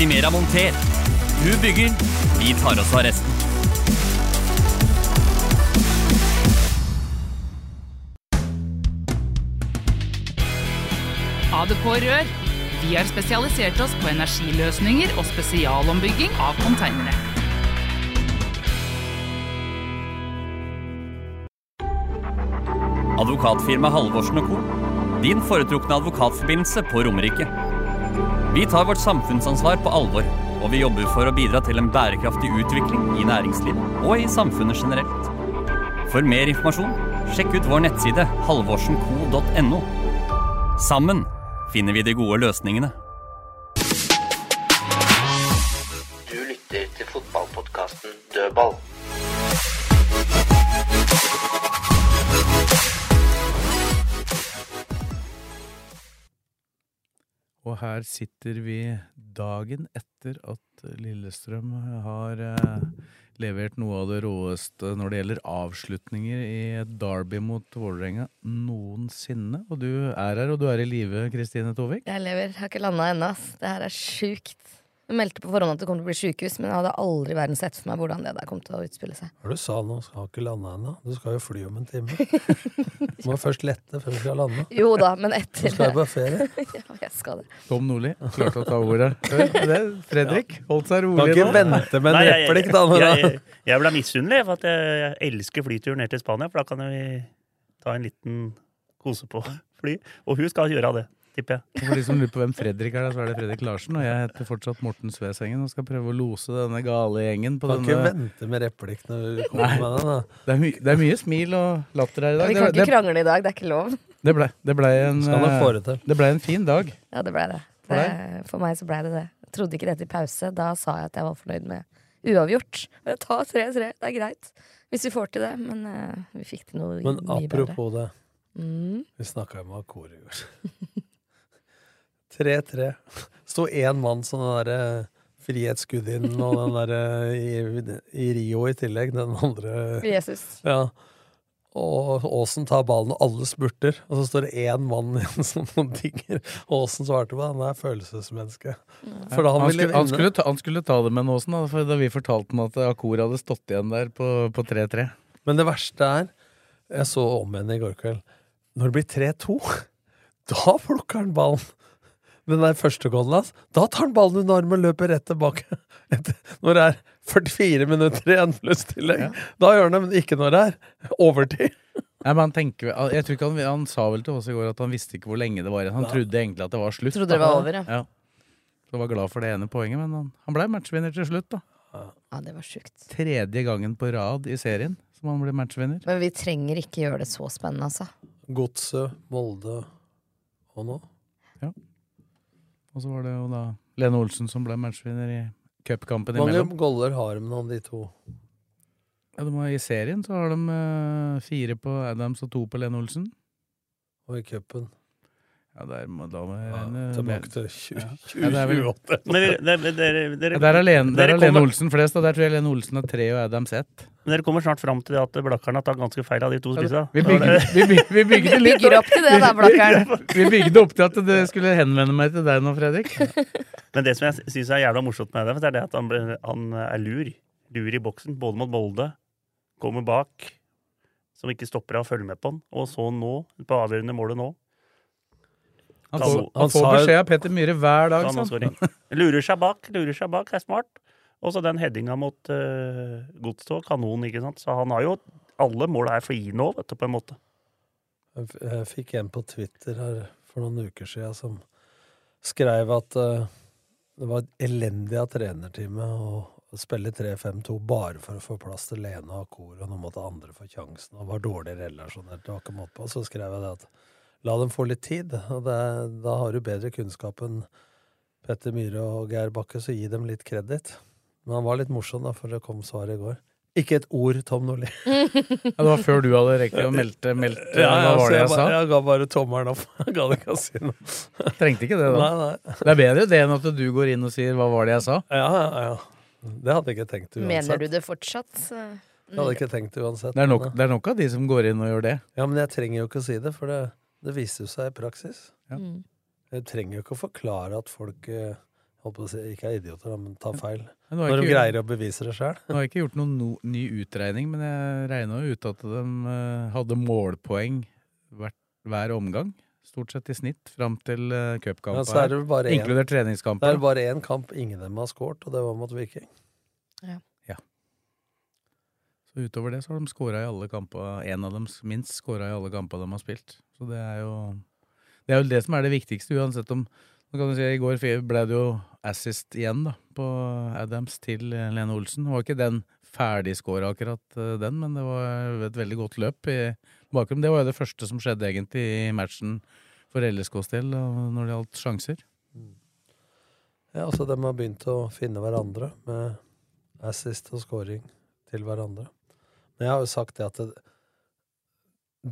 Optimera monter. Du bygger, vi tar oss av resten. ADK Rør. Vi har spesialisert oss på energiløsninger og spesialombygging av containere. Advokatfirma Halvorsen Co. Din foretrukne advokatforbindelse på Romerike. Vi tar vårt samfunnsansvar på alvor, og vi jobber for å bidra til en bærekraftig utvikling i næringslivet og i samfunnet generelt. For mer informasjon, sjekk ut vår nettside halvorsenco.no. Sammen finner vi de gode løsningene. Her sitter vi dagen etter at Lillestrøm har eh, levert noe av det råeste når det gjelder avslutninger i et derby mot Vålerenga noensinne. Og du er her, og du er i live, Kristine Tovik. Jeg lever, har ikke landa ennå. Det her er sjukt. Jeg meldte på forhånd at det kom til å bli sjukehus, men jeg hadde aldri verden sett for meg hvordan det der kom til å utspille seg. Hva du sa nå? Skal ikke lande ennå. Du skal jo fly om en time. Du må først lette før du skal lande. Jo da, men etter Du skal jo på ferie. Ja, jeg skal det. Tom Nordli klarte å ta ordet. Det, Fredrik holdt seg rolig nå. Kan ikke nå. vente med en replikk, da. Jeg, Jeg, jeg ble misunnelig, for at jeg, jeg elsker flyturen ned til Spania. For da kan vi ta en liten kose på fly. Og hun skal gjøre det, tipper jeg. For de som lurer på hvem Fredrik er, så er det Fredrik Larsen. Og jeg heter fortsatt Morten Svesengen og skal prøve å lose denne gale gjengen på Kan ikke vente med replikk når du kommer med den. da. det er, my det er mye smil og latter her i dag. Vi kan ikke det, krangle i dag, det er ikke lov. det, ble, det, ble en, eh, ble en fin dag. Ja, det blei det. Det. For meg så blei det det. Jeg trodde ikke det til pause. Da sa jeg at jeg var fornøyd med uavgjort. Tar 3-3, det er greit. Hvis vi får til det. Men uh, vi fikk til noe Men mye bedre. Men apropos det. Mm. Vi snakka med Akor i går. 3-3. Sto én mann som den derre Frihetsgudinnen og den derre i, i Rio i tillegg. Den andre Jesus. Ja. Og Aasen tar ballen, og alle spurter. Og så står det én mann igjen som digger. Aasen svarte på det. Han er følelsesmenneske. For da han han, skulle, han, skulle ta, han skulle ta det med Aasen, da, for da vi fortalte ham at Akor hadde stått igjen der på på 3-3. Men det verste er Jeg så om henne i går kveld. Når det blir 3-2, da plukker han ballen. Den der første goalen hans. Da tar han ballen under armen og løper rett tilbake. Etter- Når det er 44 minutter igjen pluss tillegg. Da gjør han det, men ikke når det er overtid. Nei, men han tenker, jeg tror ikke han, han sa vel til oss i går at han visste ikke hvor lenge det var igjen. Han Ja. trodde egentlig at det var slutt. Trodde det var over, ja. ja. Så var glad for det ene poenget, men han, han ble matchvinner til slutt, da. Ja, det var sjukt. Tredje gangen på rad i serien som han ble matchvinner. Men vi trenger ikke gjøre det så spennende, altså. Godset, Molde og nå. Og så var det jo da Lene Olsen som ble matchvinner i cupkampen Mange imellom. goller har de nå, de to? Ja, de har, I serien så har de uh, fire på Adams og to på Lene Olsen. Og i cupen. Ja, der må, da må jeg regne tilbake til 20 Ja, det er vel- 2028. Dere, dere, dere, dere, Ja, der er Lene, der er Lene kommer- Olsen flest, og der tror jeg Lene Olsen har tre og Adam ett. Men dere kommer snart fram til det at Blakkerne har tatt ganske feil av de to spissa. Vi bygde, vi, by- vi bygde litt bygger opp til det, da, Blakkaren. Vi bygde opp til at det skulle henvende meg til deg nå, Fredrik. Men det som jeg syns er jævla morsomt med det, det er det at han, ble, han er lur. Lur i boksen, både mot Molde, kommer bak, som ikke stopper av å følge med på han, og så nå, på avgjørende målet nå. Han får, han får sa beskjed av Petter Myhre hver dag. sånn. Lurer seg bak, lurer seg bak, er smart. Og så den headinga mot uh, Godstog, kanon, ikke sant. Så han har jo Alle mål er for gi nå, vet du, på en måte. Jeg f- Jeg fikk en på Twitter her for noen uker siden som skrev at uh, det var elendig av trenerteamet å spille 3-5-2 bare for å få plass til Lena og Kor, og nå måtte andre få sjansen, og var dårlig relasjonert. Det var ikke måte på. Så skrev jeg det at la dem få litt tid, og det, da har du bedre kunnskap enn Petter Myhre og Geir Bakke, så gi dem litt kreditt. Men han var litt morsom, da, for det kom svaret i går. Ikke et ord, Tom Nordli. Ja, det var før du hadde rekt å melte, melte Hva var det jeg jeg sa? Jeg ga bare tommelen opp. Jeg ga det ikke å si noe. Trengte ikke det, da. Nei, nei. Det er bedre det enn at du går inn og sier 'hva var det jeg sa'? Ja, ja, ja. Det hadde jeg ikke tenkt uansett. Mener du det fortsatt? Så- Jeg hadde ikke tenkt uansett. Det er, nok, det er nok av de som går inn og gjør det. Ja, men jeg trenger jo ikke å si det, for det, det viser seg i praksis. Ja. Mm. Jeg trenger jo ikke å forklare at folk eh, på å si, ikke er idioter, men tar feil. Men Når de ikke- greier å bevise det sjøl. Nå har jeg ikke gjort noen no, ny utregning, men jeg regna jo ut at de eh, hadde målpoeng hver, hver omgang. Stort sett i snitt fram til uh, cupkampen. Ja, inkludert er det treningskamper. er bare én kamp ingen av dem har skåret, og det var mot Viking. Så utover det så har de skåra i alle kamper. En av dem minst skåra i alle kamper de har spilt. Så det er jo det er jo det som er det viktigste, uansett om nå kan du si, I går ble det jo assist igjen da, på Adams til Lene Olsen. Det var ikke den ferdigskåra akkurat, eh, den, men det var et veldig godt løp i bakgrunnen. Det var jo det første som skjedde egentlig i matchen for LSKs del når det gjaldt sjanser. Ja, altså de har begynt å finne hverandre med assist og scoring til hverandre. Men jeg har jo sagt det at det,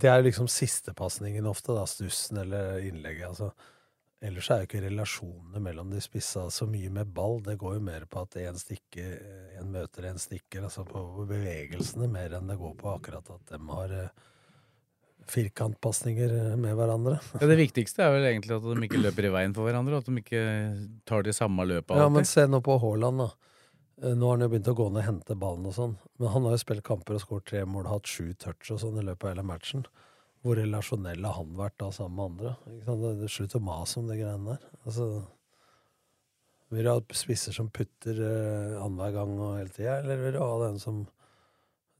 det er liksom sistepasningen ofte, da, stussen eller innlegget. altså Ellers er jo ikke relasjonene mellom de spissa så mye med ball. Det går jo mer på at en stikker, en møter en stikker, altså på bevegelsene, mer enn det går på akkurat at de har eh, firkantpasninger eh, med hverandre. Ja, det viktigste er vel egentlig at de ikke løper i veien for hverandre, at de ikke tar de samme løpa Ja, men se nå på Haaland, da. Eh, Nå har han jo begynt å gå ned og hente ballen og sånn. Men han har jo spilt kamper og skåret tre mål, hatt sju touch og sånn i løpet av hele matchen. Hvor relasjonell har han vært da sammen med andre? Ikke sant? Det, er Slutt å mase om de greiene der. Altså Vil du ha spisser som putter uh, annenhver gang og hele tida, eller vil du ha den som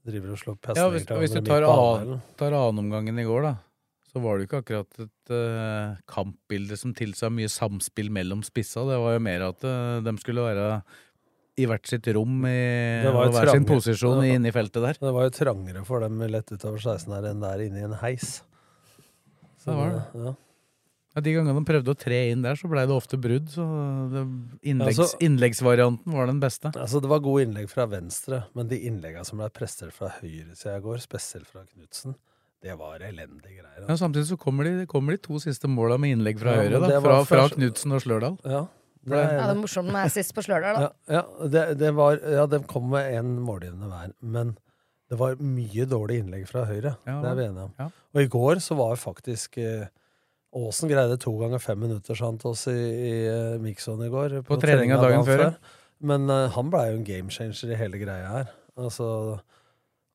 driver og slår Ja, pasninger hvis, hvis du tar, an, tar annenomgangen i går, da, så var det jo ikke akkurat et uh, kampbilde som tilsa mye samspill mellom spissa. Det var jo mer at uh, de skulle være i hvert sitt rom i hver trangere. sin posisjon Ja. inne i feltet der. Det var jo trangere for dem lett utover 16 her enn der inne i en heis. Så Det var det. Ja. Ja, de gangene de prøvde å tre inn der, så blei det ofte brudd. Så innleggs, Altså- innleggsvarianten var den beste. Altså, det var gode innlegg fra venstre, men de innleggene som ble presset fra høyresida i går, spesielt fra Knutsen, det var elendige greier. Ja, samtidig så kommer de, kommer de to siste måla med innlegg fra Ja, høyre, da, fra, fra Knutsen og Slørdal. Ja, Det- Ja, det er morsomt med sist på Slørdal, da. Ja, ja det, det var, ja, de kom med én målgivende hver, men det var mye dårlig innlegg fra høyre. Ja, det er vi enige om. ja. Og i går så var faktisk eh, Aasen greide to ganger fem minutter sant, oss i, i eh, Mixon i går. På treninga dagen før. Men eh, han blei jo en game changer i hele greia her. Altså,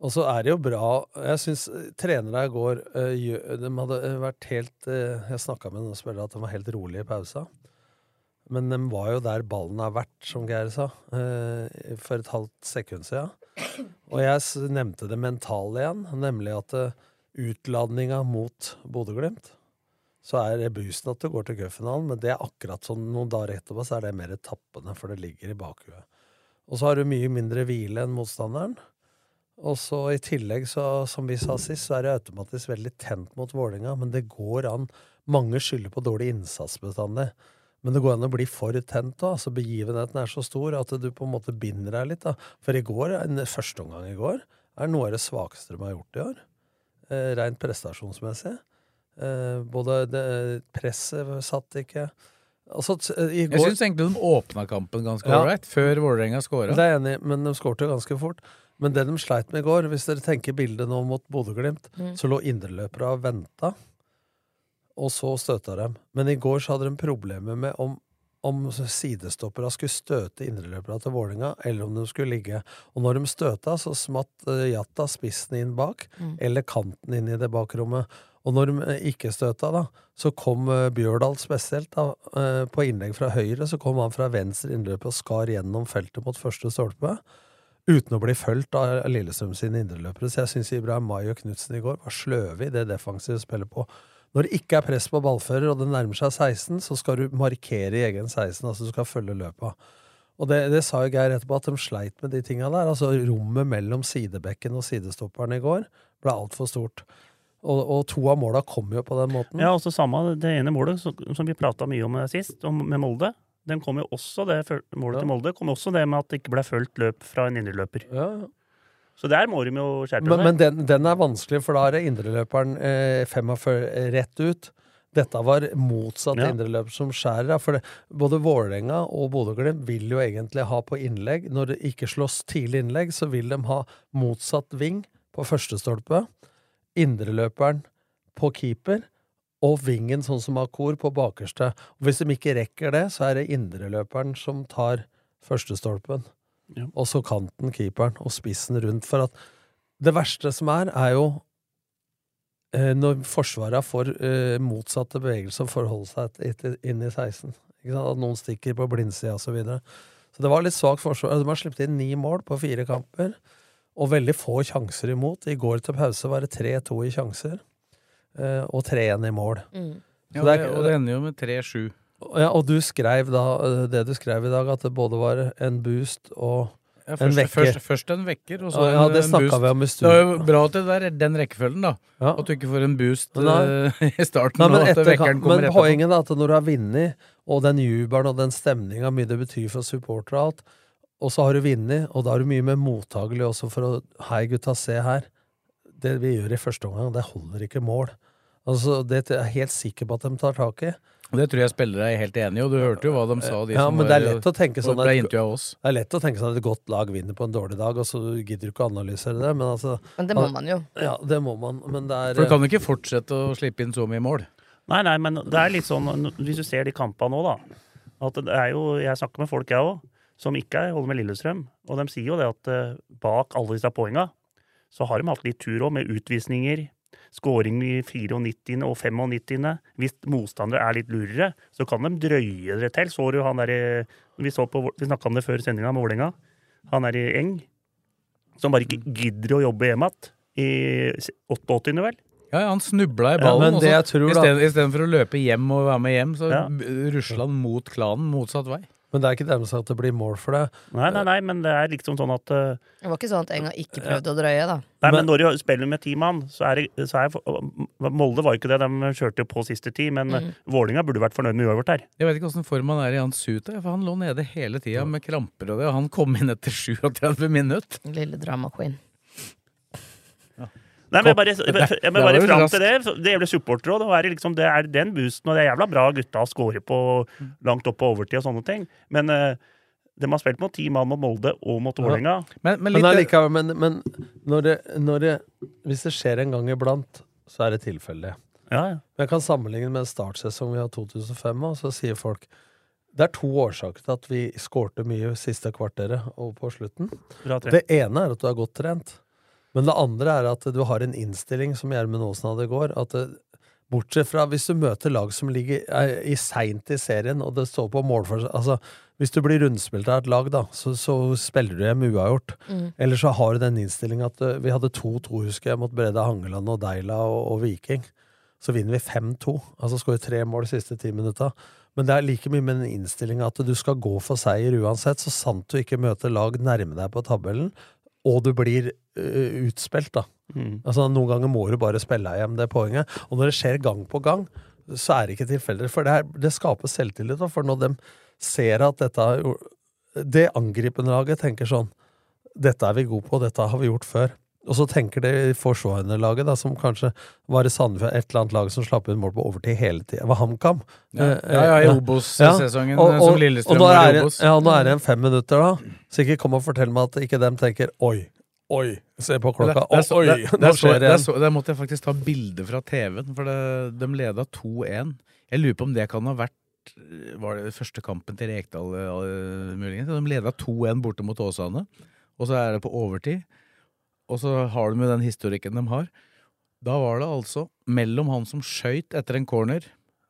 og så er det jo bra Jeg syns trenere i går eh, De hadde eh, vært helt eh, Jeg snakka med noen spillere at de var helt rolige i pausa. Men de var jo der ballen har vært, som Geir sa, eh, for et halvt sekund siden. Og jeg nevnte det mentale igjen, nemlig at eh, utladninga mot Bodø-Glimt så er det boosten at du går til cupfinalen, men det er akkurat sånn noen dager etterpå så er det mer tappende, for det ligger i bakhuet. Og så har du mye mindre hvile enn motstanderen. Og så i tillegg, så, som vi sa sist, så er det automatisk veldig tent mot Vålinga, men det går an. Mange skylder på dårlig innsats bestandig. Men det går an å bli for tent da, Altså begivenheten er så stor at du på en måte binder deg litt. da. For i går, en førsteomgang i går er noe av det svakeste de har gjort i år. Eh, rent prestasjonsmessig. Eh, både det, presset satt ikke altså, t- i Jeg går, syns egentlig de åpna kampen ganske Ja. ålreit, før Vålerenga skåra. Det er jeg enig i, men de skårte ganske fort. Men det de sleit med i går, hvis dere tenker bildet nå mot Bodø-Glimt, Mm. så lå indreløpere og venta, og så støta dem. Men i går så hadde de problemer med om, om sidestoppera skulle støte indreløperne til Vålinga, eller om de skulle ligge. Og når de støta, så smatt uh, Jatta spissen inn bak, Mm. eller kanten inn i det bakrommet. Og når de eh, ikke støta, da, så kom eh, Bjørdal spesielt da, på innlegg fra høyre. Så kom han fra venstre innløp og skar gjennom feltet mot første stolpe. Uten å bli fulgt av Lillestrøm sine indreløpere. Så jeg syns Ibrahim Mai og Knutsen i går var sløve i det defensive spillet på. Når det ikke er press på ballfører, og det nærmer seg 16, så skal du markere i egen 16. Altså du skal følge løpet. Og det, det sa jo Geir etterpå, at de sleit med de tinga der. Altså Rommet mellom sidebekken og sidestopperen i går ble altfor stort. Og, og to av måla kom jo på den måten. Ja, også samme det ene målet som vi prata mye om sist, om, med Molde. Den kom jo også det, målet målet til Molde kom også det med at det ikke ble fulgt løp fra en indreløper. Ja, ja. Så der må de jo skjerpe seg. men den, den er vanskelig, for da er det indreløperen eh, 45 rett ut. Dette var motsatt Ja. indreløper som skjærer. da, For det, både Vålerenga og Bodø-Glimt vil jo egentlig ha på innlegg. Når det ikke slås tidlig innlegg, så vil de ha motsatt ving på første stolpe, indreløperen på keeper og vingen sånn som Akor på bakerste. Og hvis de ikke rekker det, så er det indreløperen som tar førstestolpen. Ja. Og så kanten keeperen, og spissen rundt. For at det verste som er, er jo eh, når Forsvaret får eh, motsatte bevegelser og forholder seg til- til- inn i 16. Ikke sant? At noen stikker på blindsida osv. Så, videre. så det var litt svakt forsvar. De har sluppet inn ni mål på fire kamper, og veldig få sjanser imot. I går til pause var det 3-2 i sjanser, eh, og 3-1 i mål. Mm. Ja, det det, er- og det ender jo med 3-7. Ja, og du skrev da eh, det du skrev i dag, at det både var en boost og Ja, en vekker. først, først en vekker, og så Ja, ja, det en boost. vi om i Det er jo bra at det er den rekkefølgen, da. Ja. At du ikke får en boost eh, i starten, Nei, men, etter, kommer men poenget er at når du har vunnet, og den jubelen og den stemninga, mye det betyr for supportere og alt, og så har du vunnet, og da er du mye mer mottagelig også for å Hei, gutta, se her. Det vi gjør i første omgang, det holder ikke mål. Altså, Det er jeg helt sikker på at de tar tak i. Det tror jeg spillere er helt enig i, og du hørte jo hva de sa. De Ja, som men var, det er lett å tenke sånn at-. Det er lett å tenke sånn at et godt lag vinner på en dårlig dag, og så gidder du ikke å analysere det, men altså Men det må man jo. Ja, det må man, men det er For du kan ikke fortsette å slippe inn så mye mål. Nei, nei, men det er litt sånn Hvis du ser de kampene nå, da. At det er jo, Jeg snakker med folk, jeg òg, som ikke er- holder med Lillestrøm. Og de sier jo det at eh, bak alle disse poenga, så har de hatt litt tur òg, med utvisninger. Skåring i 94. og 95. Hvis motstandere er litt lurere, så kan de drøye det til. Så du han der, Vi, så på, vi snakka om det før sendinga med Vålerenga. Han er i Eng. Som bare ikke gidder å jobbe hjemme igjen. I 88., vel? Ja, ja, han snubla i ballen, Ja, istedenfor å løpe hjem og være med hjem, så Ja. rusla han mot klanen motsatt vei. Men det er ikke dermed sagt at det blir mål for det. Nei, nei, nei, men det er liksom sånn at uh, Det var ikke sånn at Enga ikke prøvde å drøye, da. Nei, men, når du spiller med ti mann, så er det så er, Molde var jo ikke det, de kjørte jo på siste ti, men Mm. Vålinga burde vært fornøyd med uavgjort her. Jeg vet ikke åssen form han er i hans suit, for han lå nede hele tida med kramper og det, og han kom inn etter 37 minutter. Lille drama queen. Nei, men jeg bare, jeg, bare fram til det. Det gjelder supportere òg. Det, liksom, det er den boosten, og det er jævla bra gutta scorer på langt opp på overtid og sånne ting. Men uh, de har spilt mot ti mann mot Molde og mot Vålerenga. Men, men Men, litt men, men når, det, når det Hvis det skjer en gang iblant, så er det tilfeldig. Ja, ja. Jeg kan sammenligne med en startsesong vi har 2005, og så sier folk det er to årsaker til at vi skårte mye siste kvarteret og på slutten. Det ene er at du er godt trent. Men det andre er at du har en innstilling, som Gjermund Aasen hadde i går. at Bortsett fra hvis du møter lag som ligger er, i seint i serien, og det står på målforskjell altså, Hvis du blir rundspilt av et lag, da, så, så spiller du hjem uavgjort. Mm. Eller så har du den innstillinga at uh, vi hadde 2-2, husker jeg, mot Breda Hangeland og Deila og, og Viking. Så vinner vi 5-2. Altså skårer tre mål de siste ti minutta. Men det er like mye med den innstillinga at du skal gå for seier uansett, så sant du ikke møter lag nærme deg på tabellen, og du blir uh, utspilt, da. Mm. Altså Noen ganger må du bare spille deg hjem det poenget. Og når det skjer gang på gang, så er det ikke tilfeldig. For det, er, det skaper selvtillit. Da. For når de ser at dette Det angripende laget tenker sånn Dette er vi gode på, dette har vi gjort før. Og så tenker det forsvarende laget, da, som kanskje var i Sandefjord, et eller annet lag som slapp inn mål på overtid hele tida. Det var HamKam. Ja. Ja, ja, i eh, Obos-sesongen, Og- eh, som Lillestrøm og var i Obos. Ja, nå er det en fem minutter, da. Så ikke kom og fortell meg at ikke dem tenker oi, oi, se på klokka, Der- der så- oi, der- nå skjer det der igjen. Der måtte jeg faktisk ta bilde fra TV-en, for det, de leda 2-1. Jeg lurer på om det kan ha vært Var det første kampen til Rekdal, eh, muligens? De leda 2-1 borte mot Åsane, og så er det på overtid. Og så har de med den historikken de har. Da var det altså mellom han som skøyt etter en corner,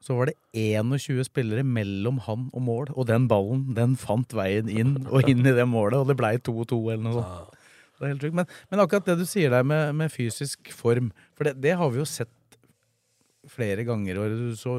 så var det 21 spillere mellom han og mål, og den ballen den fant veien inn og inn i det målet, og det blei 2-2 eller noe sånt. Det er helt. Men, men akkurat det du sier der med, med fysisk form, for det, det har vi jo sett flere ganger. Og du så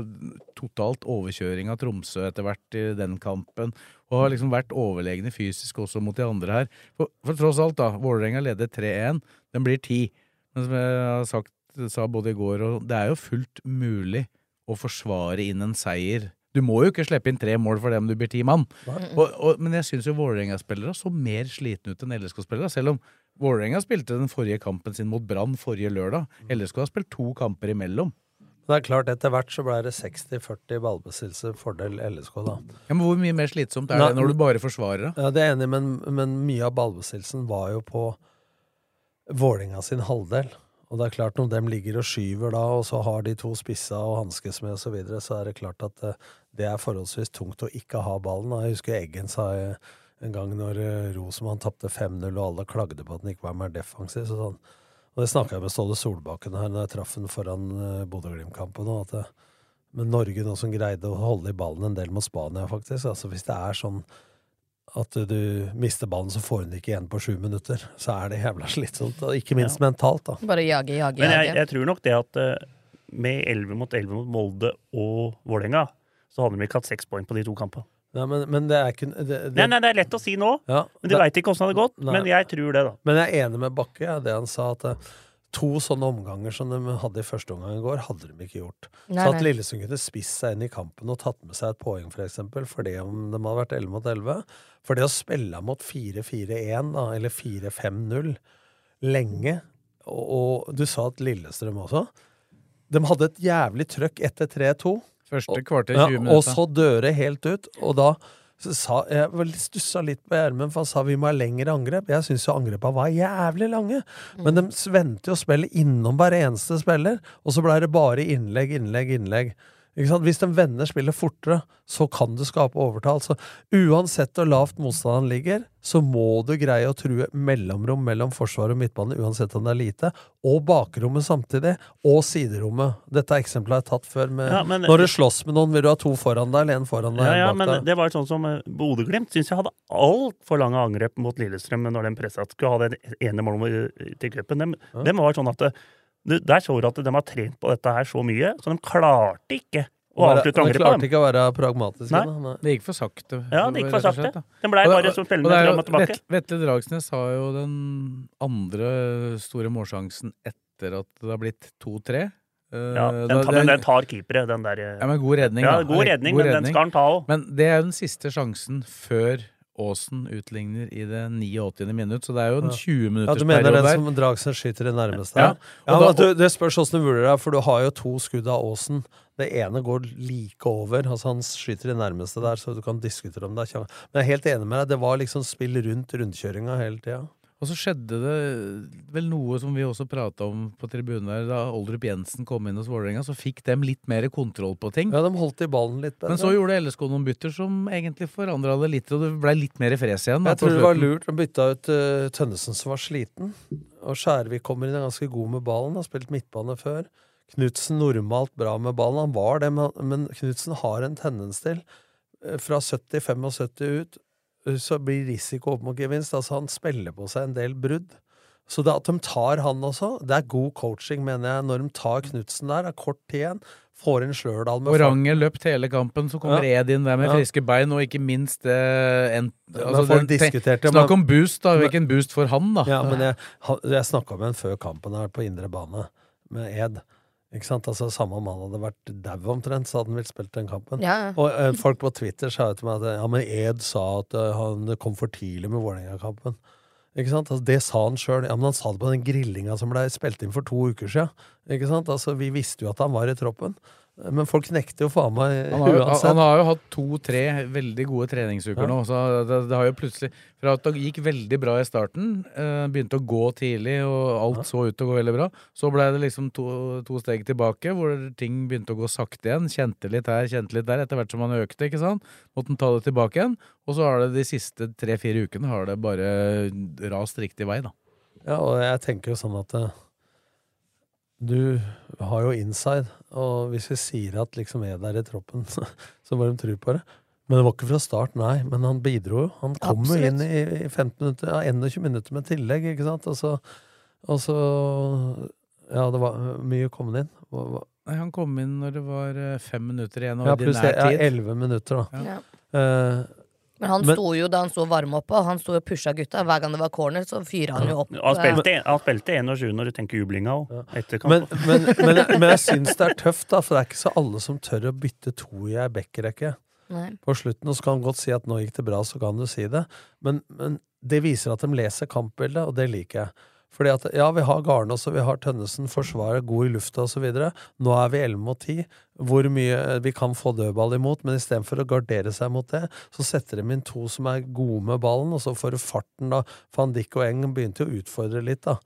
totalt overkjøring av Tromsø etter hvert i den kampen. Og har liksom vært overlegne fysisk også mot de andre her. For, for tross alt, da. Vålerenga leder 3-1. Den blir 10. Men som jeg har sagt, sa både i går og Det er jo fullt mulig å forsvare inn en seier Du må jo ikke slippe inn tre mål for det om du blir ti mann. Og, og, men jeg syns jo Vålerenga-spillere så mer slitne ut enn LSK-spillere. Selv om Vålerenga spilte den forrige kampen sin mot Brann forrige lørdag. LSK har spilt to kamper imellom. Det er klart, etter hvert så ble det 60-40 ballbesittelse, fordel LSK, da. Ja, men Hvor mye mer slitsomt er Nei, det når du bare forsvarer? da? Ja, det er enig, men, men mye av ballbesittelsen var jo på Vålinga sin halvdel. Og det er klart, når dem ligger og skyver da, og så har de to spissa og hanskes med osv., så, videre, så er det klart at eh, det er forholdsvis tungt å ikke ha ballen. Jeg husker Eggen sa eh, en gang når Rosemann Rosenmann tapte 5-0, og alle klagde på at han ikke var mer defensiv. Så sånn. Og det snakka jeg med Ståle Solbakken her når jeg traff ham foran uh, Bodø-Glimt-kampen. at det- Men Norge nå som greide å holde i ballen en del mot Spania, faktisk. altså Hvis det er sånn at du mister ballen, så får du den ikke igjen på sju minutter. Så er det jævla slitsomt. Og ikke minst mentalt, da. Bare jage, jage, jage. Men jeg, jeg tror nok det at eh, med 11 mot 11 mot Molde og Vålerenga, så hadde de ikke hatt seks poeng på de to kampene. Ja, men, men det er ikke det, det, Nei, nei, det er lett å si nå, Ja, men du det- veit ikke åssen det hadde gått. Nei. Men jeg tror det, da. Men jeg er enig med Bakke, ja, det han sa, at eh, to sånne omganger som de hadde i første omgang i går, hadde de ikke gjort. Nei, så at nei. Lillesund kunne spist seg inn i kampen og tatt med seg et poeng, for eksempel, fordi om de hadde vært 11 mot 11 For det å spille mot 4-4-1, eller 4-5-0, lenge, og, og du sa at Lillestrøm også De hadde et jævlig trøkk etter 3-2. Første kvarter, 20 minutter. ja, 20 Og så døre helt ut. Og da så sa Jeg stussa litt på Gjermund, for han sa vi må ha lengre angrep. Jeg syns jo angrepa var jævlig lange. Men de vendte jo spillet innom hver eneste spiller, og så blei det bare innlegg, innlegg, innlegg. Hvis en vender spillet fortere, så kan du skape overtall. Så uansett hvor lavt motstanderen ligger, så må du greie å true mellomrom mellom forsvar og midtbane, uansett om det er lite, og bakrommet samtidig, og siderommet. Dette eksempelet har jeg tatt før. Med, Ja, men- når du slåss med noen, vil du ha to foran deg eller en foran deg? Ja, ja, men deg? det var sånn som eh, Bodø-Glimt syns jeg hadde altfor lange angrep mot Lillestrøm når de pressa skulle ha det ene målet til cupen. Dem, dem var sånn at du, Der så du at de har trent på dette her så mye, så de klarte ikke å avslutte angrepet. de klarte ikke å være pragmatiske. Nei. Nei. Det gikk for sakte. Ja, det gikk for sakte. slett. Den ble bare det- så fellende. fram og tilbake. Vetle Dragsnes har jo den andre store målsjansen etter at det har blitt 2-3. Eh, Ja, den, tar, men den tar keepere, den der eh, Ja, men god redning, Ja, da. god redning, men den skal han ta òg. Men det er jo den siste sjansen før Aasen utligner i det 89. minutt, så det er jo en 20-minutters periode Ja, du mener den som Dragsen skyter i nærmeste? Ja. Ja, da- du, Det spørs åssen du vurderer det, for du har jo to skudd av Aasen. Det ene går like over. altså Han skyter i nærmeste der, så du kan diskutere om det er. Men jeg er helt enig med deg, det var liksom spill rundt rundkjøringa hele tida. Og så skjedde det vel noe som vi også prata om på tribunen der, da Oldrup Jensen kom inn hos Vålerenga, så fikk dem litt mer kontroll på ting. Ja, de holdt i ballen litt bedre. Men så gjorde LSK noen bytter som egentlig forandra det litt, og det ble litt mer fres igjen. da, Jeg tror det var lurt å bytte ut uh, Tønnesen, som var sliten. Og Skjærvik kommer inn er ganske god med ballen, har spilt midtbane før. Knutsen normalt bra med ballen, han var det, men, Knutsen har en tendens til, eh, fra 70-75 ut, så blir risiko opp mot gevinst. Altså, han spiller på seg en del brudd. Så det at de tar han også, det er god coaching, mener jeg. Når de tar Knutsen der, det er kort tid igjen, får en Slørdal med Oranger. Løpt hele kampen, så kommer Ja. Ed inn der med Ja. friske bein, og ikke minst det en, altså, den- diskuterte Snakk om boost, da. Hvilken boost for han, da. Ja, men jeg, jeg snakka med en før kampen her på indre bane, med Ed. Ikke sant? Altså, Samme om han hadde vært dau omtrent, så hadde han vel spilt den kampen. Ja. Og eh, folk på Twitter sa jo til meg at ja, men Ed sa at eh, han kom for tidlig med Vålerenga-kampen. Ikke sant? Altså, det sa han sjøl. Ja, men han sa det på den grillinga som ble spilt inn for to uker sia. Ikke sant? Altså, vi visste jo at han var i troppen. Men folk nekter jo faen meg Han har, uansett. han har jo hatt to-tre veldig gode treningsuker Ja. nå. Så det, det har jo plutselig Fra at det gikk veldig bra i starten, eh, begynte å gå tidlig, og alt så ut til å gå veldig bra, så ble det liksom to, to steg tilbake, hvor ting begynte å gå sakte igjen. Kjente litt her, kjente litt der, etter hvert som han økte, ikke sant. Måtte han ta det tilbake igjen. Og så har det de siste tre-fire ukene har det bare rast riktig vei, da. Ja, og jeg tenker jo sånn at eh, du har jo inside, og hvis vi sier at liksom er der i troppen, så må de tro på det. Men det var ikke fra start, nei. Men han bidro jo. Han kom jo inn i, i 15 minutter, ja, 21 minutter med tillegg, ikke sant. Og så, og så Ja, det var mye kommet inn. Hva- hva- Nei, Han kom inn når det var eh, fem minutter igjen av Ja, ordinær tid. ja, tid. 11 minutter, da. Ja. Eh, Men han sto jo da han sto og varma opp, og han sto og pusha gutta. Hver gang det var corner, så fyra han jo opp. Han spilte, han spilte 21 når du tenker jublinga òg. Men, men, men, men jeg syns det er tøft, da, for det er ikke så alle som tør å bytte to i ei backrekke. På slutten, og så kan han godt si at nå gikk det bra, så kan du si det. Men, men det viser at de leser kampbildet, og det liker jeg. Fordi at, ja, vi har Garnås og vi har Tønnesen, forsvaret god i lufta osv. Nå er vi 11 mot 10. Hvor mye vi kan få dødball imot, men istedenfor å gardere seg mot det, så setter de inn to som er gode med ballen, og så får du farten, da. Van Dijk og Eng begynte jo å utfordre litt, da.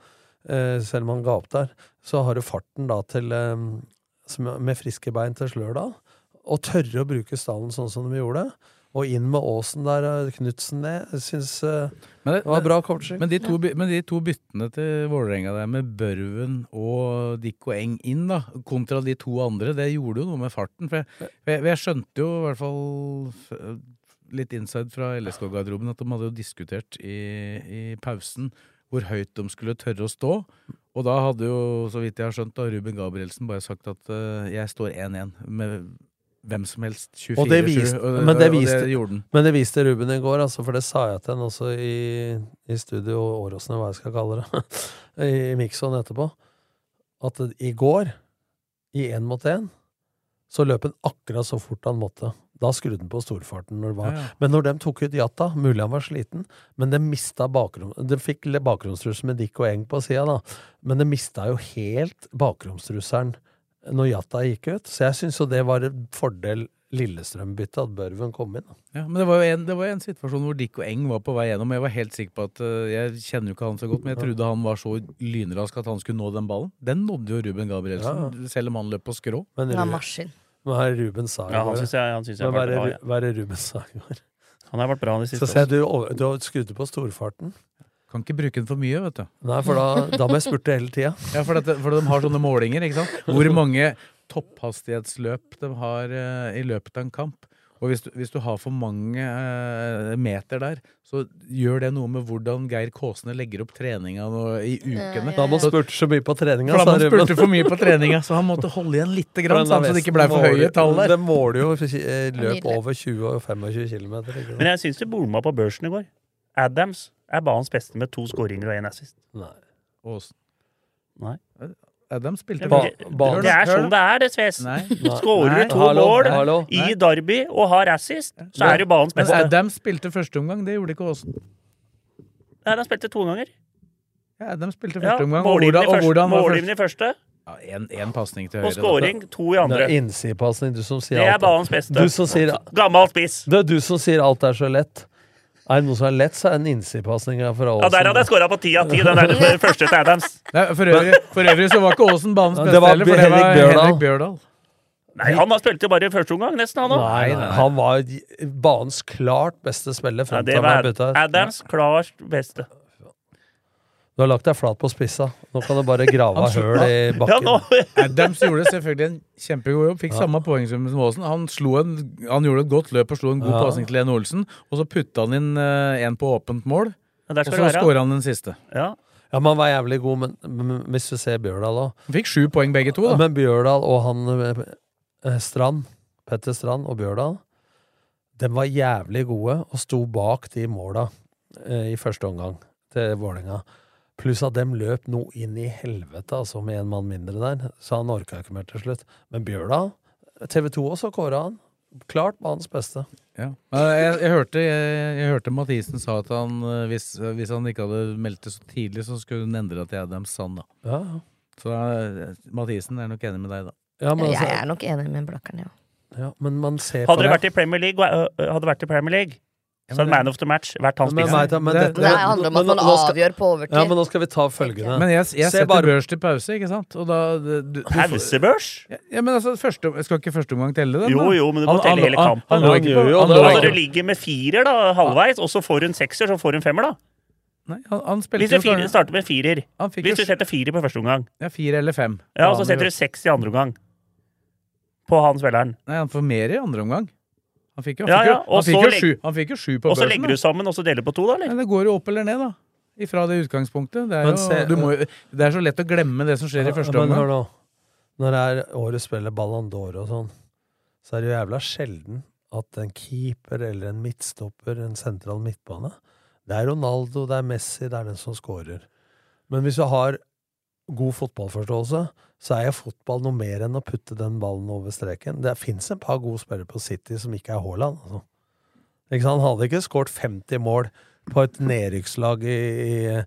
Eh, selv om han ga opp der. Så har du farten da til eh, med friske bein til Slørdal. Og tørre å bruke stallen sånn som de gjorde. Og inn med Aasen der, eh, Knutsen ned. Jeg syns eh, Men det var bra coaching. Men de to, ja. men de to byttene til Vålerenga der, med Børven og Dikko Eng inn, da, kontra de to andre, det gjorde jo noe med farten. For jeg, jeg, jeg skjønte jo i hvert fall litt inside fra LSK-garderoben at de hadde jo diskutert i, i pausen hvor høyt de skulle tørre å stå. Og da hadde jo, så vidt jeg har skjønt, da, Ruben Gabrielsen bare sagt at uh, jeg står 1-1 med hvem som helst. 24-7. Og det viste, og, men, det og viste, gjorde den. men det viste Ruben i går, altså, for det sa jeg til han også i, i studio Åråsen, hva jeg skal kalle det, i Mikson etterpå, at i går, i én mot én, så løp han akkurat så fort han måtte. Da skrudde han på storfarten. Når det var. Ja, ja. Men når de tok ut Jatta, mulig han var sliten, men de mista bakrom... De fikk bakromstrussel med Dick og Eng på sida, da, men de mista jo helt bakromstrusselen når Jatta gikk ut. Så jeg syns jo det var en fordel Lillestrøm-byttet, at Børven kom inn. Ja, men det var jo en, det var en situasjon hvor Dick og Eng var på vei gjennom. Jeg var helt sikker på at øh, Jeg kjenner jo ikke han så godt, men jeg trodde han var så lynrask at han skulle nå den ballen. Den nådde jo Ruben Gabrielsen, selv om han løp på skrå. Men Ja, Ru- maskin. Hva er Ruben Sager? Ja, han går? synes jeg- han synes jeg var er bra, Hva er Ruben Sager? Han har vært bra de Så siste ser jeg du, du har skrudd på storfarten. Kan ikke bruke den for mye, vet du. Nei, for da, da må jeg spurte hele tida. Ja, for, dette, for de har sånne målinger, ikke sant? Hvor mange topphastighetsløp de har uh, i løpet av en kamp. Og hvis du, hvis du har for mange uh, meter der, så gjør det noe med hvordan Geir Kåsene legger opp treninga nå i ukene. Da man spurte så mye på treninga, For da sa man Ruben. spurte for mye på treninga, så han måtte holde igjen lite grann, sånn, så det ikke ble for høye tall der. Det måler jo eh, løp over 20 og 25 km. Men jeg syns du bomma på børsen i går. Adams er banens beste med to skåringer og én assist. Nei. Åsen. Nei. De spilte ba men det, det er sånn det er, det, Sves. Skårer du to Hallo, mål hallo. i Derby og har assist, så er du banens beste. Men de Adam spilte første omgang, det gjorde ikke Åsen. Nei, de spilte to ganger. Ja, de spilte Ja, første omgang, og Målgivende hvordan, i og første- hvordan var målgivende i første, Ja, en, en pasning til høyre. Og scoring to i Det andre. er innsidepasning, du som sier Det er banens beste. Du som sier, Gammel spiss. det er du som sier alt er så lett. Er det noe som er lett, så er det en innsidepasning fra Aasen. Ja, der hadde jeg skåra på ti av ti, den der den første til Adams. Nei, for, øvrig, for øvrig så var ikke Åsen banens beste heller, for det var Henrik Bjørdal. Henrik Bjørdal. Nei, han har spilte jo bare i første omgang, nesten, han òg. Nei, nei, han var banens klart beste spiller Ja, frem det han ble var. Adams klart beste. Du har lagt deg flat på spissa. Nå kan du bare grave av høl i Ja, bakken. Dems Adams gjorde selvfølgelig en kjempegod jobb, fikk samme poengsum som Aasen. Han, slo en, han gjorde et godt løp og slo en god Ja. pasning til Lene Olsen, og så putta han inn uh, en på åpent mål, og så det skåra han den siste. Ja. Ja, men han var jævlig god, men, men hvis du ser Bjørdal òg Han fikk sju poeng begge to, da. Men Bjørdal og han eh, Strand, Petter Strand og Bjørdal, de var jævlig gode og sto bak de måla eh, i første omgang til Vålerenga. Pluss at dem løp noe inn i helvete, altså, med en mann mindre der. Så han orka ikke mer til slutt. Men Bjørla, TV 2 også kåra han. Klart banens beste. Ja. Eh, Jeg, jeg, hørte, jeg, jeg hørte Mathisen sa at han, eh, hvis, hvis han ikke hadde meldt det så tidlig, så skulle hun endre det til Adams Sand. Da. Ja. Så uh, Mathisen er nok enig med deg, da. Ja, men, Jeg altså, er nok enig med Blakkern, ja. ja, men man ser Hadde på det vært i Premier League, øh, hadde det vært i Premier League så men man of the match Hvert hans spiser. men Det- Det handler om at man avgjør på overtid. Ja, men nå skal vi ta følgende. Men jeg, jeg setter bare- børs til pause, ikke sant? Og da, du, du, Pausebørs? Ja, men altså, første, skal ikke første omgang telle den? Jo, da? jo, men du må telle hele kampen. Han Han ikke gjør jo han det. lå Altså, du ligger med firer da, halvveis, og så får du en sekser, så får du en femmer, da. Nei, han, han Hvis du fire, starter med firer. Han fikk Hvis du setter fire på første omgang, ja, fire eller fem. ja, og så setter du seks i andre omgang på han spilleren. Nei, han får mer i andre omgang. Han fikk jo, han Ja, fikk jo, ja, og han fikk så jo, sju, han fikk jo sju på Og så legger du sammen, og så deler på to, da, eller? Men det går jo opp eller ned, da. Ifra det utgangspunktet. Det er, jo, se- du må, jo- det er så lett å glemme det som skjer i første Men hør omgang. nå. Når det er årets spiller Ballon d'Or og sånn, så er det jo jævla sjelden at en keeper eller en midtstopper, en sentral midtbane Det er Ronaldo, det er Messi, det er den som scorer. Men hvis du har god fotballforståelse, så er jo fotball noe mer enn å putte den ballen over streken. Det fins en par gode spillere på City som ikke er Haaland. Altså. Ikke sant? Han hadde ikke skåret 50 mål på et nedrykkslag i, i,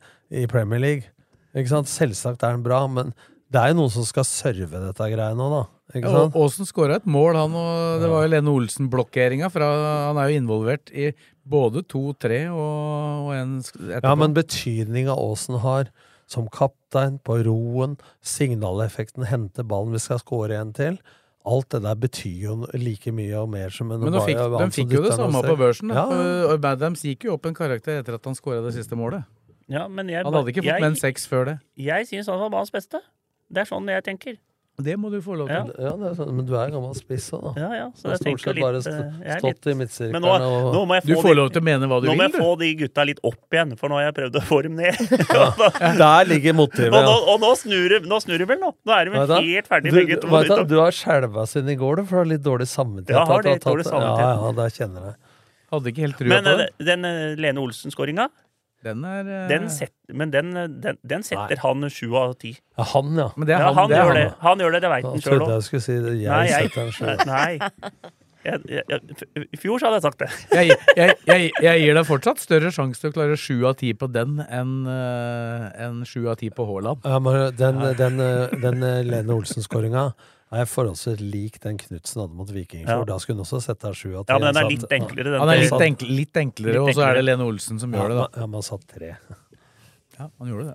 i Premier League. Ikke sant? Selvsagt er han bra, men det er jo noen som skal serve dette greiet nå, da. Ikke Ja, og Aasen skåra et mål, han og Det var jo Lene Olsen-blokkeringa. Han er jo involvert i både to, tre og, og en etterpå. Ja, men betydninga Aasen har som kaptein på roen, signaleffekten, hente ballen, vi skal score en til. Alt det der betyr jo like mye og mer som en Men fikk, de fikk jo det samme på børsen. Ja, ja. Og Badhams gikk jo opp en karakter etter at han skåra det siste målet. Ja, men jeg, Han hadde ikke fått jeg, med en seks før det. Jeg syns han var banens beste. Det er sånn jeg tenker. Det må du få lov til. Ja, det er sånn, men du er gammel spiss òg, da. Ja, ja, så jeg stort sett bare eh, stått litt- i midtsirkelen nå, og nå må jeg Du får de- lov til å mene hva du Nå må jeg få de gutta litt opp igjen, for nå har jeg prøvd å få dem ned. Der ligger motivet, Og nå, og nå snur nå snur det vel, nå. Nå er de vel helt ferdige, du, begge to. vet du, du har skjelva siden i går, du, for du har litt dårlig samvittighet. Ja, har litt dårlig samvittighet. Ja, ja, det kjenner jeg. Hadde ikke helt trua Men på det. Men den eh, Lene Olsen-skåringa, Den er uh... den, set, men den, eh, den, den setter han sju av ti. Ja, han, ja. Men det er Ja, han, han det er gjør han. det. Han gjør det, det veit Han sjøl òg. jeg skulle si det. Jeg Nei, jeg- setter den sjøl. Nei. Jeg, jeg, jeg, I fjor så hadde jeg sagt det. Jeg, jeg, jeg, jeg gir deg fortsatt større sjanse til å klare sju av ti på den enn eh, sju av ti på Haaland. Ja, men den, den, den Lene Olsen-skåringa er forholdsvis lik den Knutsen hadde mot Viking. Ja. Da skulle hun også sette her sju av ti. Ja, men den er litt enklere, den. Han er litt, enkl litt enklere, Litt og så er det. Lene Olsen som Ja, gjør det, da. Ja, man satt tre. Ja, han gjorde det.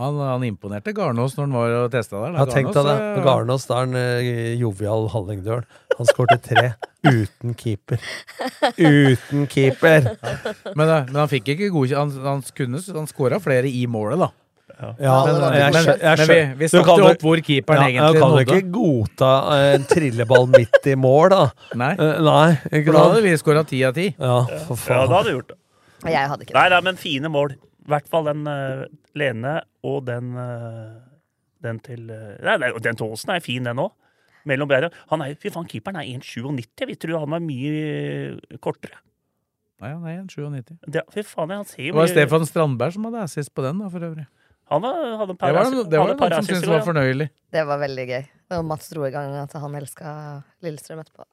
Han, han imponerte Garnås når han var og testa der. Ja, tenk deg det. eh, Garnås, da er han eh, jovial Hallingdøl. Han skårte tre uten keeper. Uten keeper! Men, eh, men han fikk ikke godkjent Han, han, kunne- han skåra flere i målet, da. Ja, Men- men, men- jeg, skjø- jeg, men vi- vi du snakket kan jo opp hvor keeperen ja, egentlig Jeg kan jo ikke godta eh, en trilleball midt i mål, da. Nei, Uh, nei, ikke da hadde vi skåra ti av ti. Ja, for Ja, da hadde du gjort det. Jeg hadde ikke det. Nei, nei, men fine mål. I hvert fall den uh, Lene og den uh, Den til Nei, nei, den til Aasen er fin, den òg. Mellom bedre. Han er, fy faen, keeperen er 1,97. Vi tror han var mye kortere. Nei, han er 97. Det, fy faen, han ser Det var Stefan Strandberg som hadde assist på den, da, for øvrig. Han hadde par, Det var, det, det var par noen som syntes det var fornøyelig. Det var veldig gøy. Og Mats dro i gang at han elska Lillestrøm etterpå.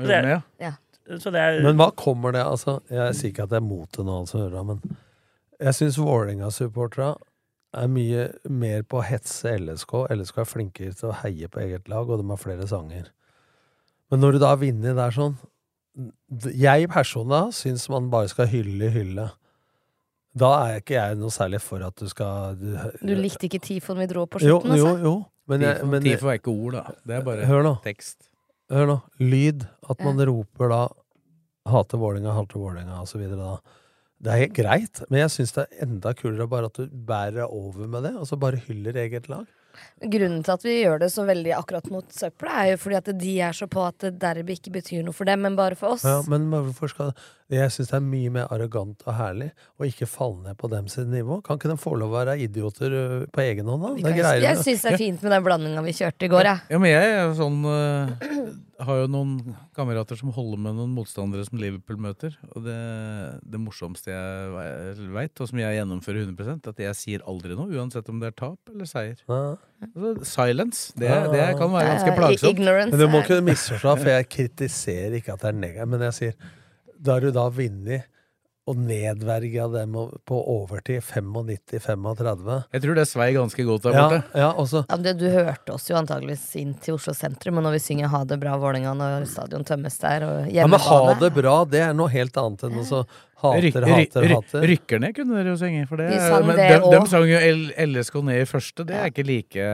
Det, ja. Ja. ja. Så det er Men hva kommer det altså, Jeg sier ikke at det er mot det nå, altså, men jeg syns Vålerenga-supporterne er mye mer på å hetse LSK. LSK er flinkere til å heie på eget lag, og de har flere sanger. Men når du da vinner der sånn Jeg personlig syns man bare skal hylle, hylle. Da er ikke jeg noe særlig for at du skal du, Du likte ikke Tifon vi dro på slutten, jo, altså? jo. Men jeg, men Tifo er ikke ord, da. Det er bare Hør nå. tekst. Hør nå. Lyd. At man roper da 'hater Vålerenga, hater Vålerenga' osv. da. Det er helt greit, men jeg syns det er enda kulere bare at du bærer over med det, og så bare hyller eget lag. Grunnen til at vi gjør det så veldig akkurat mot søpla, er jo fordi at de er så på at derby ikke betyr noe for dem, men bare for oss. Ja, men hvorfor skal Jeg syns det er mye mer arrogant og herlig å ikke falle ned på dem sitt nivå. Kan ikke de få lov å være idioter på egen hånd, da? Det er greier. jeg syns det er fint med den blandinga vi kjørte i går, jeg. Ja, men jeg er sånn uh, Har jo noen kamerater som holder med noen motstandere som Liverpool møter. Og det, det morsomste jeg veit, og som jeg gjennomfører 100% at jeg sier aldri noe, uansett om det er tap eller seier. Ja. Altså, silence. Det, det kan være ganske plagsomt. ignorance Men du må er- ikke misforstå, for jeg kritiserer ikke at det er negativt. Men jeg sier, da har du da vunnet og nedverga dem på overtid 95-35 Jeg tror det svei ganske godt der ja, borte. ja, og Ja, det, du hørte oss jo antageligvis inn til Oslo sentrum, og når vi synger 'Ha det bra, Vålerenga' når stadion tømmes der, og ja, Men ha det bra, det er noe helt annet enn å så hater, Ryk- hater, hater. Rykker ned kunne dere jo synge. For det, de sang men det de, de sang jo LSK ned i første. Det er ikke like,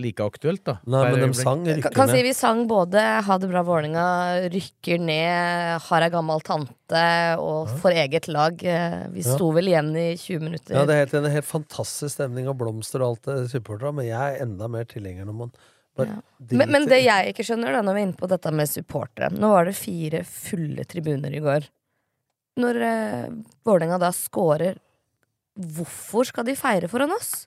like aktuelt, da. Nei, men de sang Kan, rykker kan si vi sang både 'Ha det bra, Vålerenga', 'Rykker ned', 'Har ei gammal tante' og 'For eget lag'. Vi Ja. sto vel igjen i 20 minutter. Ja, det er helt, en helt fantastisk stemning og blomster og alt det supporterne, men jeg er enda mer tilhenger når man Ja. Men, men det jeg ikke skjønner, da, når vi er inne på dette med supportere Nå var det fire fulle tribuner i går. Når eh, Vålerenga da scorer, hvorfor skal de feire foran oss?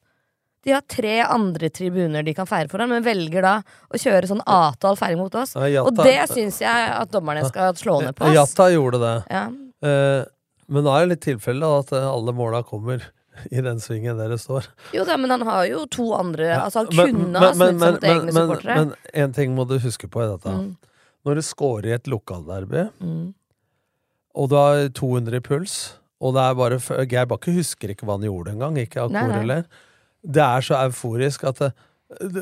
De har tre andre tribuner de kan feire foran, men velger da å kjøre sånn atal feiring mot oss. Ja, Og det syns jeg at dommerne skal slå ned på. ass. Jatta gjorde det. Ja. Eh, men nå er det litt tilfelle at eh, alle måla kommer i den svingen der det står. Jo da, men han har jo to andre Altså, han Men- kunne ha snudd seg mot egne supportere. Men én ting må du huske på i dette. Mm. Når du scorer i et lokalderby, Mm. Og du har 200 i puls, og det er bare Geir Bakke husker ikke hva han gjorde engang, ikke Akor nei. heller. Det er så euforisk at det,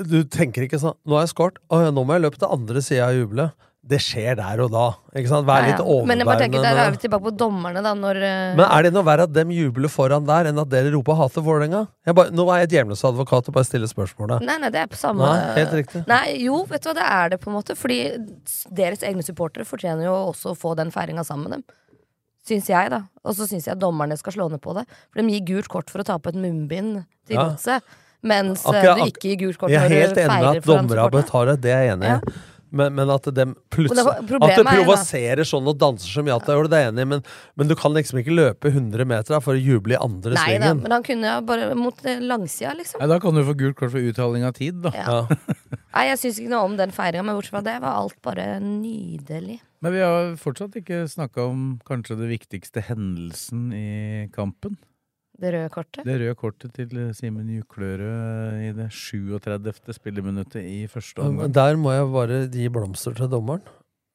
du tenker ikke sånn Nå har jeg skåret, nå må jeg løpe til andre sida og juble. Det skjer der og da. Ikke sant? Vær litt ja. Men jeg bare tenker, overbærende. der er vi tilbake på dommerne, da, når eh, Men er det noe verre at dem jubler foran der, enn at dere roper 'hater Vålerenga'? Nå er jeg djevelens advokat og bare stiller spørsmålet. Nei, nei, det er på samme Nei, helt riktig. Nei, jo, vet du hva, det er det på en måte. Fordi deres egne supportere fortjener jo også å få den feiringa sammen med dem. Syns jeg, da. Og så syns jeg dommerne skal slå ned på det. For de gir gult kort for å ta på et munnbind til Ja. godset. Mens eh, Akkurat- du ikke gir gult kort Jeg er når helt du enig med feirer at foran har supporterne. betaler, det er jeg enig i. Men, men at de plutselig det At det er da- provoserer sånn og danser som Jata gjorde, det er jeg enig i, men, men du kan liksom ikke løpe 100 meter da, for å juble i andre Nei svingen. men han kunne jo bare mot eh, langsida, liksom. Nei, da kan du få gult kort for uttaling av tid, da. Ja. Nei, jeg syns ikke noe om den feiringa, men bortsett fra det var alt bare nydelig. Men vi har fortsatt ikke snakka om kanskje det viktigste hendelsen i kampen. Det røde kortet. Det røde kortet til Simen Juklørød i det 37. spilleminuttet i første omgang. Der må jeg bare gi blomster til dommeren,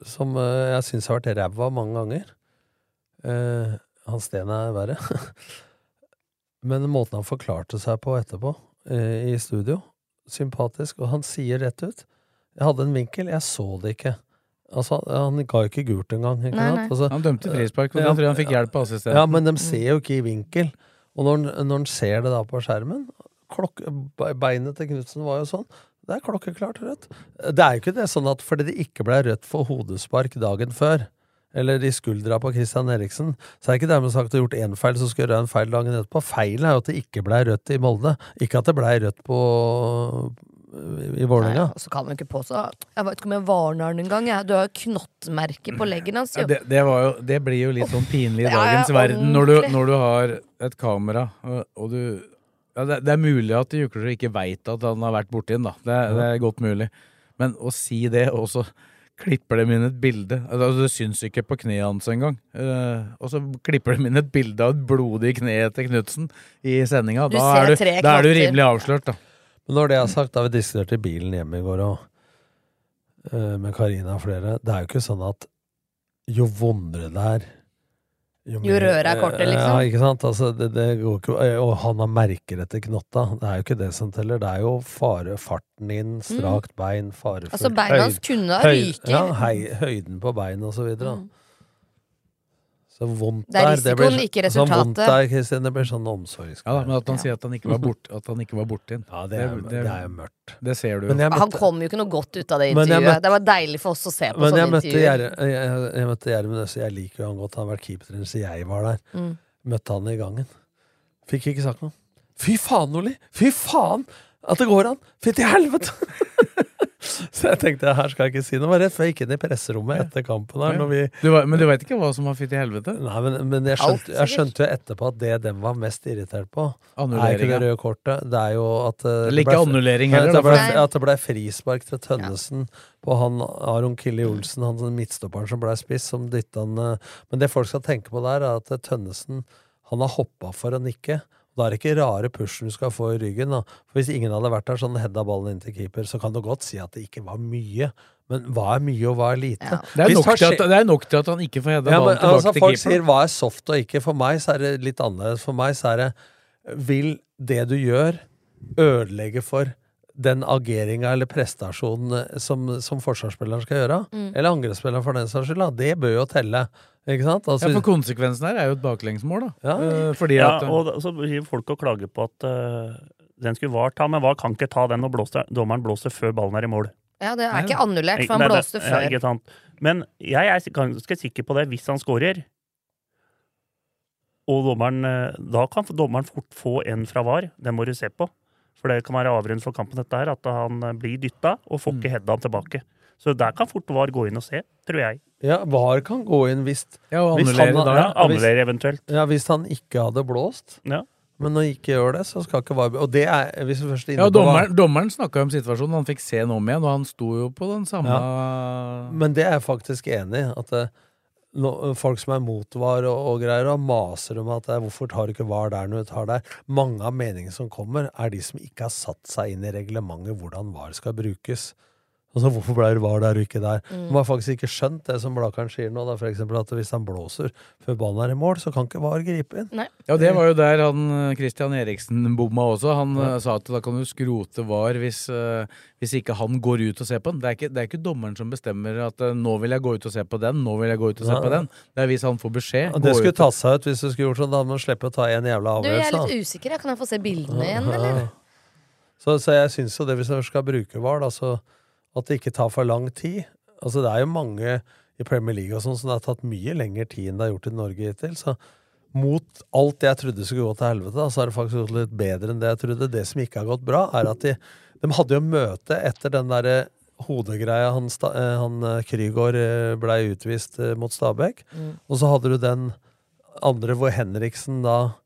som eh, jeg syns har vært ræva mange ganger. Eh, Hans Steen er verre. Men måten han forklarte seg på etterpå, eh, i studio, sympatisk, og han sier rett ut Jeg hadde en vinkel, jeg så det ikke. Altså, han ga jo ikke gult engang. Ikke Nei, nei. Altså, Han dømte frispark, og da tror jeg han fikk hjelp av assistenten. Ja, men de ser jo ikke i vinkel. Og når, når han ser det da på skjermen klok Beinet til Knutsen var jo sånn. Det er klokkeklart rødt. Det er jo ikke det sånn at fordi det ikke ble rødt for hodespark dagen før, eller i skuldra på Christian Eriksen, så er det ikke dermed sagt at du har gjort én feil, så skal du gjøre en feil dagen etterpå. Feilen er jo at det ikke ble rødt i Molde, ikke at det ble rødt på i Vålerenga. Og så kan man ikke påstå Jeg vet ikke om jeg varner den engang. Du har jo knottmerke på leggen hans. Ja, Jo. det, det, var jo, det blir jo litt sånn pinlig i Ja, ja, dagens verden når du, når du har et kamera, og, du ja, det, det er mulig at Juklerud ikke veit at han har vært borti den, da. Det, det er godt mulig. Men å si det, og så klipper de inn et bilde altså, Det syns ikke på kneet hans engang. Uh, og så klipper de inn et bilde av et blodig kne til Knutsen i sendinga. Da, da er du rimelig avslørt, da. Men når det er sagt, da vi diskuterte bilen hjemme i går og, uh, med Karina og flere, det er jo ikke sånn at jo vondere det er Jo jo røret er kortet, liksom. Ja, ikke sant? Altså, det, det går ikke, og han har merker etter knotta. Det er jo ikke det som teller. Det er jo fare, farten inn, strakt bein, farefullt. Altså, beina hans kunne ha ryket. Ja, hei, høyden på bein og så videre. Så vondt Det er der, risikoen, blir, ikke Sånn vondt resultatet. der, Kristin, det blir sånn omsorgsgreie. Ja, men at han sier at han ikke var borte at han ikke var borti den. Ja, det er, det, er jo mørkt. Det ser du Men jo. jeg Han kom jo ikke noe godt ut av det intervjuet. møtte- Det var deilig for oss å se på sånne møtte intervjuer. Jeg, jeg møtte Gjermund Øse, Jeg liker jo han godt. Han har vært keepertrener siden jeg var der. Mm. Møtte han i gangen. Fikk ikke sagt noe. Fy faen, Oli! Fy faen at det går an! Fy til helvete! Så jeg tenkte her skal jeg ikke si noe. Det var rett før jeg gikk inn i presserommet etter kampen her. Når vi Du, var- men du veit ikke hva som har fyrt i helvete? Nei, men, men jeg, skjønte, jeg skjønte jo etterpå at det dem var mest irritert på, er ikke det røde kortet. Det er jo at det Eller det ikke ble- annullering Nei, heller, At det ble, at det ble frispark til Tønnesen på han Aron Killi Olsen, han midtstopperen som ble spiss, som dytta han eh, Men det folk skal tenke på der, er at Tønnesen han har hoppa for å nikke. Da er det ikke rare pushen du skal få i ryggen. Da. For Hvis ingen hadde vært der sånn hedda ballen inn til keeper, så kan du godt si at det ikke var mye. Men hva er mye, og hva er lite? Det er, nok til at, det er nok til at han ikke får hedda ja, ballen men, tilbake altså, til folk keeper. sier hva er soft og ikke. For meg så er det litt annerledes. For meg så er det Vil det du gjør, ødelegge for den ageringa eller prestasjonen eh, som, som forsvarsspilleren skal gjøre? Mm. Eller angrepsspilleren for den saks skyld? Det bør jo telle. Ikke sant? Altså, Ja, for konsekvensen her er jo et baklengsmål, da. Ja. Eh, fordi ja, at og da- så gir folk å klage på at uh, den skulle VAR ta, men VAR kan ikke ta den når blåste, dommeren blåser før ballen er i mål. Ja, det er ikke annullert, for han blåste ja, ikke sant. Men jeg er ganske sikker på det hvis han scorer. Og dommeren, eh, da kan dommeren fort få en fra VAR. Det må du se på. For det kan være avgjørende for kampen, dette her, at han eh, blir dytta og får Mm. ikke heada han tilbake. Så der kan fort VAR gå inn og se, tror jeg. Ja, VAR kan gå inn hvis Ja, og hvis han- da, Ja, hvis- annullere eventuelt. Ja, hvis han ikke hadde blåst. Ja. Men når han ikke gjør det, så skal ikke VAR Og det er hvis vi først er inne Ja, på VAR- dommeren, dommeren snakka om situasjonen, han fikk se den om igjen, og han sto jo på den samme Men det er jeg faktisk enig i. At det, folk som er mot VAR og, og greier, og maser om at er, hvorfor tar du ikke VAR der når du tar der? Mange av meningene som kommer, er de som ikke har satt seg inn i reglementet hvordan VAR skal brukes. Altså, hvorfor ble det VAR der og ikke der? Mm. De har faktisk ikke skjønt det som Blakeren sier nå, da, for eksempel at hvis han blåser før ballen er i mål, så kan ikke VAR gripe inn. Ja, det var jo der han eh, Christian Eriksen bomma også. Han ja. sa at da kan du skrote VAR hvis, eh, hvis ikke han går ut og ser på den. Det er ikke, det er ikke dommeren som bestemmer at eh, nå vil jeg gå ut og se på den, nå vil jeg gå ut og se Nei. på den. Det er hvis han får beskjed. Ja, det skulle tatt seg ut hvis du skulle gjort sånn. Da hadde man sluppet å ta en jævla avgjørelse. Du, jeg er litt usikker. Kan jeg få se bildene igjen, Ja. eller? Så, så jeg syns jo det, hvis jeg skal bruke VAR, da, så at det ikke tar for lang tid. Altså Det er jo mange i Premier League og sånn som det har tatt mye lengre tid enn det har gjort i Norge hittil. Så mot alt jeg trodde skulle gå til helvete, så har det faktisk gått litt bedre enn det jeg trodde. Det som ikke har gått bra, er at de, de hadde jo møte etter den derre hodegreia han, eh, han eh, Krygård eh, blei utvist eh, mot Stabæk. Mm. Og så hadde du den andre hvor Henriksen da eh,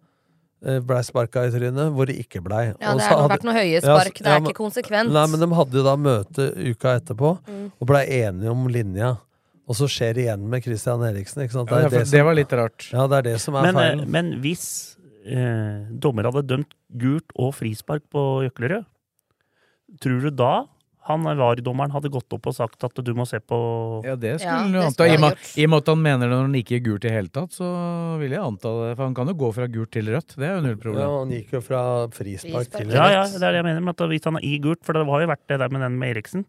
blei sparka i trynet, hvor det ikke blei. Ja, det har vært noe høye spark. ja, Det er men- ikke konsekvent. Nei, men de hadde jo da møte uka etterpå, Mm. og blei enige om linja. Og så skjer det igjen med Christian Eriksen. Ikke sant? Ja, for det var litt rart. Ja, det er det som er Men, eh, feilen. men hvis eh, dommer hadde dømt gult og frispark på Jøklerød, tror du da han VAR-dommeren hadde gått opp og sagt at du må se på Ja, det skulle Ja, han jo anta. I og med-. I at han mener det når han ikke gir gult i hele tatt, så vil jeg anta det. For han kan jo gå fra gult til rødt. Det er jo null problem. Ja, han gikk jo fra frispark til rødt. Ja, ja, det er det jeg mener. at Hvis han gir gult, for det har jo vært det der med den med Eriksen,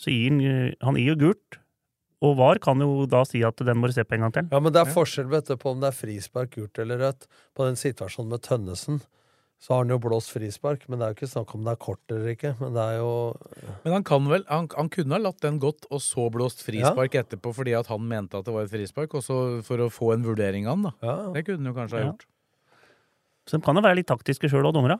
så gir han, han gir jo gult. Og VAR kan jo da si at den må du se på en gang til. Ja, men det er forskjell vet du, på om det er frispark, gult eller rødt. På den situasjonen med Tønnesen så har han jo blåst frispark, men det er jo ikke snakk om det er kort eller ikke. Men det er jo Men han kan vel, han, han kunne ha latt den gått, og så blåst frispark etterpå fordi at han mente at det var et frispark, og så for å få en vurdering av han, da. Det kunne han jo kanskje ha Ja. gjort. Så de kan jo være litt taktiske sjøl òg, dommerne.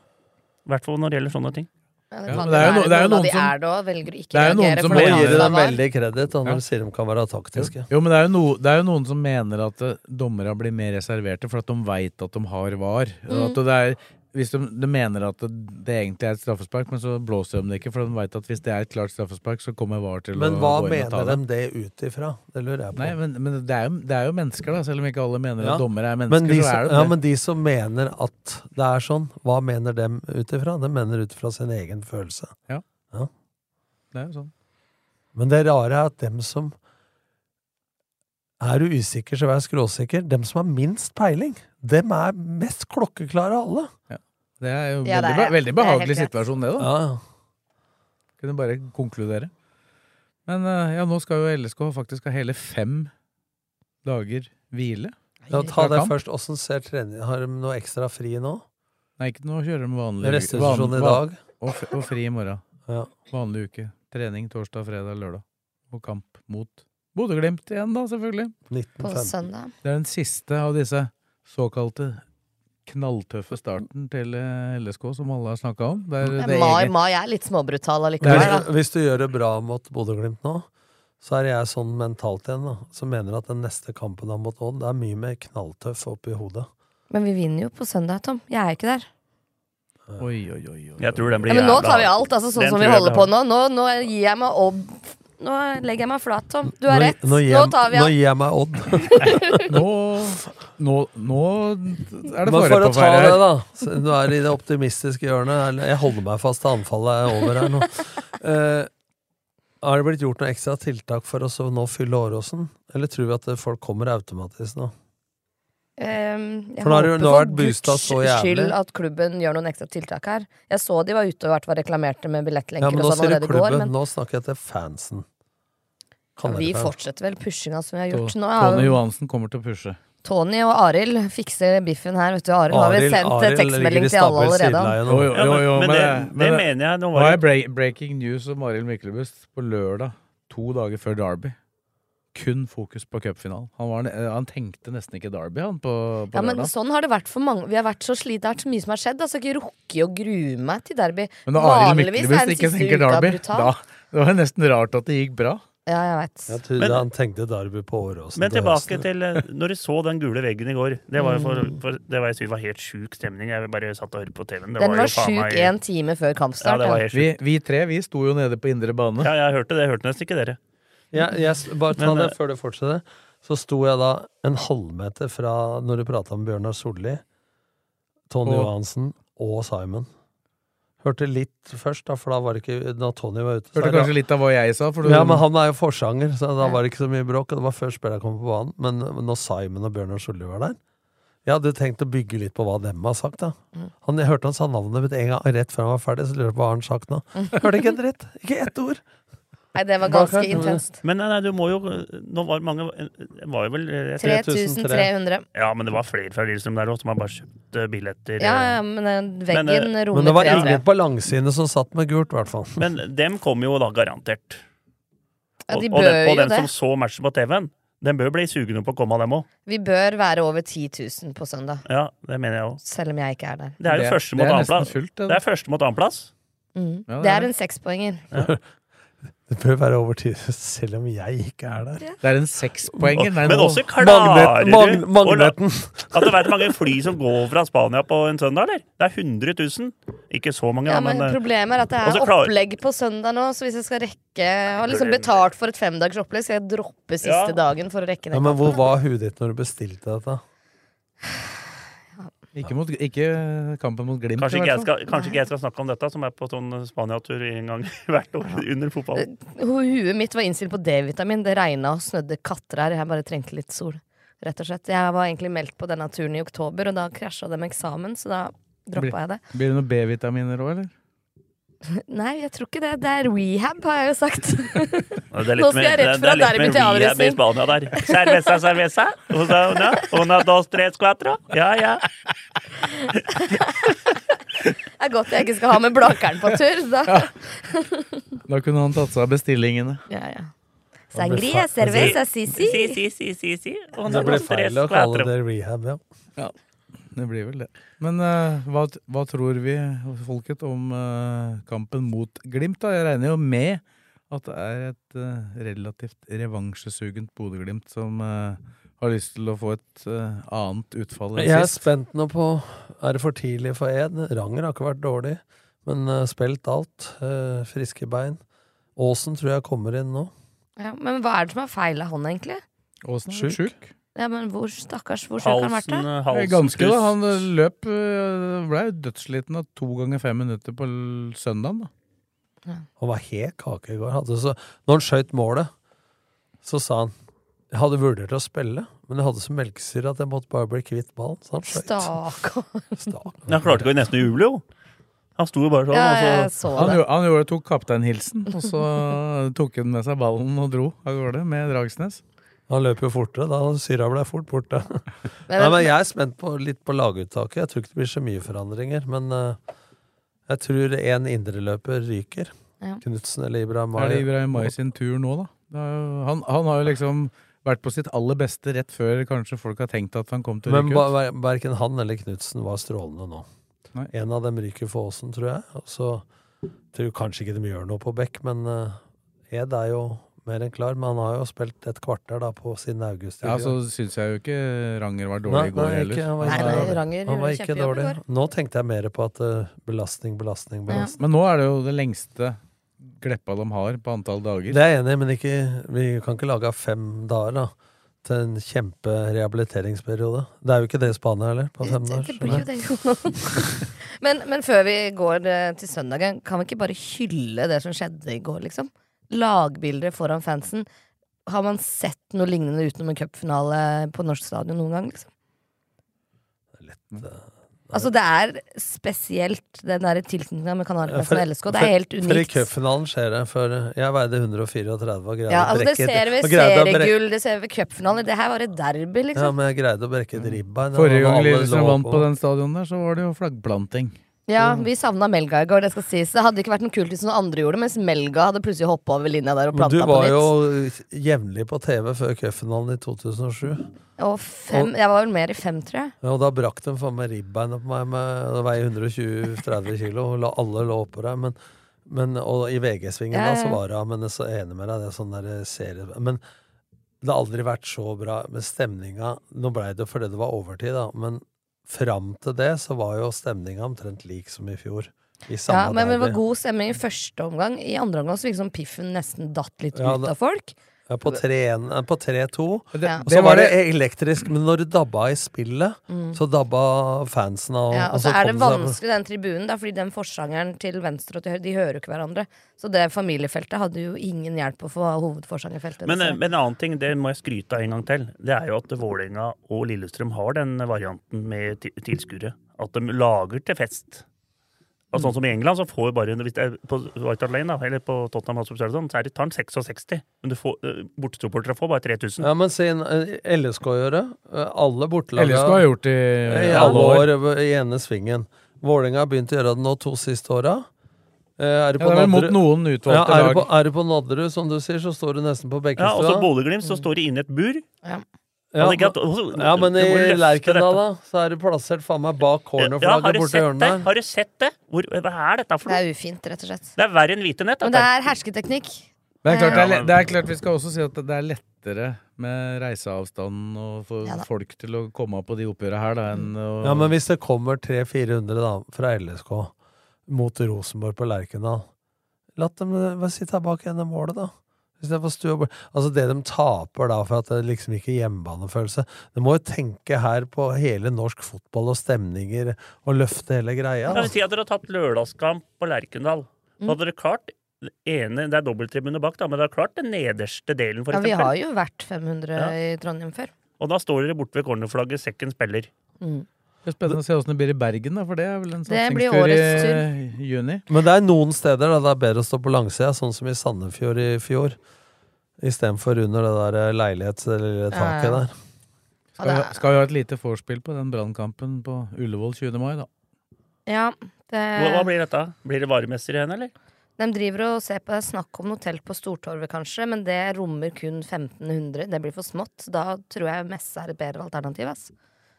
I hvert fall når det gjelder sånne ting. Ja, det men det er jo det er noen som- er det velger å ikke det er jo noen som gir er dem veldig kreditt når Ja. de sier de kan være taktiske. Jo, men det er jo, no, det er jo noen som mener at dommerne blir mer reserverte for at de veit at de har var. Mm. At det er, hvis de, de mener at det, det egentlig er et straffespark, men så blåser de det ikke, for de veit at hvis det er et klart straffespark, så kommer VAR til Men å hva gå inn og ta mener de det ut ifra? Det lurer jeg på. Nei, men, men det, er jo, det er jo mennesker, da. Selv om ikke alle mener Ja. at dommere er Men mennesker, de, så er det ja, men de som mener at det er sånn, hva mener dem ut ifra? De mener ut ifra sin egen følelse. Det er jo sånn. Men det rare er at dem som er du usikker, så vær skråsikker. Dem som har minst peiling, dem er mest klokkeklare av alle. Det er jo Ja, det veldig, er- be- veldig behagelig det situasjon, det, da. Ja, Kunne bare konkludere. Men eh, ja, nå skal jo LSK faktisk ha hele fem dager hvile. ja ta det kamp. først. Åssen ser trening Har de noe ekstra fri nå? Nei, ikke nå kjører de vanlig Restitusjon i dag? Og, og fri i morgen. Ja. Vanlig uke. Trening torsdag, fredag, lørdag. Og kamp mot Bodø-Glimt igjen, da, selvfølgelig. På søndag. Det er den siste av disse såkalte knalltøffe starten til eh, LSK, som alle har snakka om. Er, Mai, Mai er litt småbrutal allikevel, da. hvis du gjør det bra mot Bodø-Glimt nå, så er jeg sånn mentalt igjen, da. Som mener at den neste kampen da mot Odd, det er mye mer knalltøff oppi hodet. Men vi vinner jo på søndag, Tom. Jeg er ikke der. Oi, oi, oi. oi. Jeg tror den blir Ja, men nå tar vi alt, altså sånn Den som vi holder på nå. Nå, nå gir jeg meg obb... Nå legger jeg meg flat, Tom. Du har Nå- rett. Nå, Nå, jeg- tar vi nå gir jeg meg Odd. Nå, nå, nå er det fare på ta ferde det, her. da. Du er i det optimistiske hjørnet. Jeg holder meg fast til anfallet er over her nå. Eh, har det blitt gjort noen ekstra tiltak for oss å nå fylle Åråsen? Eller tror vi at folk kommer automatisk nå? Um, jeg For nå har det nå det Guds så jævlig. skyld at klubben gjør noen ekstra tiltak her. Jeg så de var ute og reklamerte med Ja, billettlenker men nå og sånn sier du klubben. men Nå snakker jeg til fansen. Ja, vi fortsetter vel pushinga som vi har gjort. Nå Tony Johansen kommer til å pushe. Tony og Arild fikser biffen her, vet du. Arild har vel sendt tekstmelding til alle allerede. Jo. Jo, jo, jo, men, men, men, det, det mener jeg. Nå var er det break, breaking news om Arild Myklebust på lørdag, to dager før Derby. Kun fokus på cupfinalen. Han, han tenkte nesten ikke Derby, han, på, på Ja, men sånn har det vært for mange. Vi har vært så slitne, det har vært så mye som har skjedd. Altså, ikke rukket å grue meg til derby. Men når Arild Myklebust ikke tenker Derby, da Det var nesten rart at det gikk bra. Ja, jeg vet. Jeg trodde Men- han tenkte Darby på Åråsen. Men tilbake til eh, når du så den gule veggen i går. Det var for, Mm. for det var jeg var helt sjuk stemning. Jeg bare satt og hørte på TV-en. Den var var sjuk en time før Ja, kampstart. det var Ja, helt Vi, vi tre vi sto jo nede på indre bane. Ja, jeg hørte det. Jeg hørte nesten ikke dere. Ja, jeg, bare ta Men, det eh, før du fortsetter. Så sto jeg da en halvmeter fra når du prata om Bjørnar Solli, Tony Og- Johansen og Simon. Hørte litt først, da, for da var det ikke Da Tony var ute. Hørte det- kanskje litt av hva jeg sa. For du, Ja, men han er jo forsanger, så da var det ikke så mye bråk. Og det var før spillerne kom på banen. Men men når Simon og Bjørnar Solli var der Jeg hadde tenkt å bygge litt på hva dem har sagt, da. Mm. Han, jeg hørte han sa navnet mitt en gang rett før han var ferdig, så lurer jeg på hva han har sagt nå. Hørte ikke en dritt! Ikke ett ord! Nei, det var ganske intenst. Men nei, nei, du må jo Nå var det mange var jo vel eh, 3300. Ja, men det var flere fra Lillestrøm der òg som har bare kjøpt eh, billetter. Ja, ja, men veggen Men, rommet Men det var ingen på langsidene som satt med gult, i hvert fall. Men dem kommer jo da garantert. Ja, de og, og, bør den, og jo den det. som så matchen på TV-en, den bør bli sugen på å komme, dem òg. Vi bør være over 10 000 på søndag. Ja, det mener jeg òg. Selv om jeg ikke er der. Det er jo Det- første det mot annenplass. det Det er første mot annenplass. Mm. Ja, det det er en sekspoenger. Det bør være overtid, selv om jeg ikke er der. Det er en sekspoenger. Men også klarer Magnet- du magneten. At det er mange fly som går fra Spania på en søndag, eller? Det er 100 000. Ikke så mange, Ja, men men eh, Problemet er at det er opplegg på søndag nå, så hvis jeg skal rekke har liksom betalt for et femdagers opplegg, skal jeg droppe siste Ja. dagen for å rekke Ja, det. men hvor var huet ditt når du bestilte dette? Ikke, mot, ikke kampen mot Glimt, kanskje, ikke jeg skal, kanskje ikke jeg skal snakke om dette, som er på sånn Spania-tur en gang hvert år under fotballen. Ho- Huet mitt var innstilt på D-vitamin. Det regna og snødde katter her. Jeg bare trengte litt sol. Rett og slett. Jeg var egentlig meldt på denne turen i oktober, og da krasja det med eksamen, så da droppa jeg det. Blir det noen B-vitaminer òg, eller? Nei, jeg tror ikke det. Det er rehab, har jeg jo sagt. Det er Nå litt skal med- jeg rett det- det fra er litt med rehab i. Spania der. Cerveza, cerveza. Una, una, una, dos, tres, cuatro. Ja, ja. Det er godt jeg ikke skal ha med Blakkeren på tur. Da. Da kunne han tatt seg av bestillingene. Ja, ja. Sangria, cerveza, sisi. Si, si, si, si, si. Una, Det ble feil å kalle det rehab, ja. ja. Det blir vel det. Men uh, hva, hva tror vi, folket, om uh, kampen mot Glimt? da? Jeg regner jo med at det er et uh, relativt revansjesugent Bodø-Glimt som har lyst til å få et annet utfall enn Jeg er sist. spent nå på Er det for tidlig for Ed? Ranger har ikke vært dårlig, men uh, spilt alt. friske bein. Aasen tror jeg kommer inn nå. Ja, men hva er det som er feil av han, egentlig? Åsen er Sjuk. Ja, men hvor stakkars, hvor sjuk har han vært? Da? eh, halsen Ganske, da. Han eh, løp Blei Ble jo dødssliten av to ganger fem minutter på søndagen. da. Han var helt kake i går. Hadde så, når han skøyt målet, så sa han jeg hadde vurdert å spille, men jeg hadde så melkesyre at jeg måtte bare bli kvitt ballen. Så han skøyt. Stakkar. Stak. Han klarte ikke å nesten å juble, jo. Han sto jo bare sånn. Ja, jeg så, så Han, det. han gjorde, tok kapteinhilsen, og så tok han med seg ballen og dro av gårde med Dragsnes. Han løper jo fortere, da syra ble fort borte. Nei, men jeg er spent på, litt på laguttaket. Jeg tror ikke det blir så mye forandringer, men uh, jeg tror en indreløper ryker. Ja. Knutsen eller Ibrahim Er det Mai. Ibrahim Mai sin tur nå, da? Han, han har jo liksom vært på sitt aller beste rett før kanskje folk har tenkt at han kom til å ryke ut. Men verken han eller Knutsen var strålende nå. Nei. En av dem ryker for Åsen, tror jeg. Og så tror jeg kanskje ikke de gjør noe på Beck, men uh, Ed er jo mer enn klar. Men han har jo spilt et kvarter da på siden august. Ja, så syns jeg jo ikke Ranger var dårlig Nei, i går nei, heller. ikke, han var Nei, nei. Ranger Han var ikke dårlig. Nå tenkte jeg mer på at uh, belastning, belastning, belastning. Men nå er det jo det lengste Gleppa de har på antall dager. Det er jeg enig i, men ikke, vi kan ikke lage fem dager da, til en kjemperehabiliteringsperiode. Det er jo ikke det i Spania heller. På fem dager. det blir jo det men, men før vi går eh, til søndagen, kan vi ikke bare hylle det som skjedde i går, liksom? Lagbilder foran fansen. Har man sett noe lignende utenom en cupfinale på norsk stadion noen gang? liksom? Altså Det er spesielt, den der tilknytninga med Kanariplassen og LSK. Det er helt For i unikt. cupfinalen skjer det. For jeg veide 134 og greide Ja, å brekke Det ser vi ved seriegull, det ser vi ved cupfinaler. Det her var et derby, Ja, liksom. men jeg greide å brekke et ribbein. Forrige gang Lillestrøm vant på den stadion der, så var det jo flaggplanting. Ja, vi savna Melga i går, det skal sies. Det hadde ikke vært noe kult hvis noen andre gjorde det, mens Melga hadde plutselig hoppa over linja der og Men du planta på var jo jevnlig på TV før cupfinalen i 2007. Og fem, jeg var vel mer i fem, tror jeg. Ja, og da brakk de faen meg ribbeina på meg med Det veier 120-30 kilo, og la, alle lå oppå deg. Men, Men, og i VG-svingen Ja, da, så var det Men jeg er så enig med deg, det er sånn der serie Men det har aldri vært så bra med stemninga. Nå blei det fordi det var overtid, da, men fram til det så var jo stemninga omtrent lik som i fjor. I Ja, men, men det var god stemning i første omgang. I andre omgang så virket det som piffen nesten datt litt Ja, ut av folk. Ja, på 3-1 eh, på 3-2. Ja. Og så var det elektrisk, men når det dabba i spillet, Mm. så dabba fansen av Ja, og så er det vanskelig den tribunen, da, fordi den forsangeren til venstre og til høyre De hører jo ikke hverandre. Så det familiefeltet hadde jo ingen hjelp å få hovedforsangerfeltet. Men, eh, men en annen ting, det må jeg skryte av en gang til. Det er jo at Vålerenga og Lillestrøm har den varianten med ti- tilskuere. At de lager til fest. Og sånn som i England, så får jo bare Hvis det er på White Hart Lane, da, eller på Tottenham Hotspur så er det tar den 66. Men du får, eh, bortesupportere får bare 3000. Ja, men se eh, LSK gjør det. eh, Alle bortelagene LSK har gjort det i i alle år. år i ene svingen. Vålerenga har begynt å gjøre det nå to siste åra. Eh, Er du Ja, det er mot noen utvalgte ja, er lag. På, er du på Nadderud, som du sier, så står du nesten på Ja, og så Bekkestua. Bodø-Glimt, så står de inne i et bur. Ja. Ja, men, at- også- ja, men i det Lerkendal, da, så er du plassert faen meg bak Ja, har cornerflagget du borti sett hjørnet det? der. Har du sett det? Hvor, hva er dette for Det er ufint, rett og slett. Det er verre enn hvite nett. Men det er hersketeknikk. Det er, klart, det, er, det er klart vi skal også si at det er lettere med reiseavstanden og for Ja folk til å komme på de oppgjørene her, da, enn å Ja, men hvis det kommer 300-400 da, fra LSK mot Rosenborg på Lerkendal, la dem sitte her bak gjennom målet, da. Hvis stue og bord. Altså Det de taper da for at det liksom ikke er hjemmebanefølelse De må jo tenke her på hele norsk fotball og stemninger og løfte hele greia. Kan vi Si at dere har tatt lørdagskamp på Lerkendal. Så hadde dere klart ene, Det er dobbelttribune bak, da, men dere har klart den nederste delen, for Ja, vi har jo vært 500 Ja. i Trondheim før. Og da står dere borte ved cornerflagget, sekken spiller. Mm. Det er spennende å se åssen det blir i Bergen, da, for det er vel en Det blir satsingstur i juni. Men det er noen steder da det er bedre å stå på langsida, sånn som i Sandefjord i fjor. Istedenfor under det der eh, leilighets- eller taket Ja, der. Skal, vi skal vi ha et lite vorspiel på den brannkampen på Ullevål 20. mai, da. Ja, det Hva, blir dette? Blir det varemester igjen, eller? De driver og ser på det. Snakk om noe telt på Stortorvet, kanskje, men det rommer kun 1500. Det blir for smått. Da tror jeg messe er et bedre alternativ. Ass.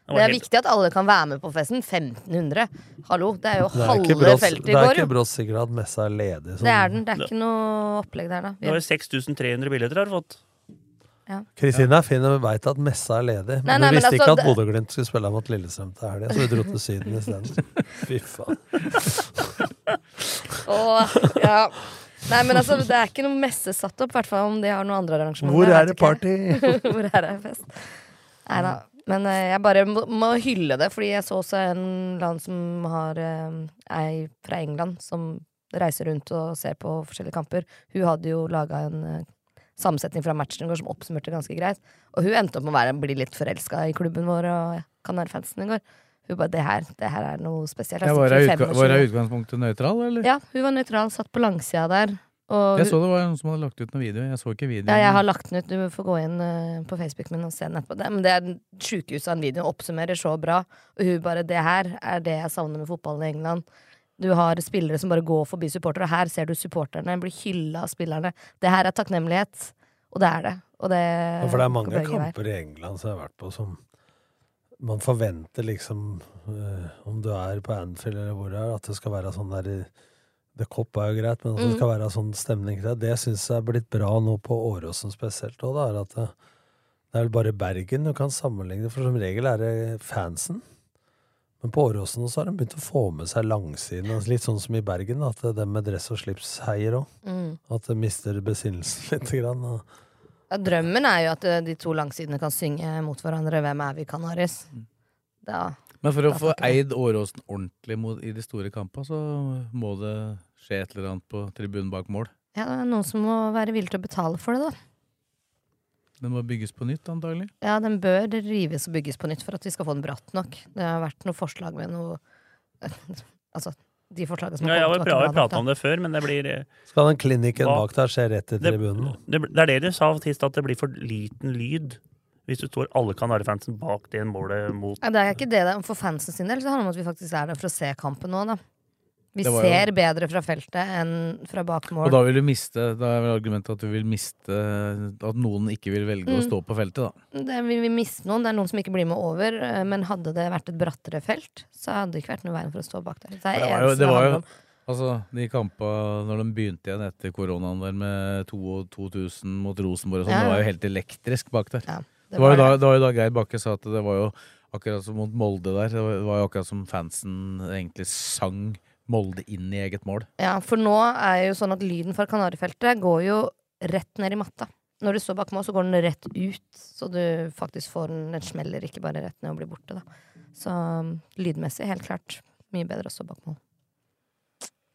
Det Det er helt- viktig at alle kan være med på festen. 1500! Hallo, det er jo Det er halve brått- feltet det er ikke brått sikkert at messa er ledig. sånn. Det er den. Det er ikke noe opplegg der, da. Vi... var jo 6300 billetter har du fått. Kristine er fin og veit at messa er ledig, men nei, hun men visste altså, ikke at Bodø-Glimt skulle spille mot Lillestrøm til helga, så vi dro til Syden isteden. Fy faen. Åh, ja. Nei, men altså, det er ikke noe messe satt opp, i hvert fall om de har noen andre arrangementer. Hvor er det party? Hvor er det fest? Nei da. Men eh, jeg bare må, må hylle det, fordi jeg så også en land som har eh, ei fra England som reiser rundt og ser på forskjellige kamper. Hun hadde jo laga en eh, sammensetning fra matchen som oppsummerte ganske greit. Og hun endte opp med å være, bli litt forelska i klubben vår og Kanarfansen i går. Hun bare det her, det her er noe spesielt. Ja, var hun i utga 25 var år. jeg utgangspunktet nøytral, eller? Ja, hun var nøytral, satt på langsida der. Og Jeg så det var noen som hadde lagt ut noen video. Jeg så ikke videoen. ja, jeg har lagt den ut. Du får gå inn eh, på Facebook min og se den etterpå. Det, men det er sjukehuset av en video. Oppsummerer så bra. Og hun bare Det her er det jeg savner med fotballen i England. Du har spillere som bare går forbi supportere, og her ser du supporterne bli hylla av spillerne. Det her er takknemlighet. Og det er det. Og det Ja, for det er mange kamper i England som jeg har vært på som man forventer liksom eh, Om du er på Anfield eller hvor det er, at det skal være sånn der i- The Cop er jo greit, men at det Mm. skal være sånn stemning til det. Det syns jeg er blitt bra nå på Åråsen spesielt òg, da. Er at det, det er vel bare Bergen du kan sammenligne, for som regel er det fansen. Men på Åråsen så har de begynt å få med seg langsiden, altså litt sånn som i Bergen, at dem med dress og slips heier òg. Mm. At det mister besinnelsen lite grann. Og Ja, drømmen er jo at eh, de to langsidene kan synge mot hverandre 'Hvem er vi, Canaris'? Da Men for å få eid Åråsen ordentlig mot, i de store kampene, så må det skje et eller annet på tribunen bak mål. Ja, det er noen som må være villig til å betale for det, da. Den må bygges på nytt, antagelig. Ja, den bør rives og bygges på nytt for at vi skal få den bratt nok. Det har vært noe forslag med noe Altså, de forslagene som Ja, har kommet, Ja, jeg har prata om det før, men det blir eh, Skal den klinikken Hva- bak der skje rett i tribunen? det, det er det du sa sist, at det blir for liten lyd. Hvis du står alle Kanarifansen bak det målet mot Ja, det er ikke det det er. For fansen sin del så handler det om at vi faktisk er der for å se kampen nå, da. Vi jo- ser bedre fra feltet enn fra bak mål. Og da vil du miste Da er vel argumentet at du vil miste At noen ikke vil velge å Mm. stå på feltet, da. det vil vi miste noen. Det er noen som ikke blir med over. eh, Men hadde det vært et brattere felt, så hadde det ikke vært noe veien for å stå bak der. Det Det var jo, det var jo. Altså, de kampa når de begynte igjen etter koronaen der med 2000 mot Rosenborg og sånn, Ja, det var jo helt elektrisk bak der. det det, var jo da, det var jo da Geir Bakke sa at det var jo akkurat som mot Molde der. Det var, det var jo akkurat som fansen egentlig sang Molde inn i eget mål. Ja, for nå er jo sånn at lyden fra Kanarifeltet går jo rett ned i matta. Når du står bak mål, så går den rett ut, så du faktisk får den Den smeller ikke bare rett ned og blir borte, da. Så um, lydmessig, helt klart, mye bedre å stå bak mål.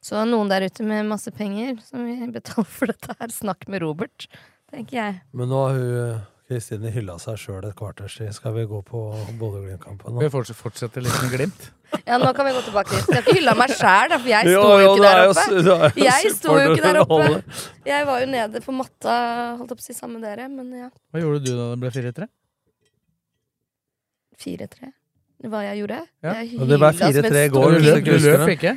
Så noen der ute med masse penger som vil betale for dette her, snakk med Robert, tenker jeg. Men nå har hun Kristine hylla seg sjøl et kvarters tid. Skal vi gå på Bodø-Glimt-kampen nå? Vi fortsetter, litt med Glimt. Ja, nå kan vi gå tilbake dit. Jeg hylla meg sjæl, for jeg sto jo jo, ikke er der oppe. Jo, jo Jeg sto jo ikke der oppe. Jeg var jo nede på matta, holdt opp å si, sammen med dere, men ja. Hva gjorde du da det ble 4-3? 4-3. Hva jeg gjorde? Ja. Jeg hylla som en 4-3 i stor Du du løp, du løp ikke?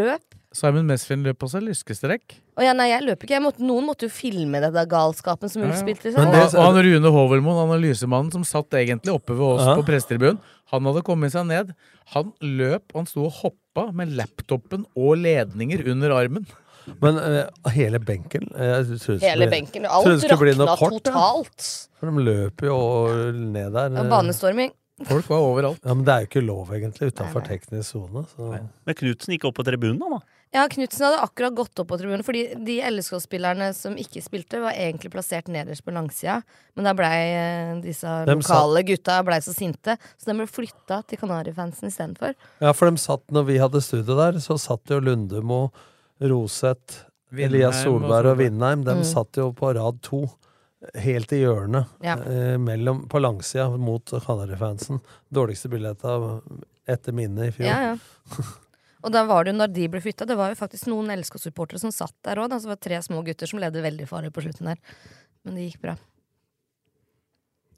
Løp? Simon Mesfin løp også lyskestrekk. Å ja, nei, jeg løper ikke. Jeg måtte, noen måtte jo filme det der galskapen som Ulf spilte. Liksom. og, og han Rune Hovelmoen, analysemannen som satt egentlig oppe ved oss Ja. på prestetribunen, han hadde kommet seg ned. Han løp, han sto og hoppa med laptopen og ledninger under armen. Men uh, hele benken eh, jeg det Hele benken. det Alt skulle bli noe rakna kort, ja. totalt. For de løper jo ned der. Ja, banestorming. Folk var overalt. Ja, Men det er jo ikke lov, egentlig, utafor teknisk sone. Men Knutsen gikk opp på tribunen, da. Ja, Knutsen hadde akkurat gått opp på tribunen, fordi de LSK-spillerne som ikke spilte, var egentlig plassert nederst på langsida. Men da blei eh, disse de lokale gutta ble så sinte, så de ble flytta til Kanarifansen istedenfor. Ja, for de satt, når vi hadde studio der, så satt jo Lundemo, Roseth, Elias Solberg og Vindheim. De Mm. satt jo på rad to. Helt i hjørnet. Ja. Eh, mellom, på langsida mot Canary-fansen. Dårligste billetta etter minnet i fjor. Ja, ja. Og da var det jo når de ble flytta, det var jo faktisk noen LSK-supportere som satt der òg. Det var tre små gutter som levde veldig farlig på slutten der. Men det gikk bra.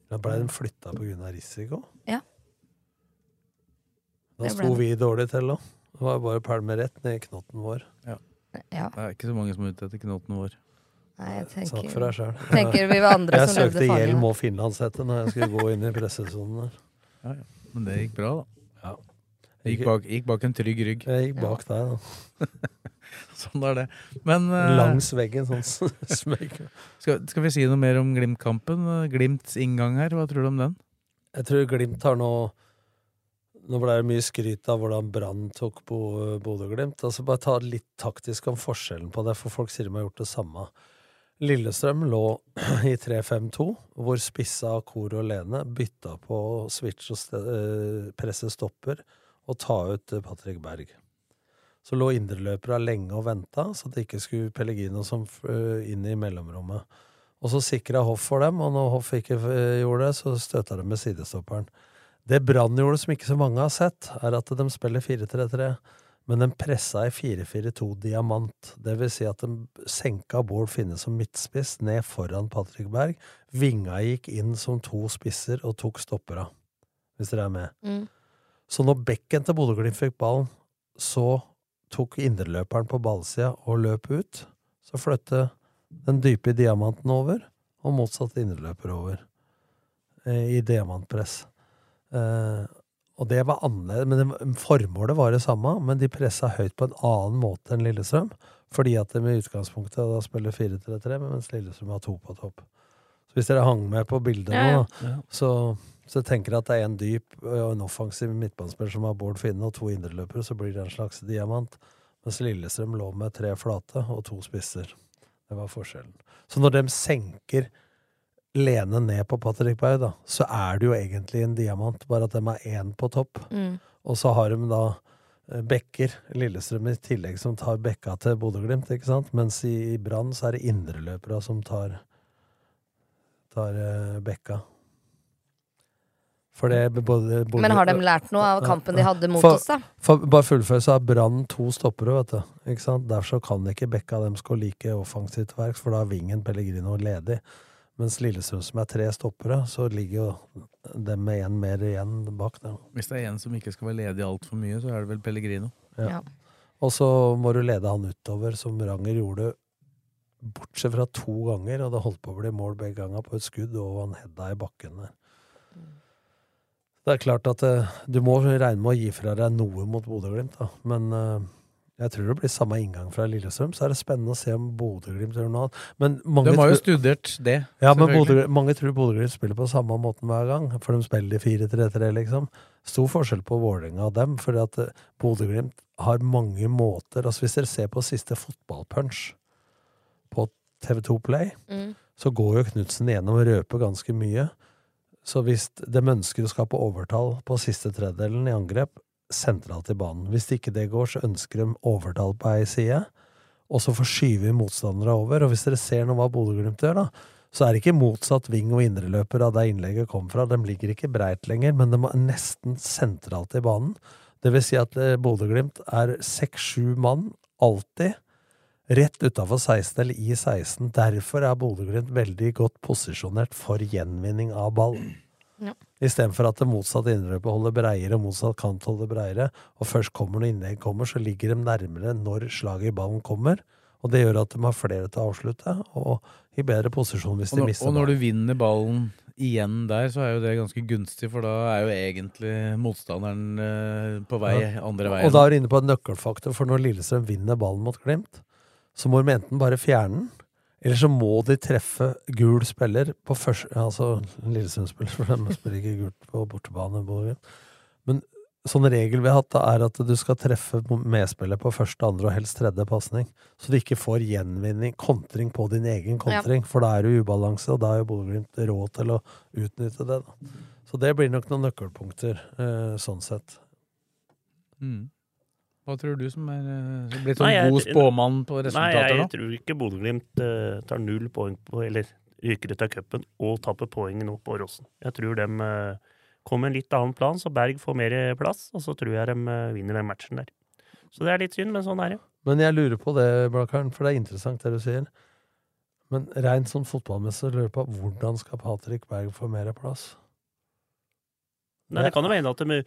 Da blei de flytta pga. risiko. Ja. Da sto vi dårlig til òg. Det var bare å pælme rett ned i knotten vår. Ja. Det er ikke så mange som er ute etter knotten vår. Nei, jeg Snakk tenker, for deg sjøl. Jeg, vi var andre Jeg søkte hjelm og finlandshette når jeg skulle gå inn i pressesonen der. Ja, ja. Men det gikk bra, da. Ja. Gikk bak, gikk bak en trygg rygg. Jeg gikk bak deg, da. Sånn er det. Men eh, Langs veggen, sånn smøg. skal, skal vi si noe mer om Glimt-kampen? Glimts inngang her, hva tror du om den? Jeg tror Glimt har nå Nå ble det mye skryt av hvordan Brann tok På Bodø-Glimt. Altså bare ta litt taktisk om forskjellen på det, for folk sier de har gjort det samme. Lillestrøm lå i 3-5-2, hvor spissa Kor og Lene bytta på switch og eh, presse stopper og ta ut eh, Patrick Berg. Så lå indreløperne lenge og venta, så det ikke skulle Pellegrino som eh, inn i mellomrommet. Og så sikra Hoff for dem, og når Hoff ikke eh, gjorde det, så støta de med sidestopperen. Det Brann gjorde som ikke så mange har sett, er at de spiller 4-3-3, men de pressa i 4-4-2 diamant. Det vil si at de senka Bård Finne som midtspiss ned foran Patrick Berg. Vinga gikk inn som to spisser og tok stoppera, hvis dere er med. Mm. Så når bekken til Bodø-Glimt fikk ballen, så tok indreløperen på ballsida og løp ut. Så flyttet den dype diamanten over, og motsatt indreløper over. Eh, I diamantpress. Eh, og det var annerledes, men det, formålet var det samme, men de pressa høyt på en annen måte enn Lillestrøm. Fordi at de i utgangspunktet da spiller 4-3-3, mens Lillestrøm har to på topp. Så hvis dere hang med på bildet Ja, ja. nå, da, så, jeg tenker at det er en dyp og en offensiv midtbanespiller som har Bård Finne og to indreløpere, så blir det en slags diamant. Mens Lillestrøm lå med tre flate og to spisser. Det var forskjellen. Så når de senker Lene ned på Patrick Berg, da, så er det jo egentlig en diamant, bare at de er én på topp. Mm. Og så har de da Bekker, Lillestrøm i tillegg, som tar bekka til Bodø-Glimt, ikke sant? Mens i, i Brann så er det indreløpere som tar, tar bekka. For det både, både Men har de lært noe av kampen de hadde mot for, oss, da? For, bare fullfør, så har Brann to stoppere, vet du. Ikke sant? Derfor så kan ikke bekka dem gå like offensivt til verks, for da er vingen Pellegrino ledig. Mens Lillestrøm som er tre stoppere, så ligger jo dem med én mer igjen bak der. Hvis det er en som ikke skal være ledig altfor mye, så er det vel Pellegrino. Ja. Og så må du lede han utover, som Ranger gjorde bortsett fra to ganger, og det holdt på å bli mål begge ganger på et skudd, og han hedda i bakken der. Det er klart at eh, du må regne med å gi fra deg noe mot Bodø-Glimt, da, men eh, Jeg tror det blir samme inngang fra Lillestrøm. Så er det spennende å se om Bodø-Glimt gjør noe annet. Men mange De har jo tror- studert det. Ja, men mange tror Bodø-Glimt spiller på samme måten hver gang. For de spiller i 4-3-3, liksom. Stor forskjell på Vålerenga og dem. For at eh, Bodø-Glimt har mange måter Altså Hvis dere ser på siste fotballpunch på TV2 Play, Mm. så går jo Knutsen igjennom og røper ganske mye. Så hvis de ønsker å skape overtall på siste tredjedelen i angrep, sentralt i banen. Hvis ikke det går, så ønsker de overtall på ei side, og så forskyver motstandere over. Og hvis dere ser nå hva Bodø-Glimt gjør, da, så er det ikke motsatt ving og indreløper av der innlegget kom fra. De ligger ikke breit lenger, men de er nesten sentralt i banen. Det vil si at eh, Bodø-Glimt er seks-sju mann, alltid, rett utafor 16 eller i 16. Derfor er Bodø-Glimt veldig godt posisjonert for gjenvinning av ball. Ja. Istedenfor at det motsatte innløpet holder breiere, og motsatt kant holder breiere, og først kommer når innlegg kommer, så ligger de nærmere når slaget i ballen kommer. Og det gjør at de har flere til å avslutte, og i bedre posisjon hvis Og de når, mister og når ballen. du vinner ballen igjen der, så er jo det ganske gunstig, for da er jo egentlig motstanderen eh, på vei Ja. andre veien. Og da er du inne på en nøkkelfaktor, for når Lillestrøm vinner ballen mot Glimt, så må de enten bare fjerne den, eller så må de treffe gul spiller på første Altså Lillesund-spiller, for de spiller ikke gult på bortebane. Men sånn regel vi har hatt, da, er at du skal treffe medspiller på første, andre og helst tredje pasning. Så du ikke får gjenvinning, kontring på din egen kontring, for da er du i ubalanse, og da er jo Bodø-Glimt råd til å utnytte det. da. Så det blir nok noen nøkkelpunkter, eh, sånn sett. Mm. Hva tror du som er som blitt sånn Nei, jeg- god spåmann på resultatet Nei, jeg nå? tror ikke Bodø-Glimt uh, tar null poeng på Eller ryker ut av cupen og taper poeng nå på Rossen. Jeg tror de uh, kommer en litt annen plan, så Berg får mer plass, og så tror jeg de uh, vinner den matchen der. Så det er litt synd, men sånn er det. Men jeg lurer på det, Blakkaren, for det er interessant det du sier. Men rent sånn fotballmessig lurer på hvordan skal Patrick Berg få mer plass? Nei, det kan jo hende at de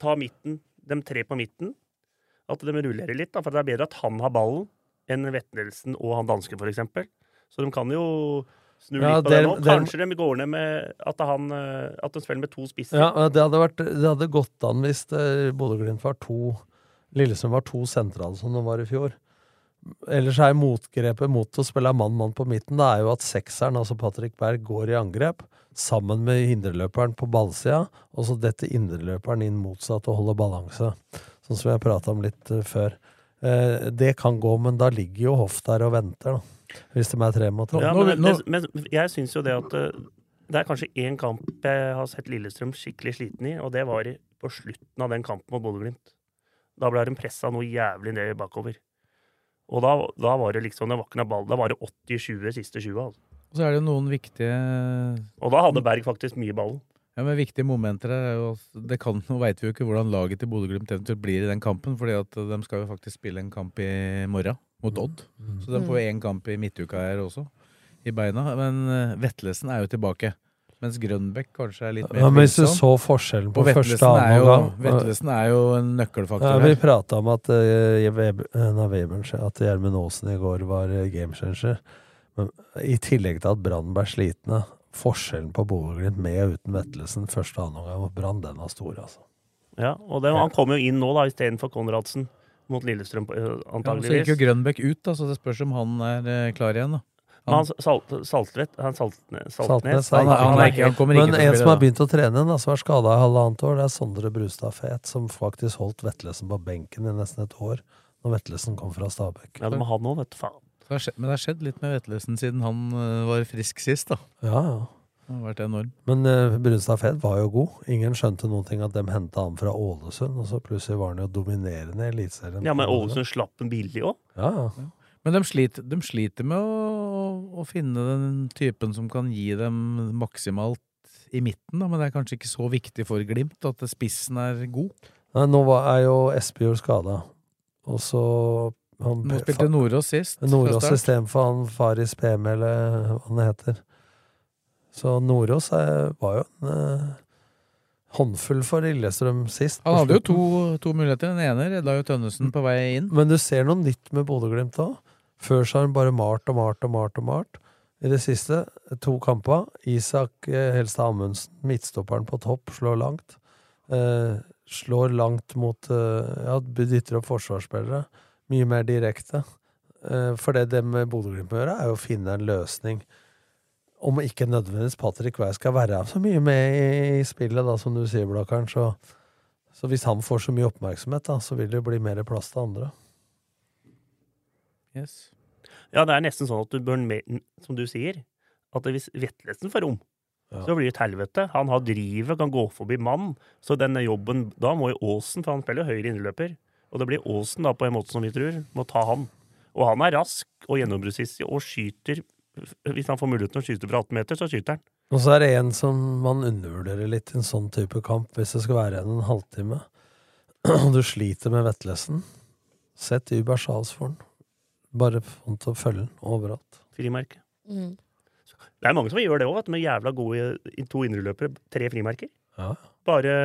tar midten, de tre på midten. At de rullerer litt, da, for det er bedre at han har ballen enn Vettelsen og han danske, eksempel. Så de kan jo snu Ja, litt på det nå. Kanskje de går ned med at, han, eh, at de spiller med to spisser. Ja, det hadde, vært, det hadde gått an hvis eh, Bodø-Glimt var to Lillesund var to sentrale som de var i fjor. Ellers er motgrepet mot å spille mann-mann på midten, det er jo at sekseren, altså Patrick Berg, går i angrep sammen med indreløperen på ballsida, og så detter indreløperen inn motsatt og holder balanse. Sånn som jeg prata om litt eh, før. Eh, det kan gå, men da ligger jo Hoff der og venter, da. Hvis de er tre mot to. Ja, men, det, men jeg syns jo det at eh, det er kanskje én kamp jeg har sett Lillestrøm skikkelig sliten i, og det var på slutten av den kampen mot Bodø-Glimt. Da ble de pressa noe jævlig ned bakover. Og da, da var det liksom Det noe ball. Da var det 80-20 siste 20. Altså. Og så er det jo noen viktige Og da hadde Berg faktisk mye ballen. Ja, men Viktige momenter her er jo det kan, Nå veit vi jo ikke hvordan laget til Bodø-Glimt eventuelt blir i den kampen, fordi at de skal jo faktisk spille en kamp i morgen mot Odd. Så de får én kamp i midtuka her også, i beina. Men eh, Vetlesen er jo tilbake. Mens Grønbekk kanskje er litt mer Ja, men hvis du så forskjellen på Og første og andre annen gang Vetlesen er jo en nøkkelfaktor Ja, vi her. prata om at uh, Webern, at Gjermund Aasen i går var gamechanger. Men i tillegg til at Brann ble slitne, forskjellen på Bodø-Glimt med og uten Vettelsen første og annen omgang mot Brann, den var stor, altså. Ja, og det, Han kom jo inn nå da istedenfor Konradsen mot Lillestrøm, antageligvis. Ja, så gikk jo Grønbekk ut, da, så det spørs om han er eh, klar igjen. da. Men han Salt, Saltvedt Han salt, Saltnes han, han han kommer ikke Men en som har begynt å trene igjen, som er skada i halvannet år, det er Sondre Brustad Fet, som faktisk holdt Vetlesen på benken i nesten et år, når Vetlesen kom fra Stabæk. Ja, det må han noe, vet du faen. Så det har skjedd, men det har skjedd litt med Vetlesen siden han eh, var frisk sist, da. Ja, ja. Det har vært enorm. Men uh, Brunstad Fed var jo god. Ingen skjønte noen ting at de henta han fra Ålesund, og så plutselig var han jo dominerende i Eliteserien. Ja, men Ålesund slapp en billig òg. Ja, ja. Men de sliter, de sliter med å, å finne den typen som kan gi dem maksimalt i midten, da. Men det er kanskje ikke så viktig for Glimt at spissen er god. Nei, nå var, er jo Espejord skada, og så han, Nå spilte Nordås sist. Nordås istedenfor han Faris PM, eller hva han heter. Så Nordås var jo en eh, håndfull for Lillestrøm sist. Han hadde jo to, to muligheter. Den ene redda jo Tønnesen på vei inn. Men du ser noe nytt med Bodø-Glimt òg. Før så har han bare malt og malt og malt og malt. I det siste, to kamper. Isak eh, Helstad Amundsen, midtstopperen på topp, slår langt. Eh, slår langt mot eh, Ja, dytter opp forsvarsspillere. Mye mer direkte. Eh, For det det med Bodø-Glimt må gjøre, er jo å finne en løsning. Om ikke nødvendigvis Patrick Weir skal være så mye med i, spillet, da, som du sier, Blakkaren. Så, så hvis han får så mye oppmerksomhet, da, så vil det bli mer plass til andre. Yes. Ja, det er nesten sånn at du bør, med, som du sier, at hvis Vetlesen får rom, Ja. så blir det et helvete. Han har drivet, kan gå forbi mannen. Så denne jobben Da må jo Aasen, for han spiller høyre innløper, og det blir Aasen da, på en måte som vi tror, må ta han. Og han er rask og gjennombruddssissig og skyter Hvis han får muligheten å skyte fra 18 meter, så skyter han. Og så er det en som man undervurderer litt i en sånn type kamp, hvis det skal være igjen en halvtime. Og du sliter med vettlesen. Sett Uber Charles for den. Bare hånd til å følge den overalt. Frimerke. Mm. Det er mange som gjør det òg, med jævla gode to indreløpere. Tre frimerker. Ja. Bare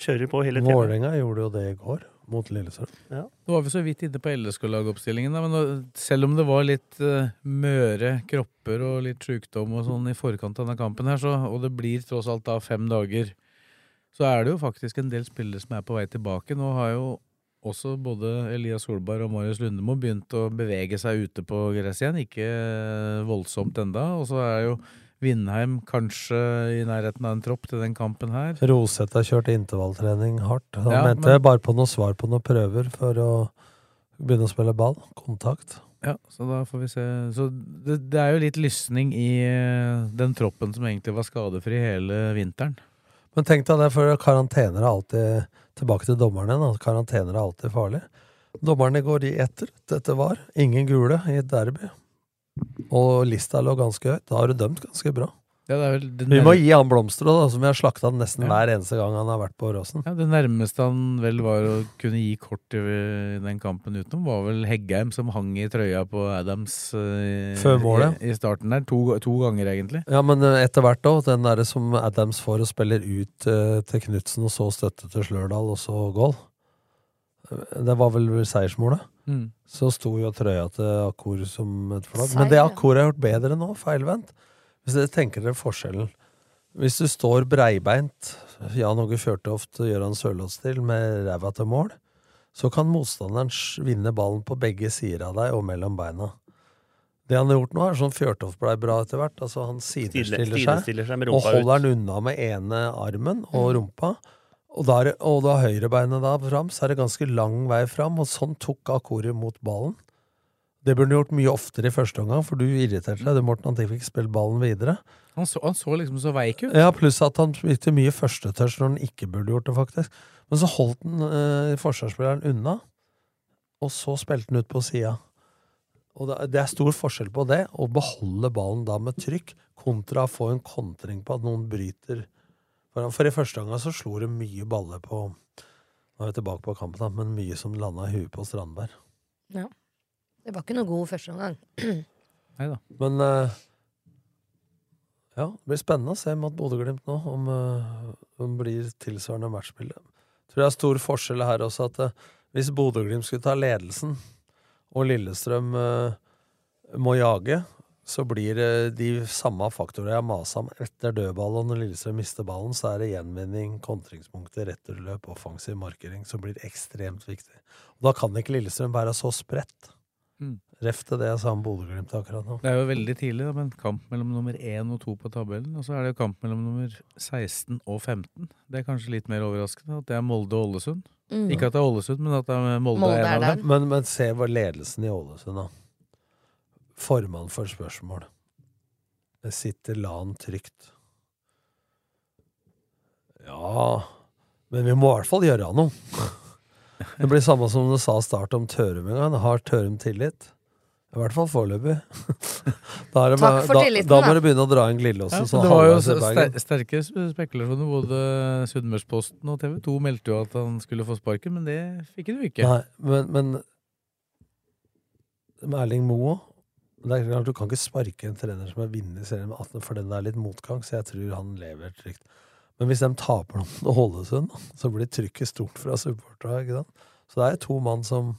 kjører på hele tiden. Vålerenga gjorde jo det i går, mot Lillestrøm. Ja. Nå var vi så vidt inne på LSK-lagoppstillingen, men selv om det var litt uh, møre kropper og litt sjukdom og sånn i forkant av denne kampen her, så, og det blir tross alt da fem dager, så er det jo faktisk en del spillere som er på vei tilbake. Nå har jo også både Elias Solberg og Marius Lundemo begynt å bevege seg ute på gress igjen. Ikke eh, voldsomt enda. Og så er jo Vindheim kanskje i nærheten av en tropp til den kampen her. Roseth har kjørt intervalltrening hardt. Han Ja, mente men- bare på noe svar på noen prøver for å begynne å spille ball. Kontakt. Ja, så da får vi se. Så det, det er jo litt lysning i eh, den troppen som egentlig var skadefri hele vinteren. Men tenk deg det, for karantener er alltid Tilbake til dommerne da. Karantener er alltid farlig. Dommerne går i etter. Dette var ingen gule i et derby. Og lista lå ganske høyt. Da har du dømt ganske bra. Ja, det er vel det Vi må gi han blomster, da, som vi har slakta nesten Ja. hver eneste gang han har vært på Åråsen. Ja, Det nærmeste han vel var å kunne gi kort i den kampen utenom, var vel Heggheim som hang i trøya på Adams eh, Før målet. i, i starten der. To, to ganger, egentlig. Ja, men eh, etter hvert òg. Den derre som Adams får og spiller ut eh, til Knutsen, og så støtte til Slørdal, og så goal. Det var vel seiersmålet. Mm. Så sto jo trøya til Akkor som et flagg. Men det. Akkor har gjort bedre nå, feilvendt. Hvis dere tenker dere forskjellen. Hvis du står breibeint, Jan Åge Fjørtoft og Gøran Sørloth-stil, med ræva til mål, så kan motstanderen vinne ballen på begge sider av deg og mellom beina. Det han har gjort nå, er sånn Fjørtoft blei bra etter hvert. Altså Han sidestiller seg, sidestiller seg med og holder ut. den unna med ene armen og rumpa. Og da, og da høyrebeinet da fram, så er det ganske lang vei fram, og sånn tok Akori mot ballen. Det burde han gjort mye oftere i første omgang, for du irriterte deg, Det Morten, han fikk spilt ballen videre. Han så, han så liksom så veik ut. Ja, pluss at han spilte mye førstetouch når han ikke burde gjort det, faktisk. Men så holdt han eh, forsvarsspilleren unna, og så spilte han ut på sida. Og det, er stor forskjell på det, å beholde ballen da med trykk, kontra å få en kontring på at noen bryter. For i første omgang så slo det mye baller på Nå er vi tilbake på kampen, da, men mye som landa i huet på Strandberg. Ja. Det var ikke noe god første omgang. Neida. Men uh, ja, det blir spennende å se mot Bodø-Glimt nå, om uh, om det blir tilsvarende matchbilde. Jeg tror det er stor forskjell her også, at uh, hvis Bodø-Glimt skulle ta ledelsen, og Lillestrøm uh, må jage, så blir det de samme faktorene jeg maser masa om etter dødball, og når Lillestrøm mister ballen, så er det gjenvinning, kontringspunkter, returløp, offensiv markering som blir ekstremt viktig. Og da kan ikke Lillestrøm være så spredt. Mm. Ref til det jeg sa om Bodø-Glimt akkurat nå. Det er jo veldig tidlig, da, men kamp mellom nummer 1 og 2 på tabellen. Og så er det jo kamp mellom nummer 16 og 15. Det er kanskje litt mer overraskende at det er Molde og Ålesund. Mm. Ikke at det er Ålesund, men at det er Molde, Molde er en er av der. dem. Men, men se hva ledelsen i Ålesund, da. Formann for spørsmål. Det sitter LAN trygt. Ja Men vi må i hvert fall gjøre noe. Det blir samme som du sa start om Tørum en gang. Har Tørum tillit? I hvert fall foreløpig. Da, er det Takk for da, tilliten, da da. må du begynne å dra inn glidelåsen. Ja, det var jo ster sterke sp- spekulasjoner. Både Sunnmørsposten og TV 2 meldte jo at han skulle få sparken, men det fikk han jo ikke. Nei, men, men Erling Moe det er klart Du kan ikke sparke en trener som har vunnet serien med 18, for den er litt motgang, så jeg tror han lever trygt. Men hvis de taper noen Ålesund, så blir trykket stort fra supporterne. Så det er to mann som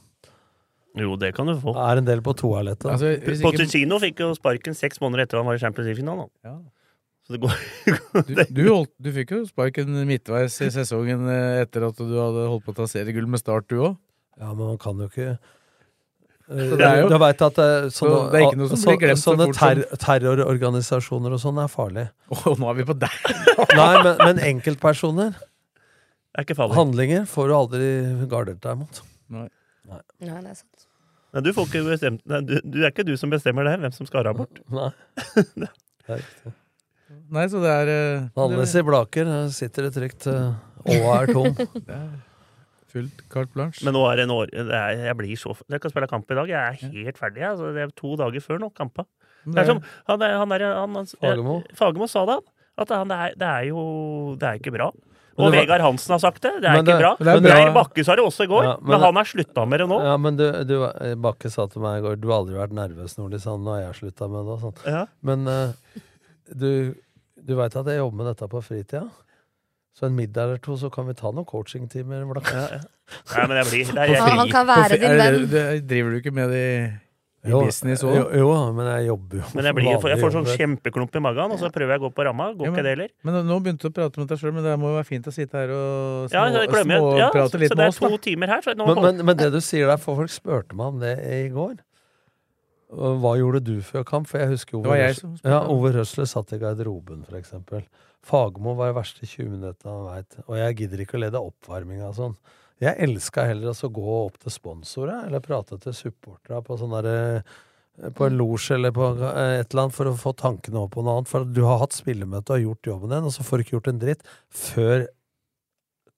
Jo, det kan du få. er en del på toalettet. Altså, ikke- Pochettino fikk jo sparken seks måneder etter han var i Champions League-finalen. Ja. Så det går Du, du, holdt, du fikk jo sparken midtveis i sesongen eh, etter at du hadde holdt på å ta seriegull med Start, du òg. Ja, men man kan jo ikke Så det er jo- Du vet at eh, sånne, Så det er ikke noe som blir glemt så fort ter terrororganisasjoner og sånn er farlig. Oh, nå er vi på deg! Nei, men, men enkeltpersoner er ikke farlig. Handlinger får du aldri gardert deg mot. Nei. Nei, det er sant. Nei, du, får ikke bestemt, nei, du, du er ikke du som bestemmer det, hvem som skal ha abort. Nei. Nei, så det er eh, Hannes i Blaker eh, sitter det trygt Åa er tom. Det er fullt carte blanche. Men nå er det en år det er, Jeg blir så Jeg kan spille kamp i dag. Jeg er helt ferdig. Altså, det er to dager før nå, kampa. Det er det er- som, han, er- han, er, han, han, Fagermo. Fagermo sa det, han. At han, det, er, det er jo Det er ikke bra. Og var- Vegard Hansen har sagt det. Det er Men ikke det- bra. men det er bra. Geir Bakke sa det også i går, Ja, men men, han har slutta med det nå. Ja, men du, du Bakke sa til meg i går Du har aldri vært nervøs, Nordli. Sånn, nå har jeg slutta med det. og sånt. Ja. Men uh, du, du veit at jeg jobber med dette på fritida? Så en middag eller to, så kan vi ta noen coachingtimer. Ja, Nei, men jeg blir Han, jeg, han kan være din det- venn. det- Driver du ikke med det i, i Jo, business jo, òg? jo, men jeg jobber jo. Men jeg, blir, jeg får, sånn kjempeklump i magen, og så prøver jeg å gå på ramma. Går Ja, ikke det heller? Men nå begynte du å prate med deg sjøl, men det må jo være fint å sitte her og Ja, små, jeg ja, så, småprate litt så det med er oss, da. to timer her. Så nå Men, men, men det du sier der, for folk spurte meg om det i går. Hva gjorde du før kamp? For jeg husker Ove, var Røsler- ja, Ove satt i garderoben, for eksempel. Fagermo var de verste 20 minuttene han veit. Og jeg gidder ikke å lede oppvarminga og sånn. Jeg elska heller å gå opp til sponsorer, eller prate til supportere på sånn derre på en losj eller på eh, et eller annet for å få tankene opp på noe annet. For du har hatt spillemøte og gjort jobben din, og så får du ikke gjort en dritt før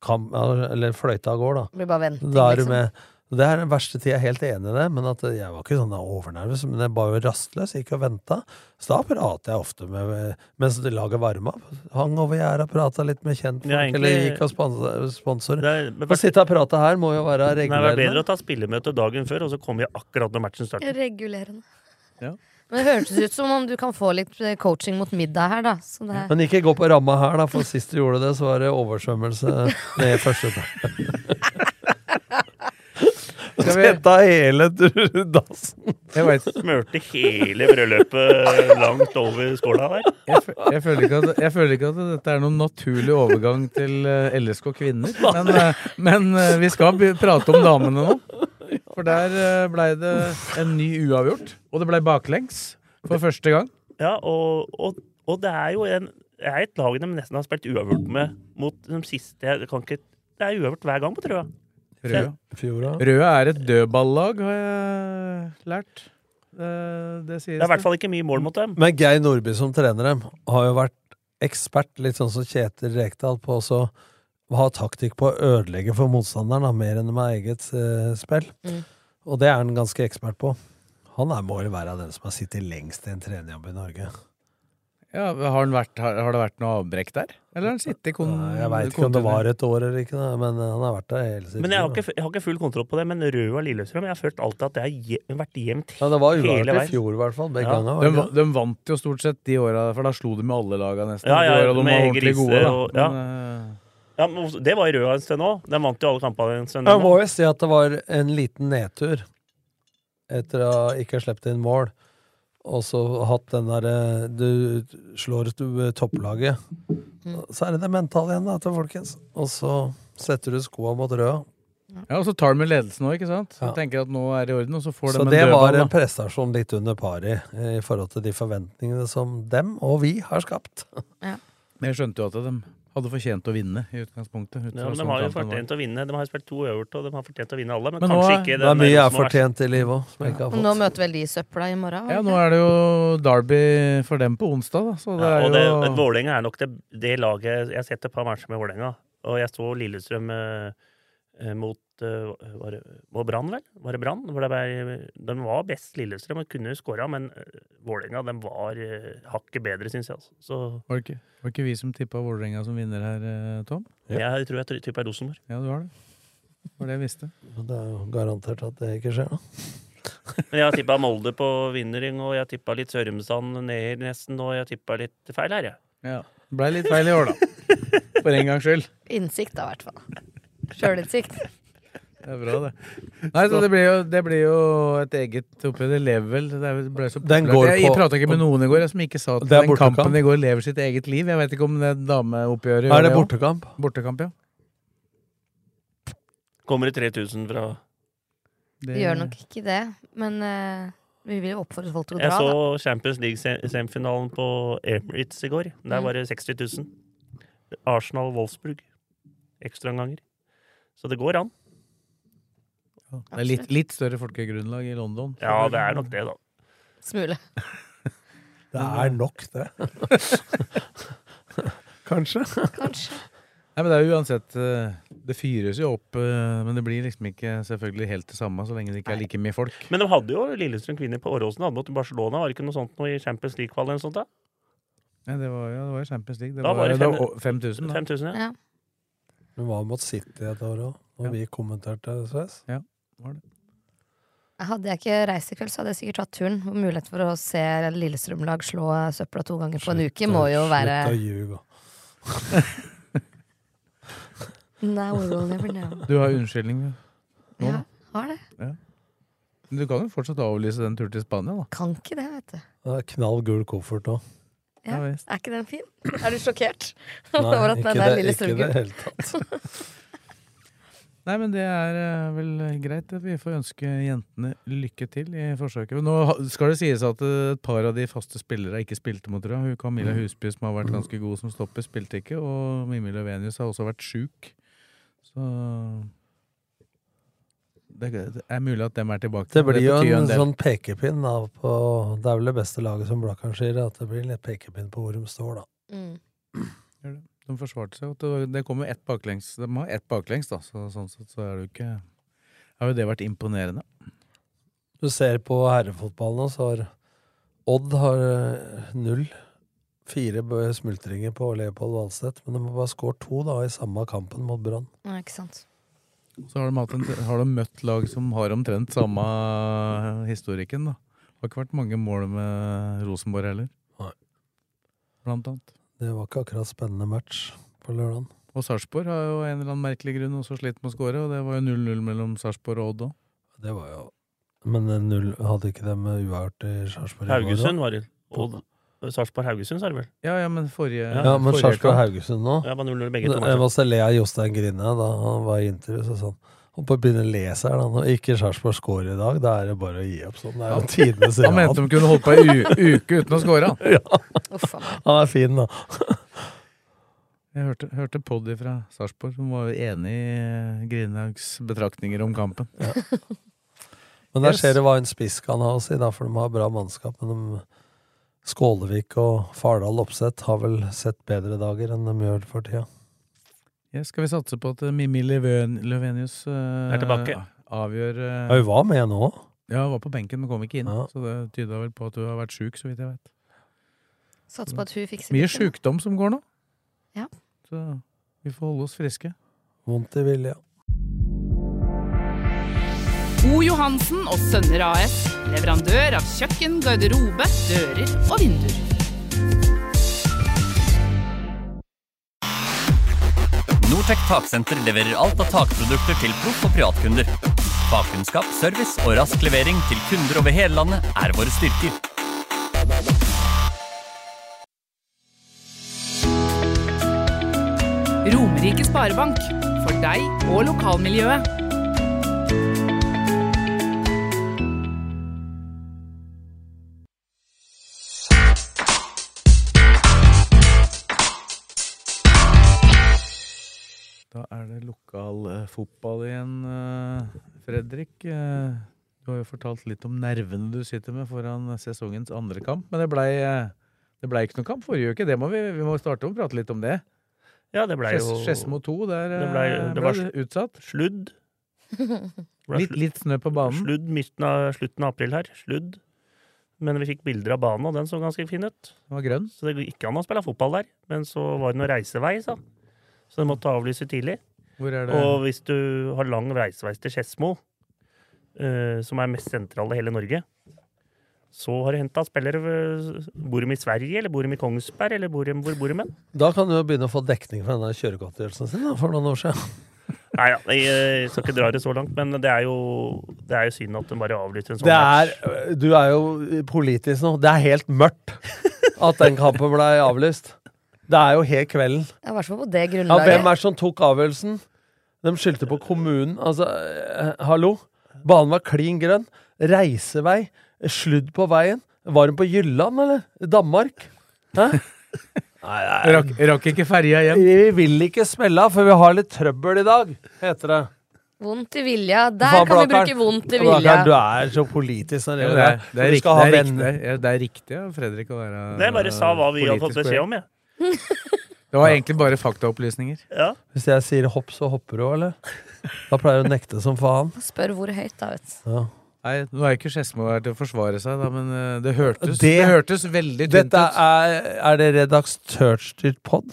kam, eller fløyta går, da. Bare venting, Da er du liksom. Med. Det er den verste tida, jeg er helt enig i det, men at jeg var ikke sånn overnervøs. Men jeg var jo rastløs, gikk og venta. Så da prater jeg ofte med mens laget varma opp. Hang over gjerdet, prata litt med kjentfolk, Ja, egentlig- eller gikk og spons- sponsor. Det er- men Å sitte og prate her må jo være regulerende. Det hadde vært bedre å ta spillemøte dagen før, og så kommer vi akkurat når matchen starter. Regulerende. Ja. Men det hørtes ut som om du kan få litt eh, coaching mot middag her, da. Så det Men ikke gå på ramma her, da, for sist du gjorde det, så var det oversvømmelse ned i første etasje. Skal vi- hele dassen. Jeg Smørte hele brødløpet langt over skåla der. jeg, jeg, føler ikke at, jeg føler ikke at dette er noen naturlig overgang til eh, LSK kvinner. Men, eh, men eh, vi skal prate om damene nå. For der blei det en ny uavgjort. Og det blei baklengs for første gang. Ja, og, og, og det er jo en, det er et lag de nesten har spilt uavgjort med mot de siste jeg kan ikke, Det er uavgjort hver gang på Trøa. Fjora. Røde er et dødballag, har jeg lært. Det, det sies Det er i hvert fall ikke mye mål mot dem. Men Geir Nordby som trener dem, har jo vært ekspert, litt sånn som Kjetil Rekdal, på også å ha taktikk på å ødelegge for motstanderen, da, mer enn med eget uh, spill. Mm. Og det er han ganske ekspert på. Han er, må vel være den som har sittet lengst i en trenerjobb i Norge. Ja, har, han vært, har, har det vært noe avbrekk der? Eller har han sittet kon... Nei, Jeg veit ikke om det var et år eller ikke, men eh, han har vært der hele tiden. Men jeg har, ikke, jeg har ikke full kontroll på det. Men Røa Lillestrøm Jeg har følt alltid at det har vært jevnt Ja, det var hele i fjor, i hvert fall. Begge Ja. ganger. De, de vant jo stort sett de åra, for da slo de med alle laga nesten. Ja, ja, de åra de med var ordentlig gode, da. og- ja. Men, eh, Ja, men Det var i Røa en stund òg. De vant jo alle kampene en stund. Jeg må jo si at det var en liten nedtur etter å ikke ha sluppet inn mål. Og så hatt den derre Du slår et uh, topplaget. Så er det det mentale igjen, da, til folkens. Og så setter du skoa mot røda. ja, Og så tar de med ledelsen òg, ikke sant? Så Ja. tenker at nå er det i orden, og så får Så de en det var en prestasjon litt under pari i forhold til de forventningene som dem og vi har skapt. Men jeg skjønte jo at de hadde fortjent å vinne i utgangspunktet. ut Ja, men de har jo fortjent å vinne. De har spilt to øvert, og de har fortjent å vinne alle. Men, Men kanskje nå, ikke Det er mye jeg har fortjent i livet òg, som jeg ikke har Og nå møter vel de søpla i morgen? Ja, nå er det jo Derby for dem på onsdag, da. Så det Ja, er og det, jo Vålerenga er nok det, det laget Jeg har sett et par matcher med Vålerenga, og jeg så Lillestrøm eh, mot eh, var det, var Brann, vel? Var det Brann? De var best Lillestrøm og kunne skåra, men eh, Vålerenga de var eh, hakket bedre, syns jeg. Altså. Så Var det ikke, var det ikke vi som tippa Vålerenga som vinner her, Tom? Tom? jeg tror jeg tippa Rosenborg. Ja, du har det. Det var det jeg visste. Det er jo garantert at det ikke skjer, da. Men jeg har tippa Molde på vinnering, og jeg tippa litt Sørumsand ned nesten, og jeg tippa litt feil her, jeg. Ja. Blei litt feil i år, da. For en gangs skyld. Innsikt, da, i hvert fall. Sjølinnsikt. Det er bra, det. Nei, så det blir jo, det blir jo et eget oppgjør. Det lever vel. Det ble så Den går jeg jeg på- prata ikke med noen i går jeg, som ikke sa at Det er den bortekamp. kampen i går lever sitt eget liv. Jeg vet ikke om det dameoppgjøret Er det også. bortekamp? Bortekamp, ja. Kommer det 3000 fra Det- Vi gjør nok ikke det, men eh, vi vil jo oppfordre folk til å Jeg dra, så da. Champions League-semifinalen på Emirates i går. Der Mm. var det 60 000. Arsenal-Wolfsburg. Ekstraomganger. Så det går an. Det er litt, litt større folkegrunnlag i London. Ja, det er nok det, da. Smule. Det er nok, det. Kanskje. Kanskje. Nei, men det er jo uansett eh, Det fyres jo opp, eh, men det blir liksom ikke selvfølgelig helt det samme så lenge det ikke er like mye folk. Men de hadde jo Lillestrøm kvinner på Åråsen hadde mot Barcelona. Var det ikke noe sånt noe i Champions League-kvalen eller noe sånt? da? Ja, det var jo det var Champions League. Det Da var, var det det fem- var 5000, da. 5000, ja. Hun var mot City et år òg, og vi kommenterte SOS. Ja, var det. Hadde jeg ikke reist i kveld, så hadde jeg sikkert tatt turen. Og mulighet for å se Lillestrøm-lag slå søpla to ganger på en uke må jo være Slutt å ljuge. Now we will never know. Du har unnskyldning nå, Ja, har det. Ja. Men du kan jo fortsatt avlyse den turen til Spania, da. Kan ikke det, vet du. Det er knall gul koffert òg. Ja, Ja, er ikke den fin? Er du sjokkert Nei, over at ikke den er det- lille ikke i det hele tatt. Nei, men det er eh, vel greit. Vi får ønske jentene lykke til i forsøket. Men Nå skal det sies at eh, et par av de faste spillere ikke spilte mot Røa. Camilla Mm. Husby, som har vært ganske god som stopper, spilte ikke. Og Mimmi Løvenius har også vært sjuk. Så det, det er mulig at dem er tilbake. Det blir jo betyr en del. sånn pekepinn da på Det er vel det beste laget som Blakkaren sier, at det blir en pekepinn på hvor de står, da. Mm. De forsvarte seg. Det, det kom jo ett baklengs. De har ett baklengs, da. Så, sånn sett så er det jo ikke Har jo det vært imponerende. Du ser på herrefotballen nå, så har Odd har eh, null. Fire smultringer på Leopold Valstedt, men de har bare skåret to da i samme kampen mot Brann. Ja, ikke sant. Så har de, hatt en, har de møtt lag som har omtrent samme historikken, da. Det har ikke vært mange mål med Rosenborg heller. Nei. Blant annet. Det var ikke akkurat spennende match på lørdagen. Og Sarpsborg har jo en eller annen merkelig grunn også slitt med å skåre, og det var jo 0-0 mellom Sarpsborg og Odd òg. Det var jo Men eh, null hadde ikke de uavgjort i Sarpsborg? Haugesund var det. Og Sarpsborg-Haugesund, sa du vel? Ja, ja, men forrige Ja, men Sarpsborg-Haugesund nå Ja, bare 0-0 Jeg må måtte le av Jostein Grine da han var i intervju. Så sånn Holdt på å begynne å le seg her, da. Når ikke Sarpsborg scorer i dag, da er det bare å gi opp sånn. Det er jo tidenes Han mente de kunne holdt på ei uke uten å score. han. ja. Han er fin, da. Jeg hørte, hørte Poddy fra Sarpsborg, som var jo enig i Grinhaugs betraktninger om kampen. Men der Yes. ser du hva en spiss kan ha å si, da, for de har bra mannskap. Men de, Skålevik og Fardal Opseth har vel sett bedre dager enn de gjør for tida. Ja, skal vi satse på at Mimmi Løven, Løvenius uh, Er tilbake. avgjør uh, Ja, hun var med nå. Ja, hun var på benken, men kom ikke inn. Ja. Så det tyda vel på at hun har vært sjuk, så vidt jeg vet. Satser på at hun fikser Mye sjukdom som går nå. Ja. Så vi får holde oss friske. Vondt i vilja. O. Johansen og Sønner AS. Leverandør av kjøkken, garderobe, dører og vinduer. Nortec Taksenter leverer alt av takprodukter til proff- og privatkunder. Fagkunnskap, service og rask levering til kunder over hele landet er våre styrker. Romerike Sparebank. For deg og lokalmiljøet. Er det lokal eh, fotball igjen, eh, Fredrik. Eh, du har jo fortalt litt om nervene du sitter med foran sesongens andre kamp. Men det blei det ble ikke noen kamp forrige uke. Det må vi, vi må starte å prate litt om det. Ja, det blei jo Skedsmo 2, der Det ble, ble, det var utsatt. sludd. Litt, litt snø på banen. Sludd midten av, slutten av april her. Sludd. Men vi fikk bilder av banen, og den så ganske fin ut. Den var grønn. Så det gikk ikke an å spille fotball der. Men så var det noe reisevei, sa Så det måtte avlyse tidlig. Hvor er det? Og hvis du har lang reisevei til Skedsmo, uh, som er mest sentral i hele Norge, så har du henta spillere ved- Bor de i Sverige, eller bor de i Kongsberg, eller bor de, hvor bor de hen? Da kan du jo begynne å få dekning for denne kjøregodtgjørelsen sin da, for noen år siden. Nei ja, jeg eh, skal ikke dra det så langt, men det er jo, det er jo synd at de bare avlyser en sånn match. er, du er jo politisk nå. Det er helt mørkt at den kampen ble avlyst. Det er jo helt kvelden. Ja, hvert fall på det Ja, hvem er det som tok avgjørelsen? De skyldte på kommunen. Altså, eh, hallo? Banen var klin grønn. Reisevei. Sludd på veien. Var hun på Jylland, eller? Danmark? Hæ? Nei, nei. Rakk, rakk ikke ferja hjem. Vi vil ikke smelle av, for vi har litt trøbbel i dag, heter det. Vondt i vilja. Der Faen, kan vi bruke vondt i Blakkaren, vilja. Du er så politisk når det gjelder det, er, det. det, er riktig, skal det, er riktig, ja, det er riktig Fredrik å være politisk. jeg bare sa hva vi har fått beskjed om, jeg. Det var egentlig bare faktaopplysninger. Ja. Hvis jeg sier hopp, så hopper du, eller? Da pleier du å nekte som faen. Spør hvor høyt, da, vet du. Ja. Nei, Nå er ikke Skedsmo her til å forsvare seg, da, men eh, det hørtes, Det- det, hørtes veldig tynt Dette ut. er Er det redaktørstyrt pod?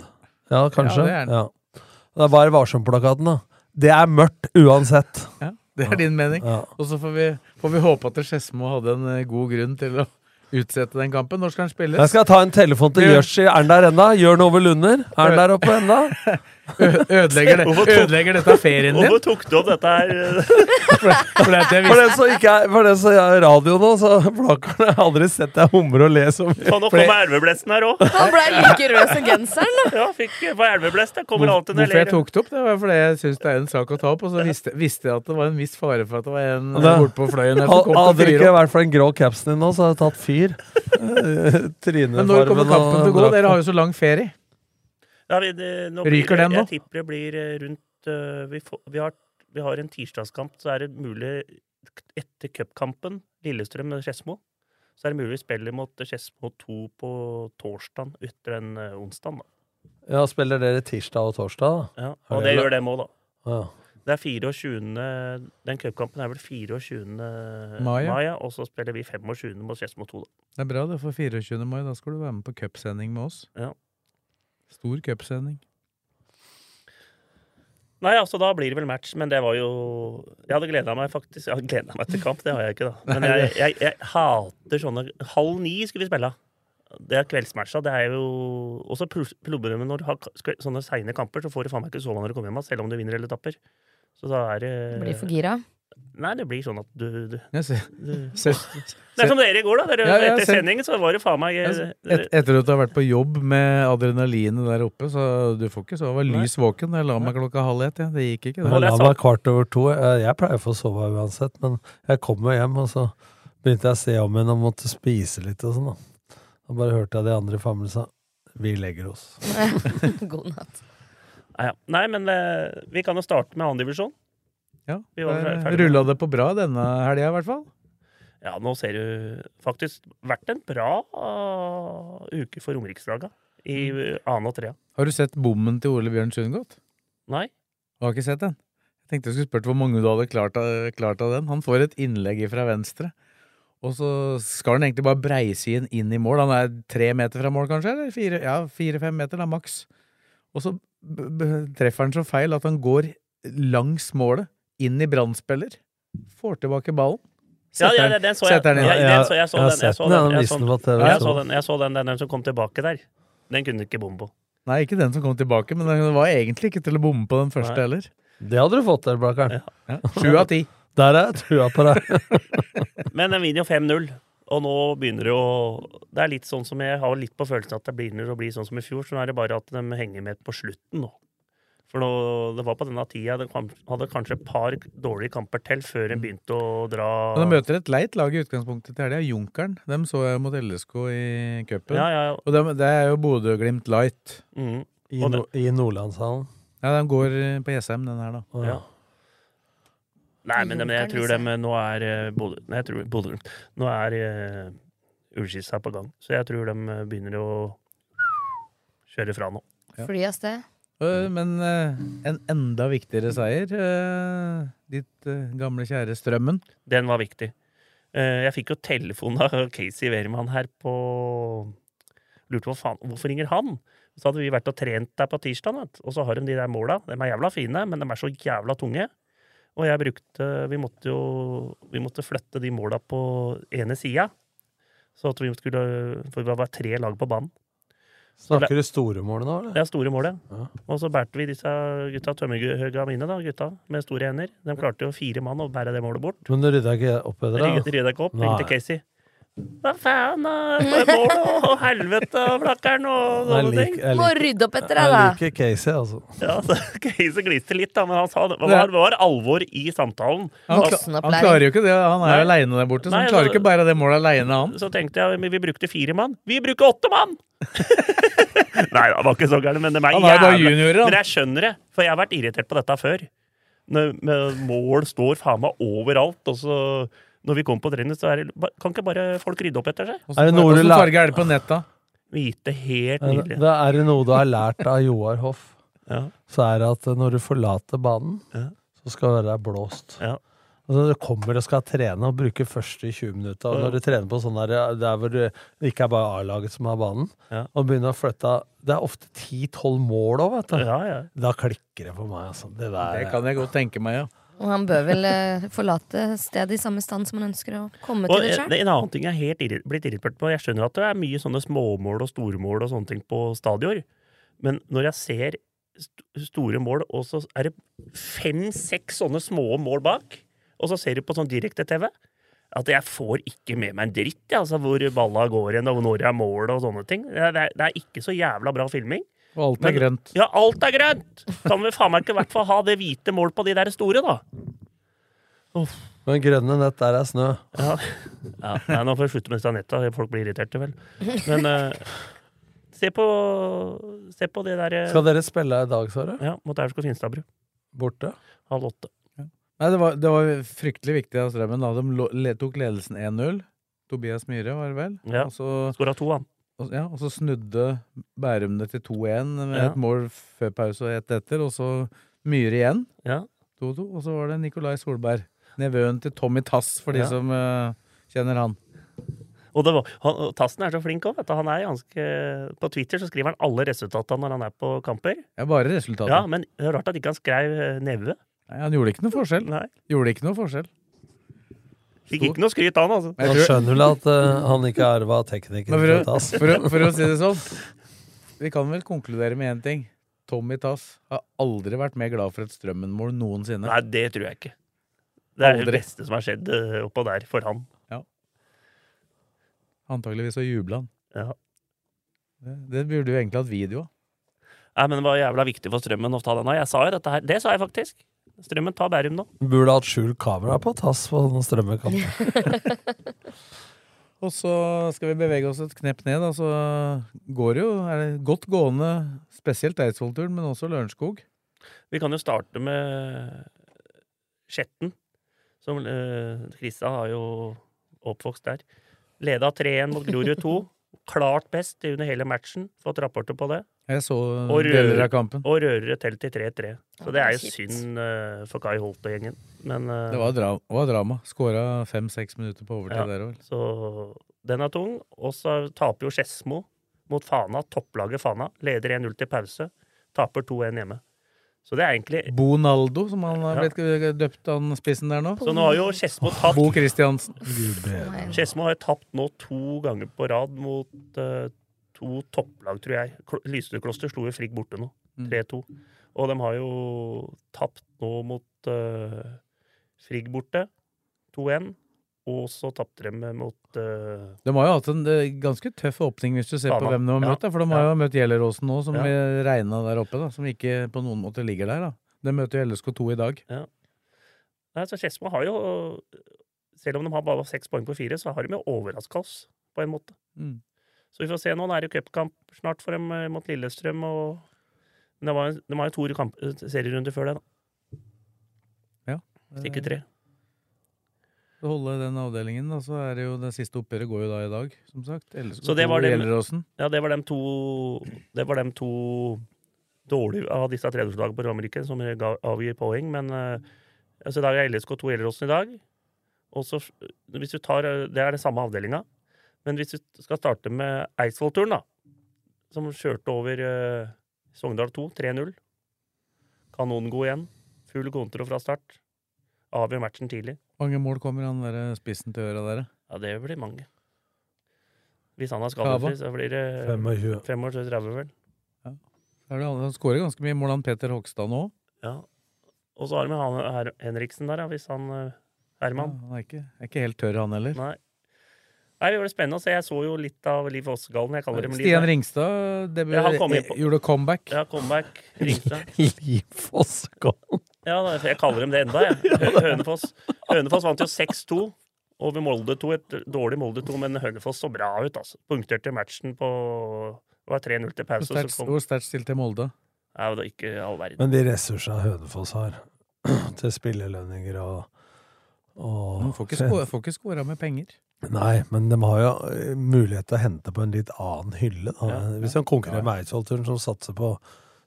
Ja, kanskje? Ja, det er den. Ja. Det er bare varsom-plakaten, da. Det er mørkt uansett. Ja, det er din mening. Ja. Og så får vi, får vi håpe at Skedsmo hadde en eh, god grunn til å utsette den kampen. Når skal den spilles? Jeg skal ta en telefon til Jørsi. Er han der ennå? Jørn Ove Lunder? Er han der oppe ennå? Ødelegger, det, ødelegger dette ferien din? Hvorfor tok du opp dette her? For, for det jeg For den som ikke er For den som er radio nå, så Blakkaren har aldri sett deg humre og le så mye. Faen, nå kommer elveblesten her òg. Han ble like rød som genseren. Ja, fikk på elveblest. Det kommer alltid når Hvorfor jeg jeg ler. tok det opp, det var fordi jeg syns det er en sak å ta opp. Og så visste, visste jeg at det var en viss fare for at det var en bortpå på fløyen Hadde det ikke vært for den grå capsen din nå, så hadde jeg tatt fyr. Eh, Trynefargen Men når kommer kampen til å gå? Dere har jo så lang ferie. Ja, vi, det, nå Ryker blir, den nå? Jeg tipper det blir eh, rundt uh, vi, får, vi, har, vi har en tirsdagskamp, så er det mulig etter cupkampen, Lillestrøm og Skedsmo, så er det mulig vi spiller mot Skedsmo 2 på torsdag etter den uh, onsdagen. Da. Ja, spiller dere tirsdag og torsdag, da? Ja, og det det gjør dem òg, da. Ja. Det er 24. Den cupkampen er vel 24. Mai, mai, ja, og så spiller vi 25. mot Skedsmo 2. Da. Det er bra det for 24. mai. Da skal du være med på cupsending med oss. Ja. Stor cupsending. Nei, altså da blir det vel match, men det var jo Jeg hadde gleda meg faktisk Jeg hadde gledet meg til kamp, det har jeg ikke, da. Men jeg, jeg, jeg hater sånne Halv ni skulle vi spille. Det er kveldsmatcha. Det er jo også pro- problemet når du har sånne seine kamper, så får du faen meg ikke sove når du kommer hjem, selv om du vinner eller tapper. Så da er det blir for gira. Nei, det blir sånn at du, du, du Det er som dere i går, da. Dere, Ja, ja, etter sendingen så var det faen meg et, etter at du har vært på jobb med adrenalinet der oppe, så du får ikke sove. Jeg var lys våken. Jeg la meg klokka halv ett. Ja. Det gikk ikke. Jeg la meg kvart over to. Jeg, jeg pleier å få sove uansett, men jeg kom jo hjem, og så begynte jeg å se om igjen og måtte spise litt og sånn, da. Og bare hørte jeg de andre i familien sa vi legger oss. God natt. Nei, ja. Nei, men eh, vi kan jo starte med andredivisjon. Ja, med Rulla det på bra denne helga, i hvert fall. Ja, nå ser du faktisk vært en bra uh, uke for Romerikslaga i Mm. annen og trea. Har du sett bommen til Ole Bjørn Sundgodt? Nei? Du har ikke sett den? Jeg tenkte jeg skulle spurt hvor mange du hadde klart av, klart av den. Han får et innlegg fra venstre, og så skal han egentlig bare breise inn, i mål. Han er tre meter fra mål, kanskje? Eller fire? Ja, fire-fem meter, da, maks. Og så treffer han så feil at han går langs målet, inn i brannspiller, får tilbake ballen. Ja, ja, den- den, den så jeg. setter den inn. Jeg, den så, jeg så den. Jeg så den, den. den Jeg så den jeg så. den, den, den, den som kom tilbake der. Den kunne du ikke bomme på. Nei, ikke den som kom tilbake, men den var egentlig ikke til å bomme på den første Nei. heller. Det hadde du fått til, Blakkaren. Ja. Sju av ti. Der er jeg trua på deg. Men den vinner jo 5-0. Og nå begynner det å Det er litt sånn som jeg har litt på følelsen at det begynner å bli sånn som i fjor. Så nå er det bare at de henger med på slutten nå. For nå, det var på denne tida de hadde kanskje et par dårlige kamper til før en begynte å dra Men de møter et leit lag i utgangspunktet til helga. Junkeren. Dem så jeg mot LSK i cupen. Ja, ja, ja. Og de, det er jo Bodø-Glimt light. Mm. I, no, i Nordlandshallen. Ja, de går eh, på Jessheim, den her, da. Ja. Nei, men, men jeg tror de nå er eh, Bodø Nei, jeg tror Bodø Nå er uh, Ullskissa på gang. Så jeg tror de begynner å kjøre fra nå. Ja. Fly av sted. Øh, Men eh, en enda viktigere seier. eh, ditt eh, gamle kjære Strømmen. Den var viktig. Eh, jeg fikk jo telefon av Casey Wehrmann her på Lurte på faen, hvorfor ringer han? Så hadde vi vært og trent der på tirsdag, og så har de de der måla. De er jævla fine, men de er så jævla tunge. Og jeg brukte Vi måtte jo Vi måtte flytte de måla på ene sida. Så at vi skulle For det var tre lag på banen. Snakker du store målet nå, eller? Det er store målet. ja. Og så bærte vi disse gutta, tømmerhøga mine, da, gutta, med store hender. De klarte jo fire mann å bære det målet bort. Men du rydda ikke opp etter det? rydda ikke opp, ringte Casey. Hva faen, og mål, og helvete, flakkeren, og sånne ting. Må rydde opp etter deg, da. jeg liker Casey, altså. Ja, så Casey gliste litt, da, men han sa det var, var alvor i samtalen. Han, han klarer jo ikke det. Han er jo aleine der borte, så Nei, han klarer så, ikke bare det målet aleine, han. Så tenkte jeg vi brukte fire mann. Vi bruker åtte mann! Nei, han var ikke så gærent, men det er juniorer. Men jeg skjønner det, for jeg har vært irritert på dette før. Når med mål står faen meg overalt, og så når vi kommer på trening, så er det Kan ikke bare folk rydde opp etter seg? Er det noe du farge er det på netta? Hvite, helt nydelig. det- er det noe du har lært av Joar Hoff. Ja. Så er det at når du forlater banen, Ja. så skal det være blåst. Ja. Altså, du kommer og skal trene og bruke første 20 minutter. Og når du trener på sånn der, der hvor det ikke er bare A-laget som har banen, Ja. og begynner å flytte Det er ofte 10-12 mål òg, vet du. Ja, ja. Da klikker det for meg, altså. Det der Det kan jeg godt tenke meg, ja. Og han bør vel eh, forlate stedet i samme stand som han ønsker å komme Og til det en, sjøl. en annen ting jeg er helt irri- blitt irritert på Jeg skjønner at det er mye sånne småmål og stormål og sånne ting på stadion, men når jeg ser st store mål, og så er det fem-seks sånne små mål bak, og så ser du på sånn direkte-TV at jeg får ikke med meg en dritt, jeg, altså, hvor balla går igjen, og når jeg er mål og sånne ting. Det er, det er ikke så jævla bra filming. Og alt er Men- grønt. Ja, alt er grønt! Kan vi faen meg ikke i hvert fall ha det hvite mål på de der store, da? Men grønne nett, der er snø. Ja, ja nei, nå får jeg slutte med disse netta. Folk blir irriterte, vel. Men uh, se på Se på det der eh, Skal dere spille i dag, Sara? Ja, mot Aurskog Finstadbru. Borte? Halv åtte. Nei, det var, det var fryktelig viktig av Strømmen. Da. De tok ledelsen 1-0. Tobias Myhre, var det vel? Ja. Skåra to, han. Og, ja, og så snudde Bærum det til 2-1 med et mål før pause og ett etter. Og så Myhre igjen. Ja. 2-2. Og så var det Nikolai Solberg. Nevøen til Tommy Tass, for de som uh, kjenner han. Og det var, han, Tassen er så flink òg. Han er ganske På Twitter så skriver han alle resultatene når han er på kamper. Ja, bare resultatene. Ja, Men det er rart at ikke han skrev eh, Neve. Nei, han gjorde ikke noe forskjell. Nei. Gjorde ikke noe forskjell. Fikk ikke noe skryt, av han, altså. Han skjønner vel at uh, han ikke arva teknikken for, Tass. for, for, for å si det sånn Vi kan vel konkludere med én ting. Tommy Tass har aldri vært mer glad for et Strømmen-mål noensinne. Nei, det tror jeg ikke. Det er Aldri. det beste som har skjedd uh, oppå der for han. Ja. Antakeligvis så jubla han. Ja. Det, det burde jo egentlig hatt video av. Nei, men det var jævla viktig for Strømmen å ta denne. Jeg sa jo dette her. Det sa jeg faktisk. Strømmen tar Bærum nå. Burde hatt skjult kamera på Tass på den strømmekanten. Og så skal vi bevege oss et knepp ned, da, så går det jo er det godt gående, spesielt Eidsvollturen, men også Lørenskog. Vi kan jo starte med Skjetten. Som eh, Krista har jo oppvokst der. Leda 3-1 mot Grorud 2. Klart best under hele matchen. Fått rapporter på det. Jeg så Og deler av kampen. og rører et telt til 3-3. Så det er jo synd uh, for Kai Holt og gjengen. Men uh, Det var, dra var drama. Skåra fem-seks minutter på overtid Ja. der òg. Så den er tung. Og så taper jo Skedsmo mot Fana, topplaget Fana. Leder 1-0 til pause. Taper 2-1 hjemme. Så det er egentlig Bonaldo, som han har Ja. blitt døpt, han spissen der nå. Så nå har jo Skedsmo tapt Bo Christiansen. Skedsmo har jo tapt nå to ganger på rad mot eh, to topplag, tror jeg. Kl- Lysnekloster slo jo Frigg borte nå. Mm. 3-2. Og de har jo tapt nå mot uh, Frigg borte. 2-1. Og så tapte de mot uh, De har jo hatt en uh, ganske tøff åpning, hvis du ser på hvem de har møtt. Ja. For de har Ja. jo møtt Gjelleråsen nå, som Ja. vi regna der oppe. da Som ikke på noen måte ligger der. da De møter jo LSK2 i dag. Nei, så Skedsmo har jo Selv om de har bare seks poeng på fire, så har de jo overraska oss, på en måte. Mm. Så vi får se nå. Det er jo cupkamp snart for dem eh, mot Lillestrøm. og Men det var, de har jo to kamp, eh, serierunder før det, da. Ja. Hvis ikke tre. For å holde den avdelingen, da, så er det jo det siste oppgjøret går jo da i dag, som sagt. LSK2 Så det var dem, ja, det var dem to Det var dem to dårlige av disse tredjeårslagene på Romerike som avgir poeng, men eh, altså, i dag er LSK2 Gjelleråsen i dag. Og så, hvis du tar, eh, Det er den samme avdelinga. Men hvis vi skal starte med Eidsvollturen, da, som kjørte over uh, Sogndal 2, 3-0 Kanongod igjen. Full kontro fra start. Avgjør matchen tidlig. Mange mål kommer han der eh, spissen til øra der? Ja, det blir mange. Hvis han er skadet, skadefri, så blir det 25. 25 vel. Det, han skårer ganske mye mål, han Peter Hogstad nå. Ja. Og så har vi han Henriksen der, ja, hvis han Herman. Ja, han er ikke, er ikke helt tørr, han heller. Nei. Nei, det var spennende å se. Jeg så jo litt av Liv Fossgallen. Jeg kaller dem litt. Stian Ringstad inn på- gjorde comeback. Ja, comeback. Ringstad. Liv Fossgården. Ja, jeg kaller dem det enda, jeg. Hønefoss. Hønefoss vant jo 6-2 over Molde 2. Et dårlig Molde 2, men Hønefoss så bra ut, altså. Punkterte matchen på Det var 3-0 til Hvor pause. sterkt- kom, Hvor sterkt stilte Molde? ja, det var ikke all verden. Men de ressursene Hønefoss har til spillelønninger og, og De får ikke sko- får ikke scora med penger. Nei, men de har jo eh, mulighet til å hente på en litt annen hylle. Da. Ja. Hvis de konkurrerer med Eidsvollturen, som satser på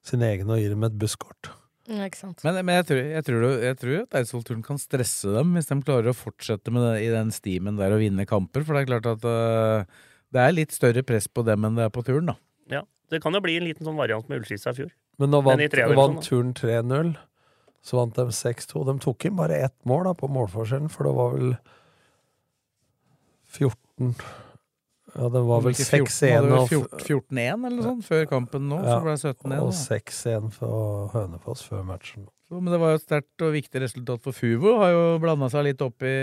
sin egen og gir dem et busskort. Ja, ikke sant. Men, men jeg, tror, jeg, tror, jeg tror at Eidsvollturen kan stresse dem hvis de klarer å fortsette med det, i den stimen der og vinne kamper. For det er klart at uh, det er litt større press på dem enn det er på turen, da. Ja, Det kan jo bli en liten sånn variant med Ullskissa i fjor. Men nå vant, vant turen 3-0. Så vant de 6-2. De tok inn bare ett mål da, på målforskjellen, for det var vel 14 Ja, det var vel 14, 6-1 hadde vel og 14 14-1 eller noe sånt før kampen nå, så ble det 17-1. Og 6-1 for Hønefoss før matchen. Så, men det var jo et sterkt og viktig resultat for Fuvo. Har jo blanda seg litt opp i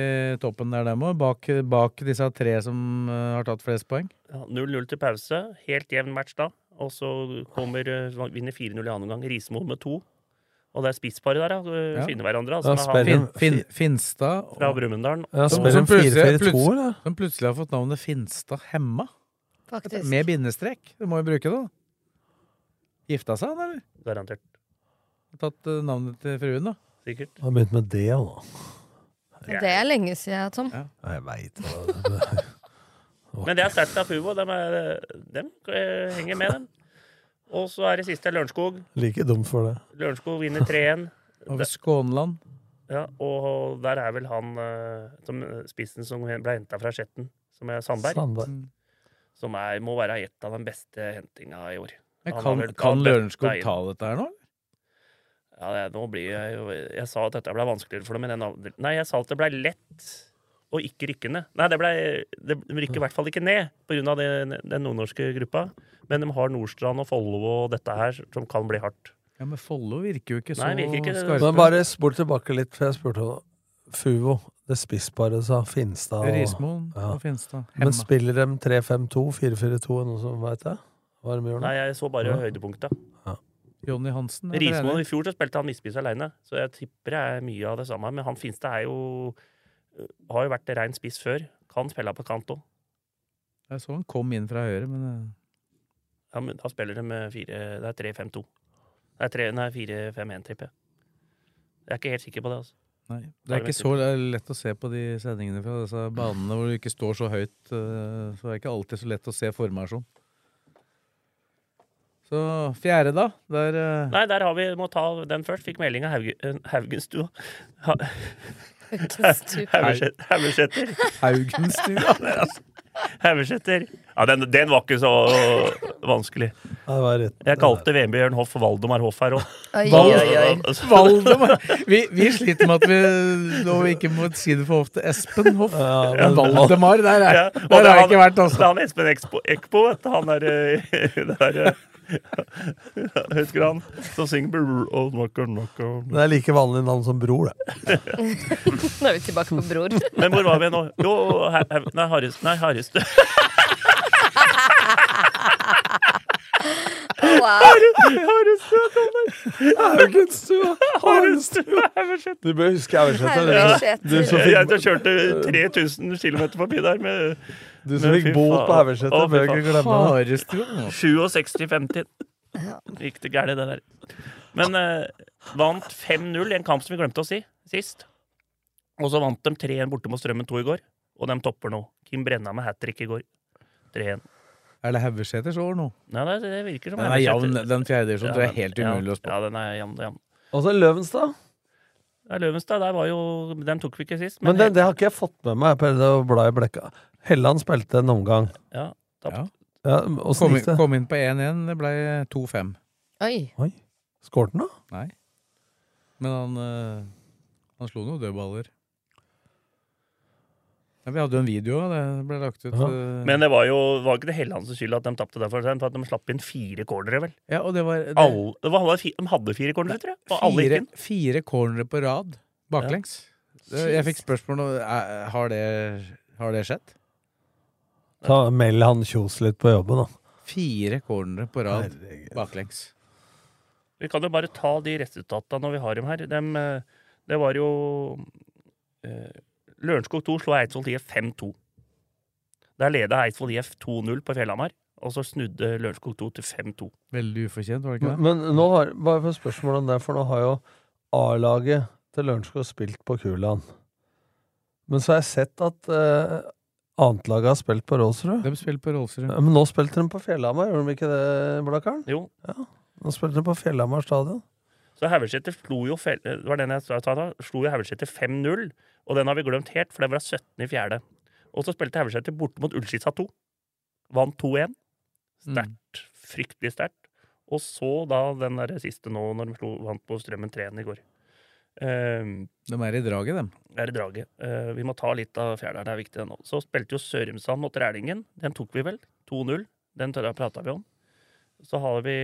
toppen der, dem òg. Bak, bak disse tre som øh, har tatt flest poeng. Ja, 0-0 til pause. Helt jevn match da. Og så kommer, eh, vinner 4-0 i annen omgang. Rismo med to. Og det er spissparet der, da. Ja. Finne hverandre. Altså, ja, han Fin, fin, Finstad og- fra Brumunddal. Ja, som, som, de plutselig, 4-4-2, plutselig, eller? som plutselig har fått navnet Finstad Hemma. Faktisk. Med bindestrek. Du må jo bruke det, da. Gifta seg han, eller? Garantert. Tatt uh, navnet til fruen, da. Sikkert. Han har begynt med det, da. Det er lenge siden, Tom. Ja, Jeg veit det. Men det er sterkt av Fubo. De, er, dem eh, henger med, dem. Og så er det siste Lørenskog. Like dumt for det. Lørenskog vinner 3-1. Over Skånland. Ja, og der er vel han eh, som spissen som ble henta fra Skjetten, som er Sandberg. Sandberg. Som er, må være et av de beste hentinga i år. Men kan, vel kan Lørenskog ta dette her nå? Ja, det, nå blir jeg jo Jeg sa at dette ble vanskeligere for dem. Men den, andre- nei, jeg sa at det ble lett å ikke rykke ned. Nei, det ble det, De rykker i hvert fall ikke ned pga. den, den nordnorske gruppa. Men de har Nordstrand og Follo og dette her, som kan bli hardt. Ja, Men Follo virker jo ikke så Nei, virker ikke- skarpe. Men bare spol tilbake litt, for jeg spurte om Fuvo. Det spissparet sa Finstad og Rismoen og Finstad. Men spiller de 3-5-2, 4-4-2, noe som veit jeg? Hva de gjør nå? Nei, jeg så bare Ja. høydepunkta. Jonny Hansen. Rismoen, i fjor så spilte han midtspiss aleine, så jeg tipper det er mye av det samme. Men han Finstad er jo Har jo vært rein spiss før. Kan spille på kant òg. Jeg så han kom inn fra høyre, men eh, Ja, men da spiller de med fire Det er 3-5-2. Det er tre- nei, 4-5-1, tipper jeg. Jeg er ikke helt sikker på det, altså. nei. Det er ikke så lett å se på de sendingene fra disse banene hvor du ikke står så høyt. eh, Så det er ikke alltid så lett å se formasjon. Så fjerde, da. Der eh, Nei, der har vi Må ta den først. Fikk melding av Hauge, eh, Haugenstua. Ha- Haugesæter. Haugenstua. Haugesæter. Ja, den, den var ikke så vanskelig. Ja, det var rett. Jeg kalte Vebjørn Hoff for Valdemar Hoff her òg. Valdemar Vi, vi sliter med at vi nå ikke må si det for ofte. Espen Hoff. Ja, Valdemar, der, er, Ja, der det har jeg ikke vært, Det altså. er han Espen Ekpo, Ekpo vet du. Han er eh, det er, eh, Husker han som synger Brr, oh, knocker, knocker. Det er like vanlig navn som Bror, det. Nå er vi tilbake på bror. Men hvor var vi nå? Jo, her, her, nei, Harrest, nei, Harrestø. Haugenstua! Haugenstua! Du bør huske. Haugesæter. Du som Jeg, jeg kjørte 3000 km forbi der med du som fikk bot på Å, bør ikke glemme det. Harestua. 67-50. Gikk det gærent, det der. Men eh, vant 5-0 i en kamp som vi glemte å si sist. Og så vant de 3-1 borte mot Strømmen 2 i går, og de topper nå. Kim Brenna med hat trick i går. 3-1. Er det Haugeseters år nå? Nei, det, det virker som Den er jevn, den fjerde ja, tror jeg er helt umulig å spå. Ja, den er jevn. jevn. Og så Løvenstad. Ja, Løvenstad, der var jo Den tok vi ikke sist. Men det, det har ikke jeg fått med meg. Prøvde å bla i blekka. Helland spilte en omgang. Ja, tapt. Ja. Ja, Kom, inn- kom inn på 1-1. Det ble 2-5. Oi. Skårte han, da? Nei. Men han, øh, han slo noen dødballer. Ja, vi hadde jo en video, det ble lagt ut. Ja. eh, Men det var jo var ikke det Hellands skyld at de tapte der, for at de slapp inn fire cornere, vel? ja, og det var det, Alle, det var, de hadde fire cornere, tror jeg. Og alle gikk fire, inn. fire cornere på rad baklengs. Ja. Jeg fikk spørsmål om eh, har det, har det skjedd. Ta, meld han Kjos litt på jobben, da. Fire cornere på rad baklengs. Vi kan jo bare ta de resultatene når vi har dem her. Dem, eh, det var jo eh, Lørenskog 2 slo Eidsvoll IF 5-2. Der leda Eidsvoll IF 2-0 på Fjellhamar, og så snudde Lørenskog 2 til 5-2. Veldig ufortjent, var det ikke det? men nå har, bare for spørsmål om det, for nå har jo A-laget til Lørenskog spilt på Kuland. Men så har jeg sett at eh, annetlaget har spilt på Rålsrud. De spilte på Rålsrud. Ja, Men nå spilte de på Fjellhamar, gjorde de ikke det, Blakkaren? Jo. Ja, nå spilte de på Fjellhamar stadion. Så Haugeseter slo jo det var den jeg sa slo jo Haugeseter 5-0, og den har vi glemt helt, for den var 17 i fjerde. Og så spilte Haugeseter borte mot Ullskisa 2. Vant 2-1. Sterkt. Fryktelig sterkt. Og så da den der siste nå, når de vant på Strømmen 3-1 i går. Uh, De er i draget, dem. er i draget. Uh, vi må ta litt av fjerderen, det er viktig nå. Så spilte jo Sørumsand mot Rælingen. Den tok vi vel. 2-0. Den prata vi om. Så har vi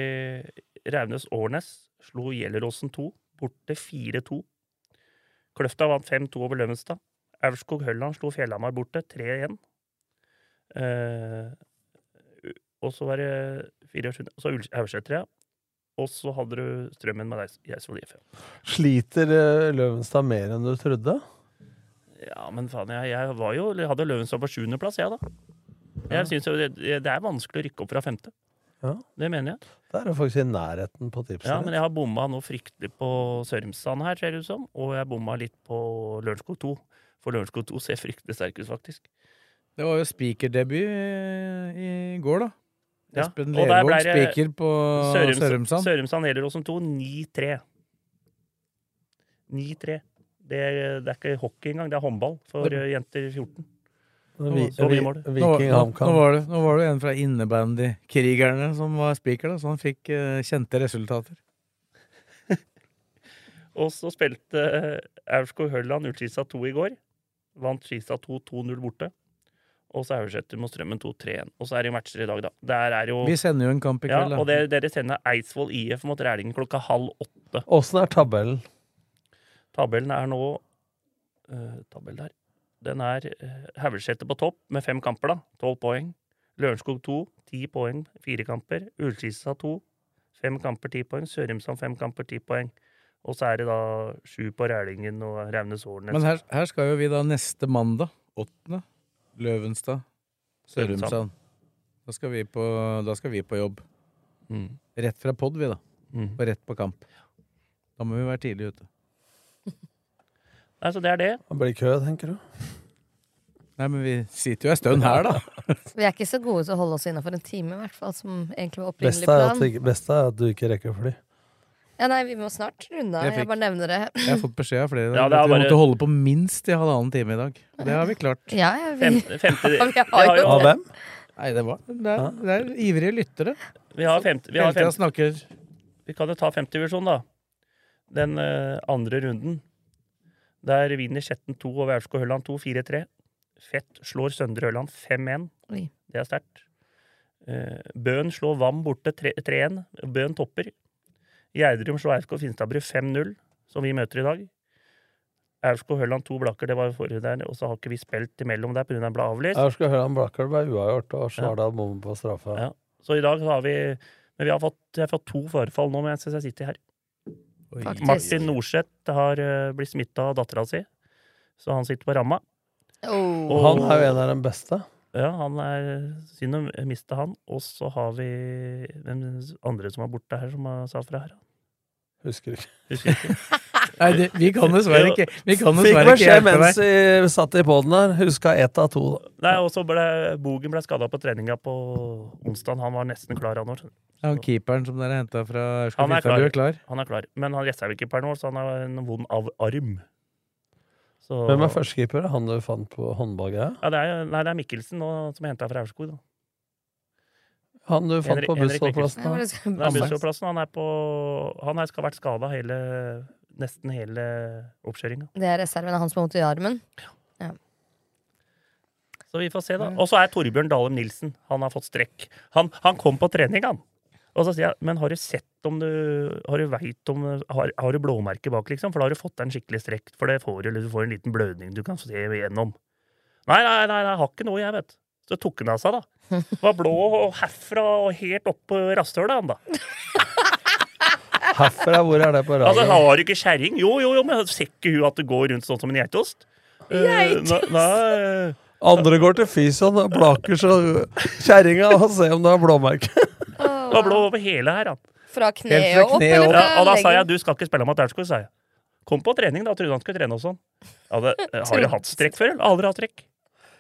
Raunes-Årnes. Slo Gjelleråsen 2. Borte 4-2. Kløfta vant 5-2 over Løvenstad. Aurskog-Hølland slo Fjellhamar borte 3-1. Eh, og så var det 24. Så Aurseter, ja. Og så hadde du Strømmen med Eis- Eidsvoll IF. Sliter uh, Løvenstad mer enn du trodde? Ja, men faen, jeg, jeg var jo, jeg hadde Løvenstad på sjuendeplass, jeg, da. Jeg synes jo det, det er vanskelig å rykke opp fra femte. Ja. Det mener jeg. Da er det faktisk i nærheten på tipset. Ja, men jeg har bomma noe fryktelig på Sørumsand her, ser det ut som. Og jeg bomma litt på Lørenskog 2. For Lørenskog 2 ser fryktelig sterk ut, faktisk. Det var jo spikerdebut eh, i går, da. Ja, Espen og der Lervåg det spiker på Sørums- Sørumsand. Sørumsand som 2 9-3. 9-3. Det, det er ikke hockey engang, det er håndball for Det- jenter 14. Vi- Så mye mål. Nå, Viking HamKam. nå, var det, nå var det en fra innebandy-krigerne som var speaker, da, så han fikk uh, kjente resultater. Og så spilte eh, Aurskog-Hølland Ullskisa 2 i går. Vant Skisa 2 2-0 borte. Og så Aurseter mot Strømmen 2-3-1. Og så er det jo matcher i dag, da. Er jo Vi sender jo en kamp i kveld, da. og dere, dere sender Eidsvoll IF mot Rælingen klokka halv åtte. Åssen er tabellen? Tabellen er nå uh, Tabell der. Den er Haugesæter på topp med fem kamper, da. Tolv poeng. Lørenskog 2, ti poeng, fire kamper. Ullskisa 2, fem kamper, ti poeng. Sørumsand fem kamper, ti poeng. Og så er det da sju på Rælingen og Raunes-Årnes. Men her, her skal jo vi da neste mandag, åttende, Løvenstad, Sørumsand. Da skal vi på, skal vi på jobb. Mm. Rett fra pod, vi, da. Mm. Og rett på kamp. Da må vi være tidlig ute. Nei, så det er det. Det blir kø, tenker du? Nei, men vi sitter jo ei stund her, da. Vi er ikke så gode til å holde oss innafor en time, i hvert fall, som egentlig var opprinnelig Beste er, plan. du ikke- beste er at du ikke rekker fly. Ja, nei, vi må snart runde av. Jeg Jeg, bare nevner det. Jeg har fått beskjed av flere Ja, det er at vi bare- måtte holde på minst i halvannen time i dag. Det har vi klart. Ja, ja, vi, Fem, femte, ja vi har jo Av hvem? Nei, det var Det er, det er ivrige lyttere. Vi har femte, vi har femte, Vi kan jo ta femtedivisjon, da. Den uh, andre runden. Der vinner Skjetten 2 over Aurskog-Hølland 2 4-3. Fett slår Søndre Hølland 5-1. Det er sterkt. Bøhn Bøen slår Vam borte 3 3-1. Bøen topper. Gjerdrum slår Aurskog Finstadbru 5-0, som vi møter i dag. Aurskog-Hølland 2 Blakker, det var forrige der, og så har ikke vi spilt imellom der pga. den ble avlyst. Aurskog Hølland Blakker ble uavgjort, og Ja. Svardal bommer på straffa. Ja. Så i dag har vi Men vi har fått, jeg har fått to forfall nå mens jeg sitter her. Faktisk. Martin Norseth har eh, blitt smitta av dattera si, så han sitter på ramma. Oh. Og han er jo en av de beste. Ja, han er synd å miste han. Og så har vi den andre som er borte her, som har sa fra her. Husker ikke. Husker ikke. Nei, det, vi kan dessverre ikke Vi kan Fikk dessverre ikke beskjed mens vi satt i poden her. Huska ett av to. Nei, og så ble Bogen ble skada på treninga på onsdag. Han var nesten klar, han òg. Han keeperen som dere henta fra Han er klar. er klar. Han er klar. Men han reservekeeper nå, så han har en vond av arm. Så, Hvem er førstekeeper? Han du fant på håndballgreia? Ja, det er, nei, det er Mikkelsen nå, som er henta fra Aurskog. Han du fant Henrik- på bussholdeplassen? Ja, bussholdeplassen. Han er på Han skal ha vært skada hele Nesten hele oppkjøringa. Det er reserven av han som har vondt i armen. Ja. Så vi får se, da. Og så er Torbjørn Dalem Nilsen. Han har fått strekk. Han, han kom på trening, han. Og så sier jeg, men har du sett om du Har du veit om Har, har du blåmerke bak, liksom? For da har du fått deg en skikkelig strekk. For det får du, eller du får en liten blødning du kan se igjennom. Nei, nei, nei, jeg har ikke noe, jeg, vet Så tok han av seg, da. Var blå og herfra og helt opp på rasshølet, han da. Herfra, hvor er det på Altså, har du ikke kjerring? Jo, jo, jo, men ser ikke hun at det går rundt sånn som en geitost? Eh, Geitost? nei, Andre går til fysioen og blaker så kjerringa og ser om du har blåmerke. Var blå over hele her, da. Fra kneet opp, kneet eller fra Ja, og da sa jeg du skal ikke spille Matersko, sa jeg. Kom på trening, da. Trodde han skulle trene og sånn. Ja, har du hatt strekk før? eller? Aldri hatt trekk.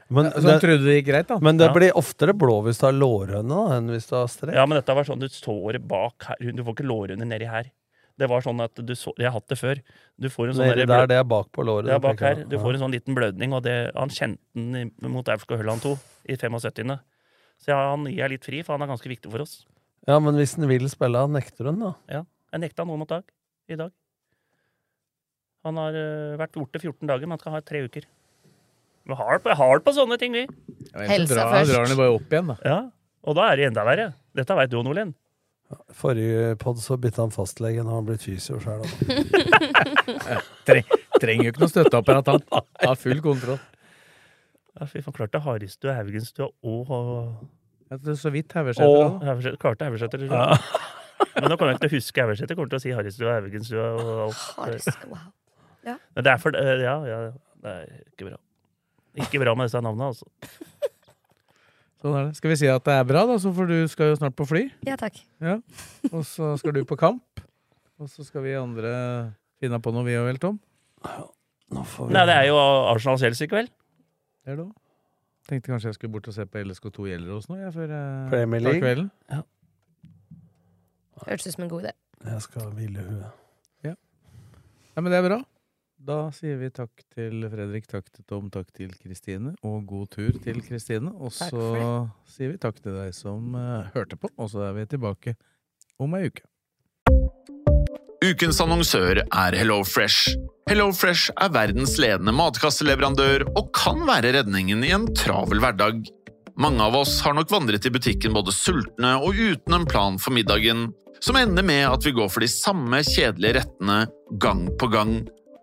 Men, Så det, trodde det gikk greit, da. men det Ja. blir oftere blå hvis du har lårhøne enn hvis du har strek. Ja, men dette var sånn du står bak her. Du får ikke lårhøne nedi her. Det var sånn at du så Jeg har hatt det før. Du får en sånn Nedi der, det er bak på låret. Det er bak her. Du får en sånn liten blødning, og det, han kjente den mot Aurskog Hølland 2 i 75. Så ja, han gir jeg litt fri, for han er ganske viktig for oss. Ja, men hvis han vil spille, nekter han da? Ja, Jeg nekta nå mot dag. I dag. Han har øh, vært borte 14 dager, men han skal ha tre uker. Vi har på, har på sånne ting, vi. Ja, Helsa drar, først. drar det bare opp igjen, da. Ja, Og da er det enda verre. Dette veit du, Nordlien. Forrige podd så bytta han fastlege, nå har han blitt fysio sjøl. Treng, trenger jo ikke noe støtteapparat, han. Har full kontroll. Ja, fy faen, klarte Haristua, Haugenstua og tror så vidt Haugeseter. Haugesæter- klarte Haugeseter. liksom. Ja. Men nå kommer jeg ikke til å huske Haugeseter. Kommer til å si Haristua, Haugenstua og alt. Haris- Wow. Men det er for eh, Ja, ja. Det er ikke bra. Ikke bra med disse navnene, altså. Sånn er det. Skal vi si at det er bra, da, så for du skal jo snart på fly. Ja, takk. Ja. Og så skal du på kamp. Og så skal vi andre finne på noe, vi òg vel, Tom? Nå får vi Nei, det er jo Arsenal-Chelsea i kveld. Det er det òg. Tenkte kanskje jeg skulle bort og se på LSK2 Gjellerås nå, jeg, før Premier League. kvelden. Hørtes ut som en god idé. Jeg skal hvile huet. Ja, men det er bra. Da sier vi takk til Fredrik, takk til Tom, takk til Kristine, og god tur til Kristine. Og så sier vi takk til deg som uh, hørte på, og så er vi tilbake om ei uke. Ukens annonsør er HelloFresh. HelloFresh er verdens ledende matkasseleverandør og kan være redningen i en travel hverdag. Mange av oss har nok vandret i butikken både sultne og uten en plan for middagen, som ender med at vi går for de samme kjedelige rettene gang på gang.